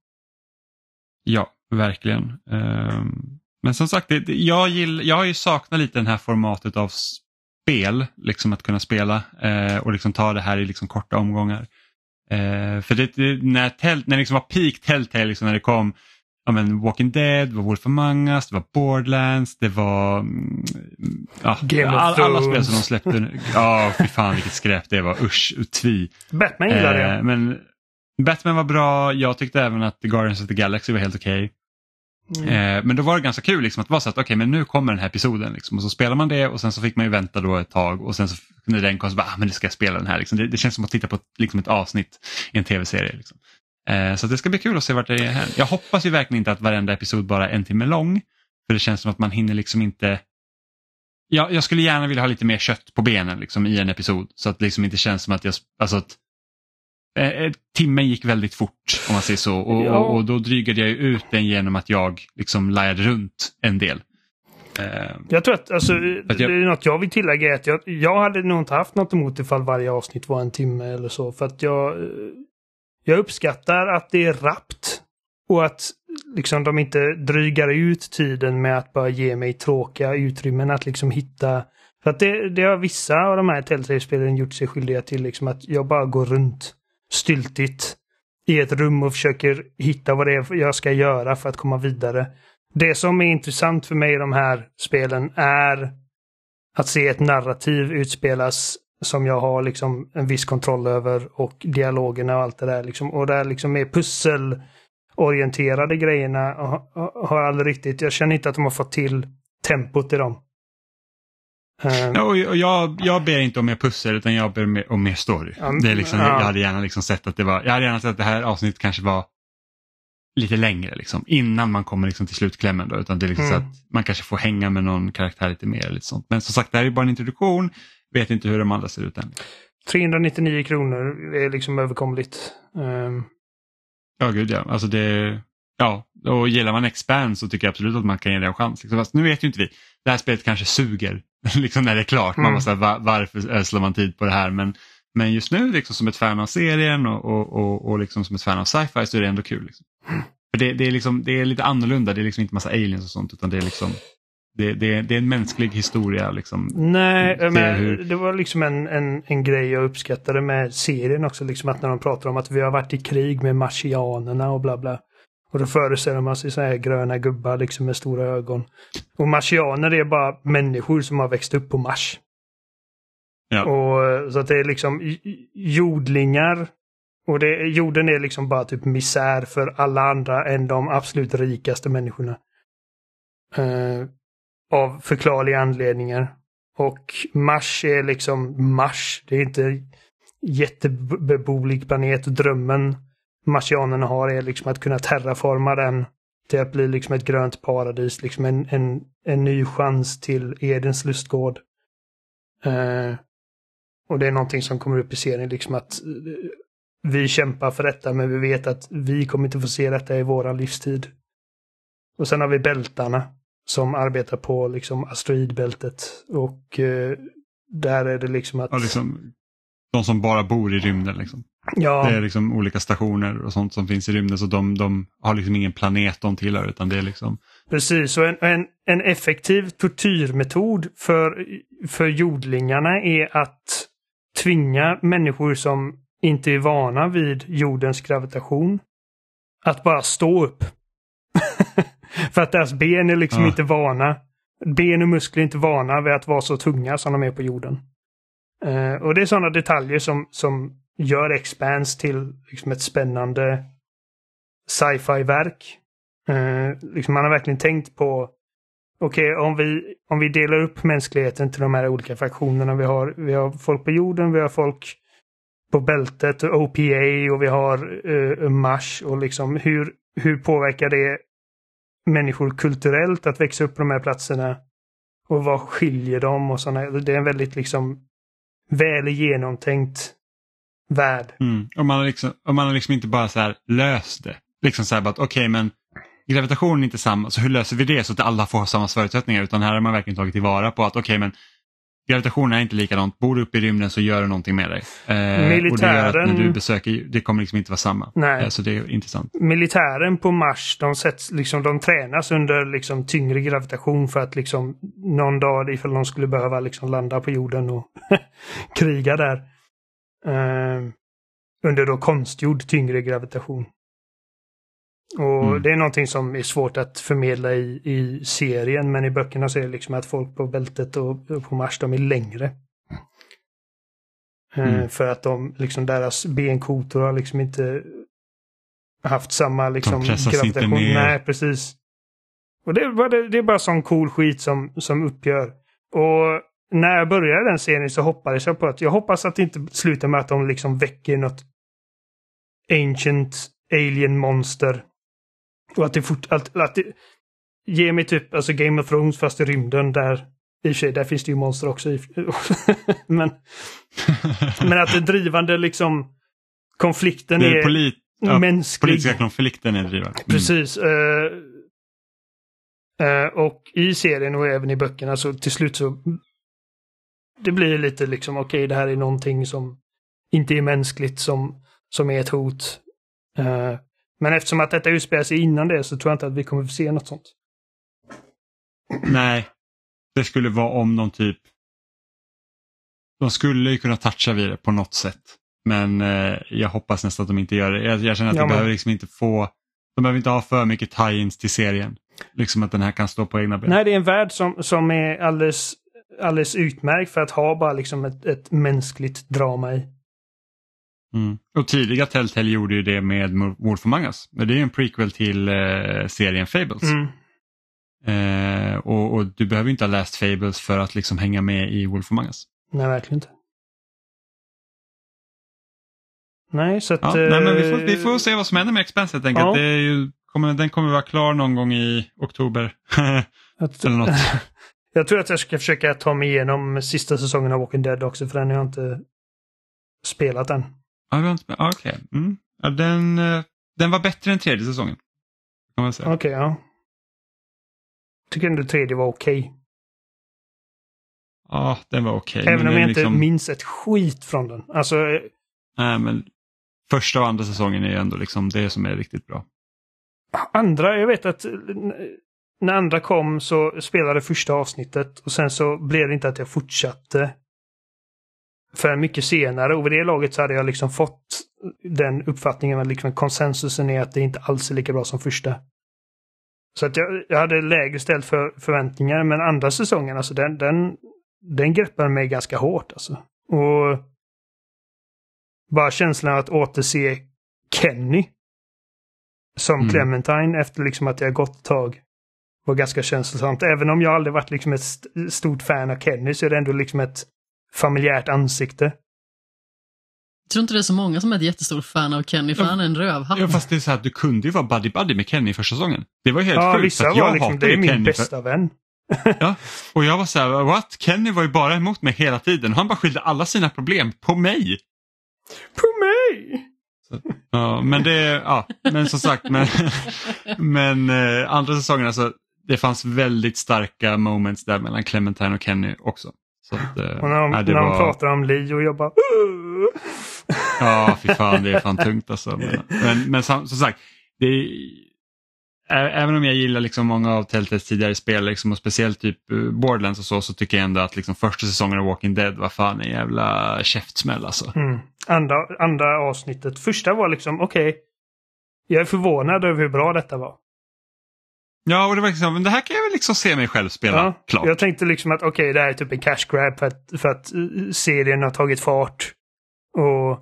Ja, verkligen. Ehm, men som sagt, det, jag, gill, jag har ju saknat lite det här formatet av spel. Liksom att kunna spela eh, och liksom ta det här i liksom korta omgångar. Eh, för det, det, när, tel, när det liksom var peak Telltale, liksom när det kom ja, men Walking Dead, det var Wolf Among Us, det var Borderlands, det var mm, ja, Game of all, alla spel som de släppte. Ja, fy fan vilket skräp det var. Usch, tvi. Batman gillar det. Eh, men Batman var bra, jag tyckte även att The Guardians of the Galaxy var helt okej. Mm. Eh, men då var det ganska kul liksom, att vara så att okej men nu kommer den här episoden liksom, och så spelar man det och sen så fick man ju vänta då ett tag och sen så när den kom så bara, ah, men nu ska jag spela den här. Liksom. Det, det känns som att titta på liksom ett avsnitt i en tv-serie. Liksom. Eh, så det ska bli kul att se vart det är här. Jag hoppas ju verkligen inte att varenda episod bara är en timme lång. För det känns som att man hinner liksom inte Ja, jag skulle gärna vilja ha lite mer kött på benen liksom, i en episod. Så att det liksom inte känns som att jag... Alltså att, eh, timmen gick väldigt fort om man säger så. Och, Ja. och, och då drygade jag ut den genom att jag liksom lajade runt en del. Eh, Jag tror att, alltså, att jag- det är något jag vill tillägga är att jag, jag hade nog inte haft något emot ifall varje avsnitt var en timme eller så. För att jag, eh, jag uppskattar att det är rappt. Och att liksom de inte drygar ut tiden med att bara ge mig tråkiga utrymmen att liksom hitta. För att det, det har vissa av de här Telltale-spelen gjort sig skyldiga till liksom att jag bara går runt styltigt i ett rum och försöker hitta vad det är jag ska göra för att komma vidare. Det som är intressant för mig i de här spelen är att se ett narrativ utspelas som jag har liksom en viss kontroll över och dialogerna och allt det där. Liksom. Och där liksom är pusselorienterade grejerna ha- ha- har aldrig riktigt, jag känner inte att de har fått till tempot i dem. Eh, och och jag, jag ber inte om mer pussel utan jag ber om mer story. Det är liksom, ja. Jag hade gärna liksom sett att det var, jag hade gärna sett att det här avsnittet kanske var lite längre liksom, innan man kommer liksom till slutklämmen. Då, utan det är liksom Mm. så att man kanske får hänga med någon karaktär lite mer. Lite sånt. Men som sagt, det här är bara en introduktion. Vet inte hur de andra ser ut än. 399 kronor är liksom överkomligt. Eh, Ja, gud ja. Alltså det, ja, och gillar man Expand så tycker jag absolut att man kan ge det en chans. Liksom. Fast nu vet ju inte vi. Det här spelet kanske suger liksom när det är klart. Man Mm. va, varför ödslar man tid på det här? Men, men just nu liksom som ett fan av serien och, och, och, och liksom som ett fan av sci-fi så är det ändå kul. Liksom. För det, det, är liksom, det är lite annorlunda. Det är liksom inte massa aliens och sånt utan det är liksom det, det, det är en mänsklig historia. Liksom. Nej, men hur- det var liksom en, en, en grej jag uppskattade med serien också. Liksom att när de pratar om att vi har varit i krig med marsianerna och bla bla. Och då föreställer man sig så här gröna gubbar liksom med stora ögon. Och marsianer är bara människor som har växt upp på Mars. Ja. Och så att det är liksom jordlingar. Och det, jorden är liksom bara typ misär för alla andra än de absolut rikaste människorna. Eh, av förklarliga anledningar. Och Mars är liksom Mars. Det är inte jättebeboelig planet. Drömmen marsianerna har är liksom att kunna terraforma den till att bli liksom ett grönt paradis. Liksom en, en, en ny chans till Edens lustgård. Uh, och det är någonting som kommer upp i serien, liksom att uh, vi kämpar för detta men vi vet att vi kommer inte få se detta i våran livstid. Och sen har vi bältarna som arbetar på liksom asteroidbältet och eh, där är det liksom att... Och liksom, de som bara bor i rymden. Liksom. ja, Det är liksom olika stationer och sånt som finns i rymden så de, de har liksom ingen planet de tillhör utan det är liksom Precis, och en, en, en effektiv tortyrmetod för, för jordlingarna är att tvinga människor som inte är vana vid jordens gravitation att bara stå upp. För att deras ben är liksom Ja. inte vana. Ben och muskler är inte vana vid att vara så tunga som de är på jorden. Eh, och det är sådana detaljer som, som gör Expans till liksom ett spännande sci-fi-verk. Eh, liksom man har verkligen tänkt på Okej, om, vi, om vi delar upp mänskligheten till de här olika fraktionerna. Vi har, vi har folk på jorden, vi har folk på bältet, och OPA och vi har eh, Mars. Och liksom hur, hur påverkar det människor kulturellt att växa upp på de här platserna? Och vad skiljer dem och sådana. Det är en väldigt liksom väl genomtänkt värld. Mm. Och man har liksom, och man har liksom inte bara så här löst det. Liksom så här bara att okej men gravitationen är inte samma, så hur löser vi det så att alla får samma förutsättningar? Utan här har man verkligen tagit tillvara på att okej men gravitationen är inte likadant. Bor du uppe i rymden så gör det någonting med dig. Eh, Och det gör att Militären- när du besöker, det kommer liksom inte vara samma. Nej. Eh, så det är intressant. militären på Mars, de, sätts, liksom, de tränas under liksom, tyngre gravitation för att liksom, någon dag ifall de skulle behöva liksom, landa på jorden och kriga där. Eh, under då konstgjord tyngre gravitation. Och Mm. Det är någonting som är svårt att förmedla i, i serien men i böckerna så är det liksom att folk på bältet och, och på Mars de är längre. Eh, Mm. För att de, liksom deras benkotor har liksom inte haft samma liksom pressas inte ner. Nej, precis. Och det, bara- det, det är bara sån cool skit som, som uppgör. Och när jag började den serien så hoppades jag på att jag hoppas att det inte slutar med att de liksom väcker något ancient alien monster. Och att det fort, att, att det ger mig typ alltså Game of Thrones fast i rymden där i och för sig, där finns det ju monster också. i- men, men att det drivande liksom konflikten Det är är polit, ja, mänsklig. politiska konflikten är drivande. Mm. Precis. eh, eh, och i serien och även i böckerna så till slut så det blir lite liksom okej det här är någonting som inte är mänskligt som, som är ett hot. Eh, men eftersom att detta utspelar sig innan det så tror jag inte att vi kommer få se något sånt. Nej, det skulle vara om någon typ... De skulle ju kunna toucha vid det på något sätt. Men eh, jag hoppas nästan att de inte gör det. Jag, jag känner att Ja, de men- behöver liksom inte få... De behöver inte ha för mycket tie-ins till serien. Liksom att den här kan stå på egna ben. Nej, det är en värld som, som är alldeles, alldeles utmärkt för att ha bara liksom ett, ett mänskligt drama i. Mm. Och tidiga Telltale gjorde ju det med Wolf Among Us. Men det är ju en prequel till eh, serien Fables. Mm. Eh, och, och du behöver inte ha läst Fables för att liksom hänga med i Wolf Among Us. Nej, verkligen inte. Nej, så att... Ja, nej, men vi, får, eh, vi får se vad som händer med Expanse helt enkelt. Ja. Det är ju, kommer, den kommer vara klar någon gång i oktober. att, eller något. jag tror att jag ska försöka ta mig igenom sista säsongen av Walking Dead också, för den har jag inte spelat än. Ja, du har inte- ja, Okej. Mm. Ja, den, eh, den var bättre än tredje säsongen. Kan man säga. Okej, ja. Tycker ändå tredje var okej. Ja, den var okej. Även men om jag inte liksom- minns ett skit från den. Alltså, eh, Nej, men första och andra säsongen är ju ändå liksom det som är riktigt bra. andra, jag vet att eh, när andra kom så spelade första avsnittet och sen så blev det inte att jag fortsatte för mycket senare och vid det laget så hade jag liksom fått den uppfattningen att liksom konsensusen är att det inte alls är lika bra som första. Så att jag, jag hade lägre ställt för förväntningar men andra säsongen alltså den, den, den greppar mig ganska hårt alltså. Och bara känslan att återse Kenny som Mm. Clementine efter liksom att jag gått ett tag var ganska känslosamt. Även om jag aldrig varit liksom ett st- stort fan av Kenny så är det ändå liksom ett familjärt ansikte. Jag tror inte det är så många som är ett jättestort fan av Kenny, för Ja. han är en rövhatt. Ja, fast det är så här, du kunde ju vara buddy-buddy med Kenny i första säsongen. Det var ju helt Ja, sjukt. vissa för att jag var liksom, det är min Kenny bästa vän. För, ja, och jag var så här, what? Kenny var ju bara emot mig hela tiden. Han bara skyllde alla sina problem på mig. På mig! Ja, men det, ja, men som sagt, men, men eh, andra säsongen, alltså, det fanns väldigt starka moments där mellan Clementine och Kenny också. Att, eh, Och när de, det när de var, pratar om Lee och jag bara... Ja, fy fan, det är fan tungt alltså. Men, men, men som, som sagt, det är, även om jag gillar liksom många av Telltales tidigare spel liksom, och speciellt typ eh, Borderlands och så, så tycker jag ändå att liksom, första säsongen av Walking Dead var fan en jävla käftsmäll alltså. Mm. Andra, andra avsnittet. Första var liksom, okej. jag är förvånad över hur bra detta var. Ja, och det var liksom, men det här kan jag väl liksom se mig själv spela Ja, klart. Jag tänkte liksom att okej, det här är typ en cash grab för att, för att eh, serien har tagit fart. Och,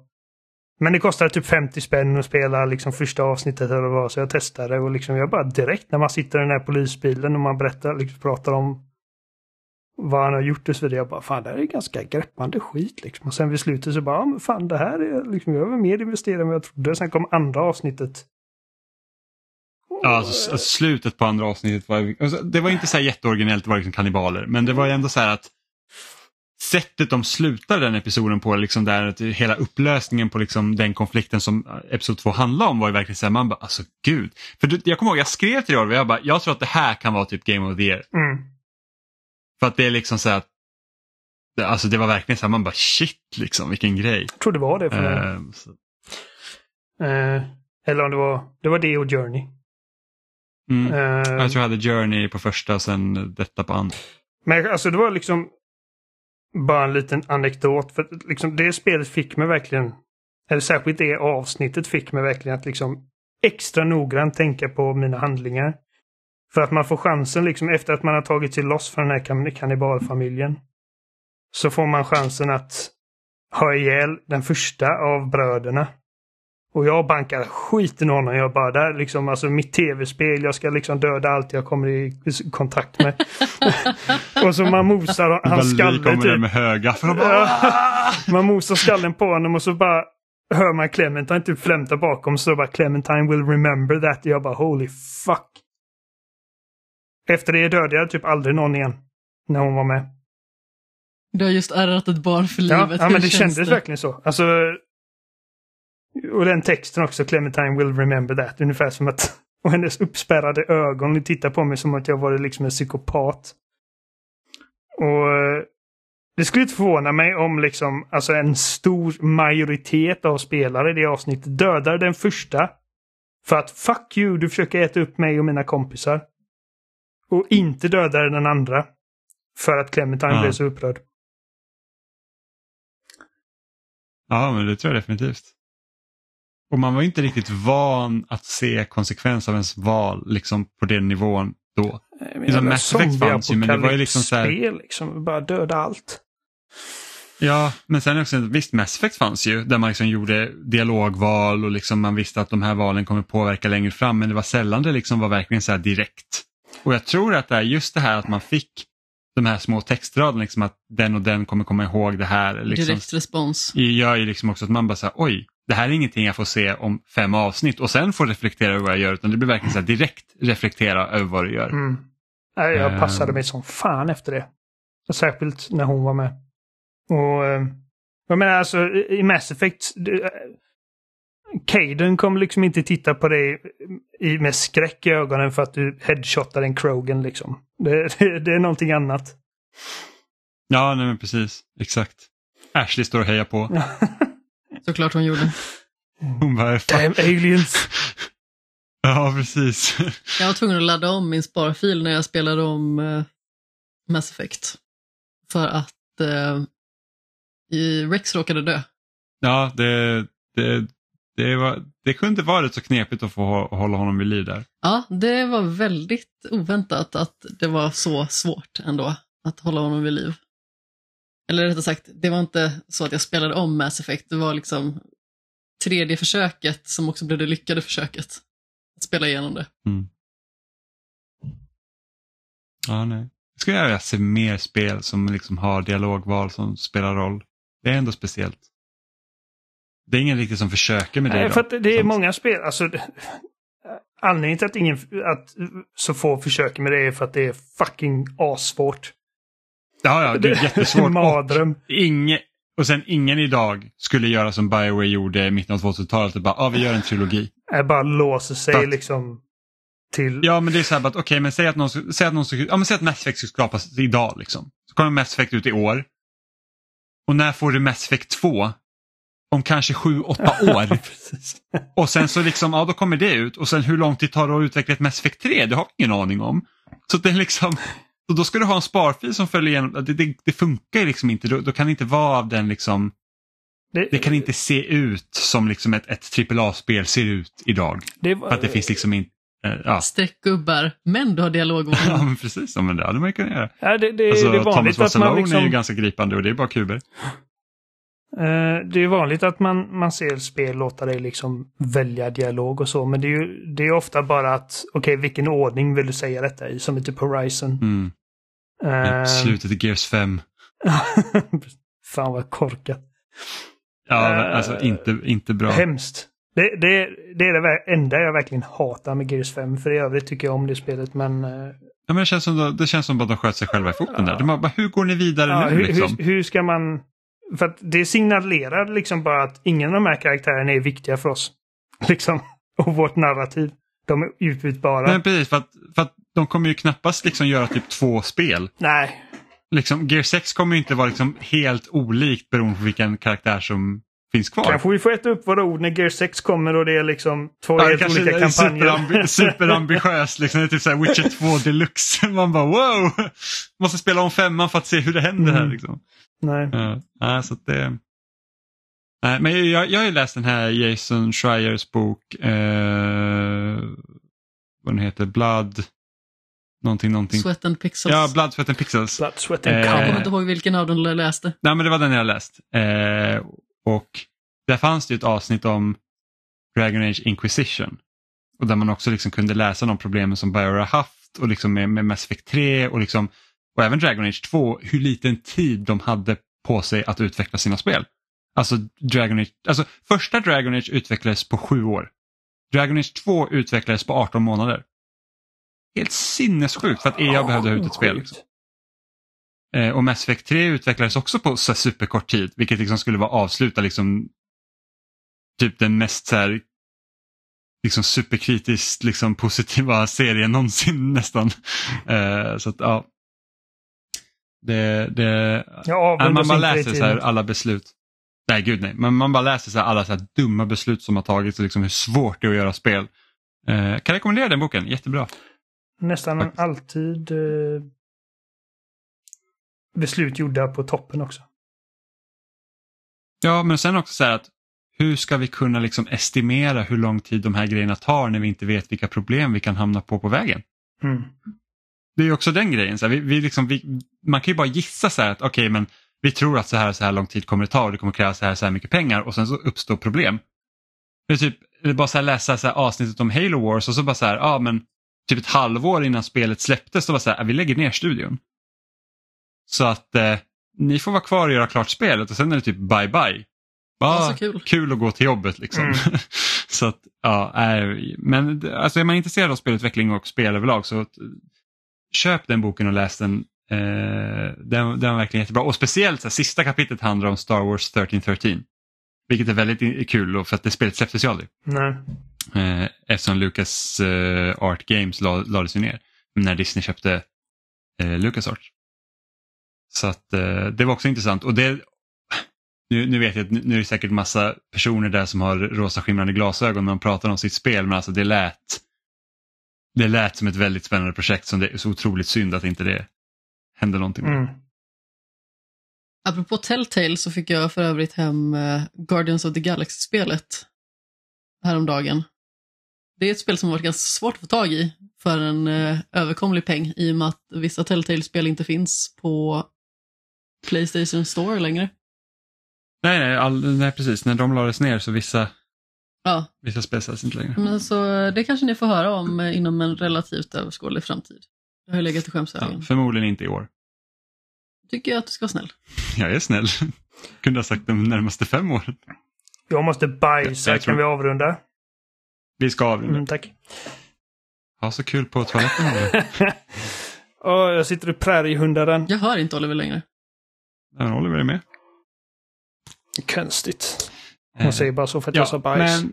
men det kostade typ 50 spänn att spela liksom första avsnittet eller vad så jag testade och liksom jag bara direkt när man sitter i den här polisbilen och man berättar, liksom pratar om vad han har gjort och så vidare. Jag bara, fan det här är ganska greppande skit liksom. Och sen vid slutet så bara, ja, men fan det här är liksom, jag var mer investerad än vad jag trodde. Sen kom andra avsnittet. Ja, alltså, s- slutet på andra avsnittet var, alltså, det var inte så här jätteoriginellt, det var liksom kannibaler, men det var ändå så här att sättet de slutade den episoden på, liksom där att hela upplösningen på liksom den konflikten som eh, episod 2 handlade om var ju verkligen så här, man bara alltså gud. För du, jag kommer ihåg, jag skrev till och jag bara, jag tror att det här kan vara typ Game of the Year. Mm. För att det är liksom så här att, alltså det var verkligen så här, man bara shit liksom, vilken grej. Jag tror det var det för så, Eh, eller om det var, det var det och Journey. Mm. Eh, Jag tror jag hade Journey på första och sen detta på andra. Men alltså det var liksom bara en liten anekdot. För liksom det spelet fick mig verkligen, eller särskilt det avsnittet fick mig verkligen att liksom extra noggrant tänka på mina handlingar. För att man får chansen liksom efter att man har tagit sig loss från den här kann- kannibalfamiljen. Så får man chansen att ha ihjäl den första av bröderna. Och jag bankar skiten ur honom. Jag bara, där liksom, alltså mitt tv-spel, jag ska liksom döda allt jag kommer i kontakt med. och så man mosar hans skalle kommer typ. med höga. Bara, Man mosar skallen på honom och så bara hör man Clementine typ flämta bakom så bara Clementine will remember that. Jag bara holy fuck. Efter det dödade jag typ aldrig någon igen. När hon var med. Du har just ärrat ett barn för Ja, livet. ja Hur men det känns kändes verkligen så. Alltså, och den texten också, Clementine will remember that. Ungefär som att, och hennes uppspärrade ögon tittar på mig som att jag var liksom en psykopat. Och eh, det skulle inte förvåna mig om liksom, alltså en stor majoritet av spelare i det avsnittet dödar den första. För att fuck you, du försöker äta upp mig och mina kompisar. Och inte dödar den andra. För att Clementine Ja. blev så upprörd. Ja, men det tror jag definitivt. Och man var inte riktigt van att se konsekvens av ens val liksom på den nivån då. Liksom Mass Effect fanns ju, men det var ju liksom så här- Spel, liksom. Bara döda allt. Ja, men sen också, visst Mass Effect fanns ju där man liksom gjorde dialogval och liksom man visste att de här valen kommer påverka längre fram men det var sällan det liksom var verkligen så här direkt. Och jag tror att det är just det här att man fick de här små textraderna, liksom att den och den kommer komma ihåg det här. Liksom, Direkt respons. gör ju liksom också att man bara säger oj, det här är ingenting jag får se om fem avsnitt och sen får reflektera över vad jag gör utan det blir verkligen så direkt reflektera över vad du gör. Mm. Nej, Jag Ehm. passade mig som fan efter det. Särskilt när hon var med. Och eh, jag menar alltså i Mass Effect. det- eh, Caden kommer liksom inte titta på dig med skräck i ögonen för att du headshotar en Krogan liksom. Det, det, det är någonting annat. Ja, nej men precis, exakt. Ashley står och hejar på. Såklart hon gjorde. Hon bara. Damn aliens! Ja, precis. Jag var tvungen att ladda om min sparfil när jag spelade om eh, Mass Effect. För att eh, i Rex råkade dö. Ja, det, det, det, var, det kunde vara rätt så knepigt att få hå- hålla honom vid liv där. Ja, det var väldigt oväntat att det var så svårt ändå att hålla honom vid liv. Eller rättare sagt, det var inte så att jag spelade om Mass Effect, det var liksom tredje försöket som också blev det lyckade försöket. Att spela igenom det. Ja, nej. Jag skulle gärna vilja se mer spel som liksom har dialogval som spelar roll. Det är ändå speciellt. Det är ingen riktigt som försöker med det Nej, idag. för att det är Som- många spel. Alltså, anledningen till att, ingen, att så få försöker med det är för att det är fucking assvårt. Ja, ja, det är jättesvårt. och, Mardröm. ingen, och sen ingen idag skulle göra som Bioware gjorde i mitten av 2000-talet och bara, ja vi gör en trilogi. Jag bara låser sig att- liksom till... Ja, men det är så här att okej, men säg att någon, säg att någon, ja, men säg att Mass Effect ska skapas idag liksom. Så kommer Mass Effect ut i år. Och när får du Mass Effect 2? Om kanske 7-8 år. Och sen så liksom, ja då kommer det ut och sen hur lång tid tar det att utveckla ett Mass Effect 3? Det har vi ingen aning om. Så det är liksom, och då ska du ha en sparfil som följer igenom, det, det, det funkar ju liksom inte, då, då kan det inte vara av den liksom, det kan inte se ut som liksom ett, ett AAA-spel ser ut idag. det var, För att det finns liksom inte, eh, ja. Streckgubbar, men du har dialogval. ja men precis, ja, men det hade man ju kunnat göra. ja, det, det, Alltså, det är vanligt Thomas att man Vassalone liksom... är ju ganska gripande och det är bara kuber. Eh, det är vanligt att man, man ser spel låta dig liksom välja dialog och så, men det är ju det är ofta bara att, okej, vilken ordning vill du säga detta i? Som är typ Horizon. Mm. Eh, Slutet i Gears 5. Fan vad korkat. Ja, Eh, alltså inte, inte bra. Hemskt. Det, det, det är det enda jag verkligen hatar med Gears 5, för i övrigt tycker jag om det spelet, men... eh, Ja, men det, känns som, det känns som att de sköt sig själva i foten där. De bara, hur går ni vidare ja, nu hur, liksom? hur, hur ska man... För att det signalerar liksom bara att ingen av de här karaktärerna är viktiga för oss. Liksom. Och vårt narrativ. De är utbytbara. Men precis, för att, för att de kommer ju knappast liksom göra typ två spel. Nej. Liksom, Gear 6 kommer ju inte vara liksom helt olikt beroende på vilken karaktär som finns kvar. Kanske vi får äta upp våra ord när Gear 6 kommer och det är liksom två Ja, det helt kanske olika är kampanjer. superambi- superambitiöst. Liksom. Det är typ så här Witcher 2 deluxe. Man bara wow! Måste spela om femman för att se hur det händer här. Mm. Liksom. Nej. Ja, ja, så att det... Nej, men jag, jag har ju läst den här Jason Schreiers bok, eh, vad den heter, Blood, någonting, någonting. Sweat and Pixels. Ja, Blood, Sweat and Pixels. Blood, sweat Eh, and Jag kommer inte ihåg vilken av dem du läste. Nej, men det var den jag läst. Eh, och där fanns det ju ett avsnitt om Dragon Age Inquisition. Och där man också liksom kunde läsa de problemen som Bioware har haft och liksom med, med Mass Effect 3 och, liksom, och även Dragon Age 2, hur liten tid de hade på sig att utveckla sina spel. Alltså, Dragon Age, alltså första Dragon Age utvecklades på sju år. Dragon Age 2 utvecklades på 18 månader. Helt sinnessjukt för att EA behövde ha ut ett spel. Liksom. Eh, och Mass Effect 3 utvecklades också på så superkort tid, vilket liksom skulle vara avsluta liksom typ den mest så här, liksom superkritiskt liksom positiva serien någonsin nästan. Eh, så att ja. Det, det, Ja, man bara läser så här alla beslut. Nej, gud nej. Men man bara läser så här alla så här dumma beslut som har tagits och liksom hur svårt det är att göra spel. Eh, kan rekommendera den boken, jättebra. Nästan Faktiskt. alltid eh, beslut gjorda på toppen också. Ja, men sen också så här att hur ska vi kunna liksom estimera hur lång tid de här grejerna tar när vi inte vet vilka problem vi kan hamna på på vägen? Mm. Det är också den grejen. Så här, vi, vi liksom, vi, man kan ju bara gissa så här att okej, men vi tror att så här så här lång tid kommer det ta och det kommer kräva så här så här mycket pengar och sen så uppstår problem. Det är typ det är bara så här läsa så här avsnittet om Halo Wars och så bara så här, ja men typ ett halvår innan spelet släpptes så var så här, "Ah, vi lägger ner studion. Så att eh, ni får vara kvar och göra klart spelet och sen är det typ bye bye. Bara, kul. kul att gå till jobbet liksom. Mm. så att, ja, äh, men alltså är man intresserad av spelutveckling och spel överlag så köp den boken och läs den. Eh, den, den var verkligen jättebra och speciellt så här, sista kapitlet handlar om Star Wars 1313. Vilket är väldigt kul för att det spelet släpptes ju aldrig. Nej. Eh, eftersom Lucas eh, Art Games la, lades ju ner när Disney köpte eh, Lucas Art. Så att eh, det var också intressant och det nu, nu vet jag att nu är det säkert massa personer där som har rosa skimrande glasögon när de pratar om sitt spel men alltså det lät det lät som ett väldigt spännande projekt som det är så otroligt synd att inte det hände någonting med. Mm. Apropå Telltale så fick jag för övrigt hem eh, Guardians of the Galaxy-spelet häromdagen. Det är ett spel som har varit ganska svårt att få tag i för en eh, överkomlig peng i och med att vissa Telltale-spel inte finns på Playstation Store längre. Nej, nej, all, nej, precis. När de lades ner så vissa, Ja, vissa spel säljs inte längre. men så det kanske ni får höra om eh, inom en relativt överskådlig framtid. Det har ju legat i Ja, skämshögen. förmodligen inte i år. Tycker jag att du ska vara snäll. Jag är snäll. Kunde ha sagt de närmaste fem åren. Jag måste bajsa. Jag tror- Kan vi avrunda? Vi ska avrunda. Mm, tack. Ha så kul på toaletten. Oliver. Åh, jag sitter i präriehundaren. Jag hör inte Oliver längre. Ja, men Oliver är med. Konstigt. Eh, Man säger bara så för att jag sa bajs. Men,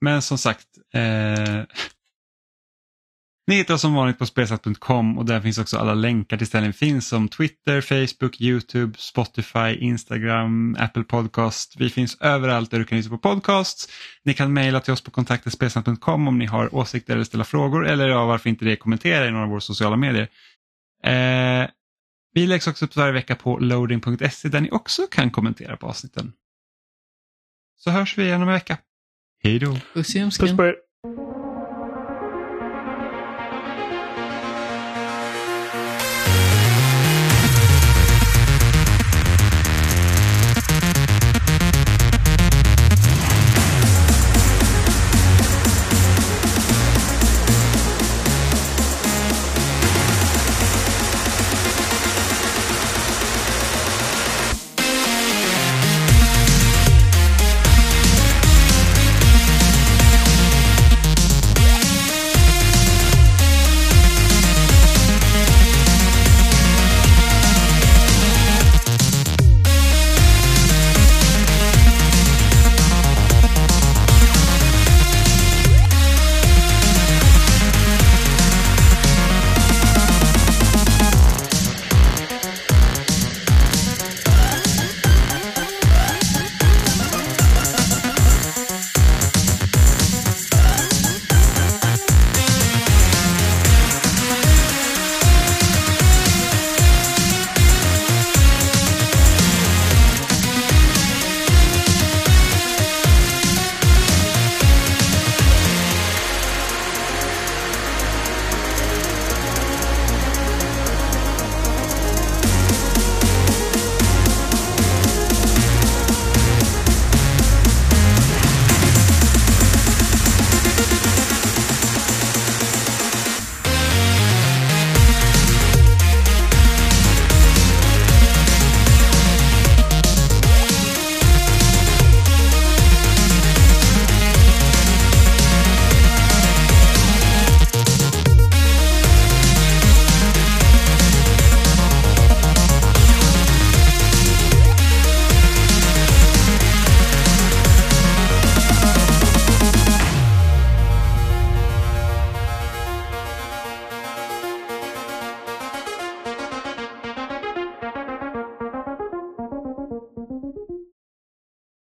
men som sagt, eh, ni hittar oss som vanligt på spelsnack.com och där finns också alla länkar till ställen finns som Twitter, Facebook, YouTube, Spotify, Instagram, Apple Podcast. Vi finns överallt där du kan lyssna på podcasts. Ni kan mejla till oss på kontaktetspelsnack.com om ni har åsikter eller ställa frågor eller ja, varför inte det kommentera i några av våra sociala medier. Eh, vi läggs också upp varje vecka på loading.se där ni också kan kommentera på avsnitten. Så hörs vi igen om en vecka. Hej då! Puss i Puss ömsken. på er.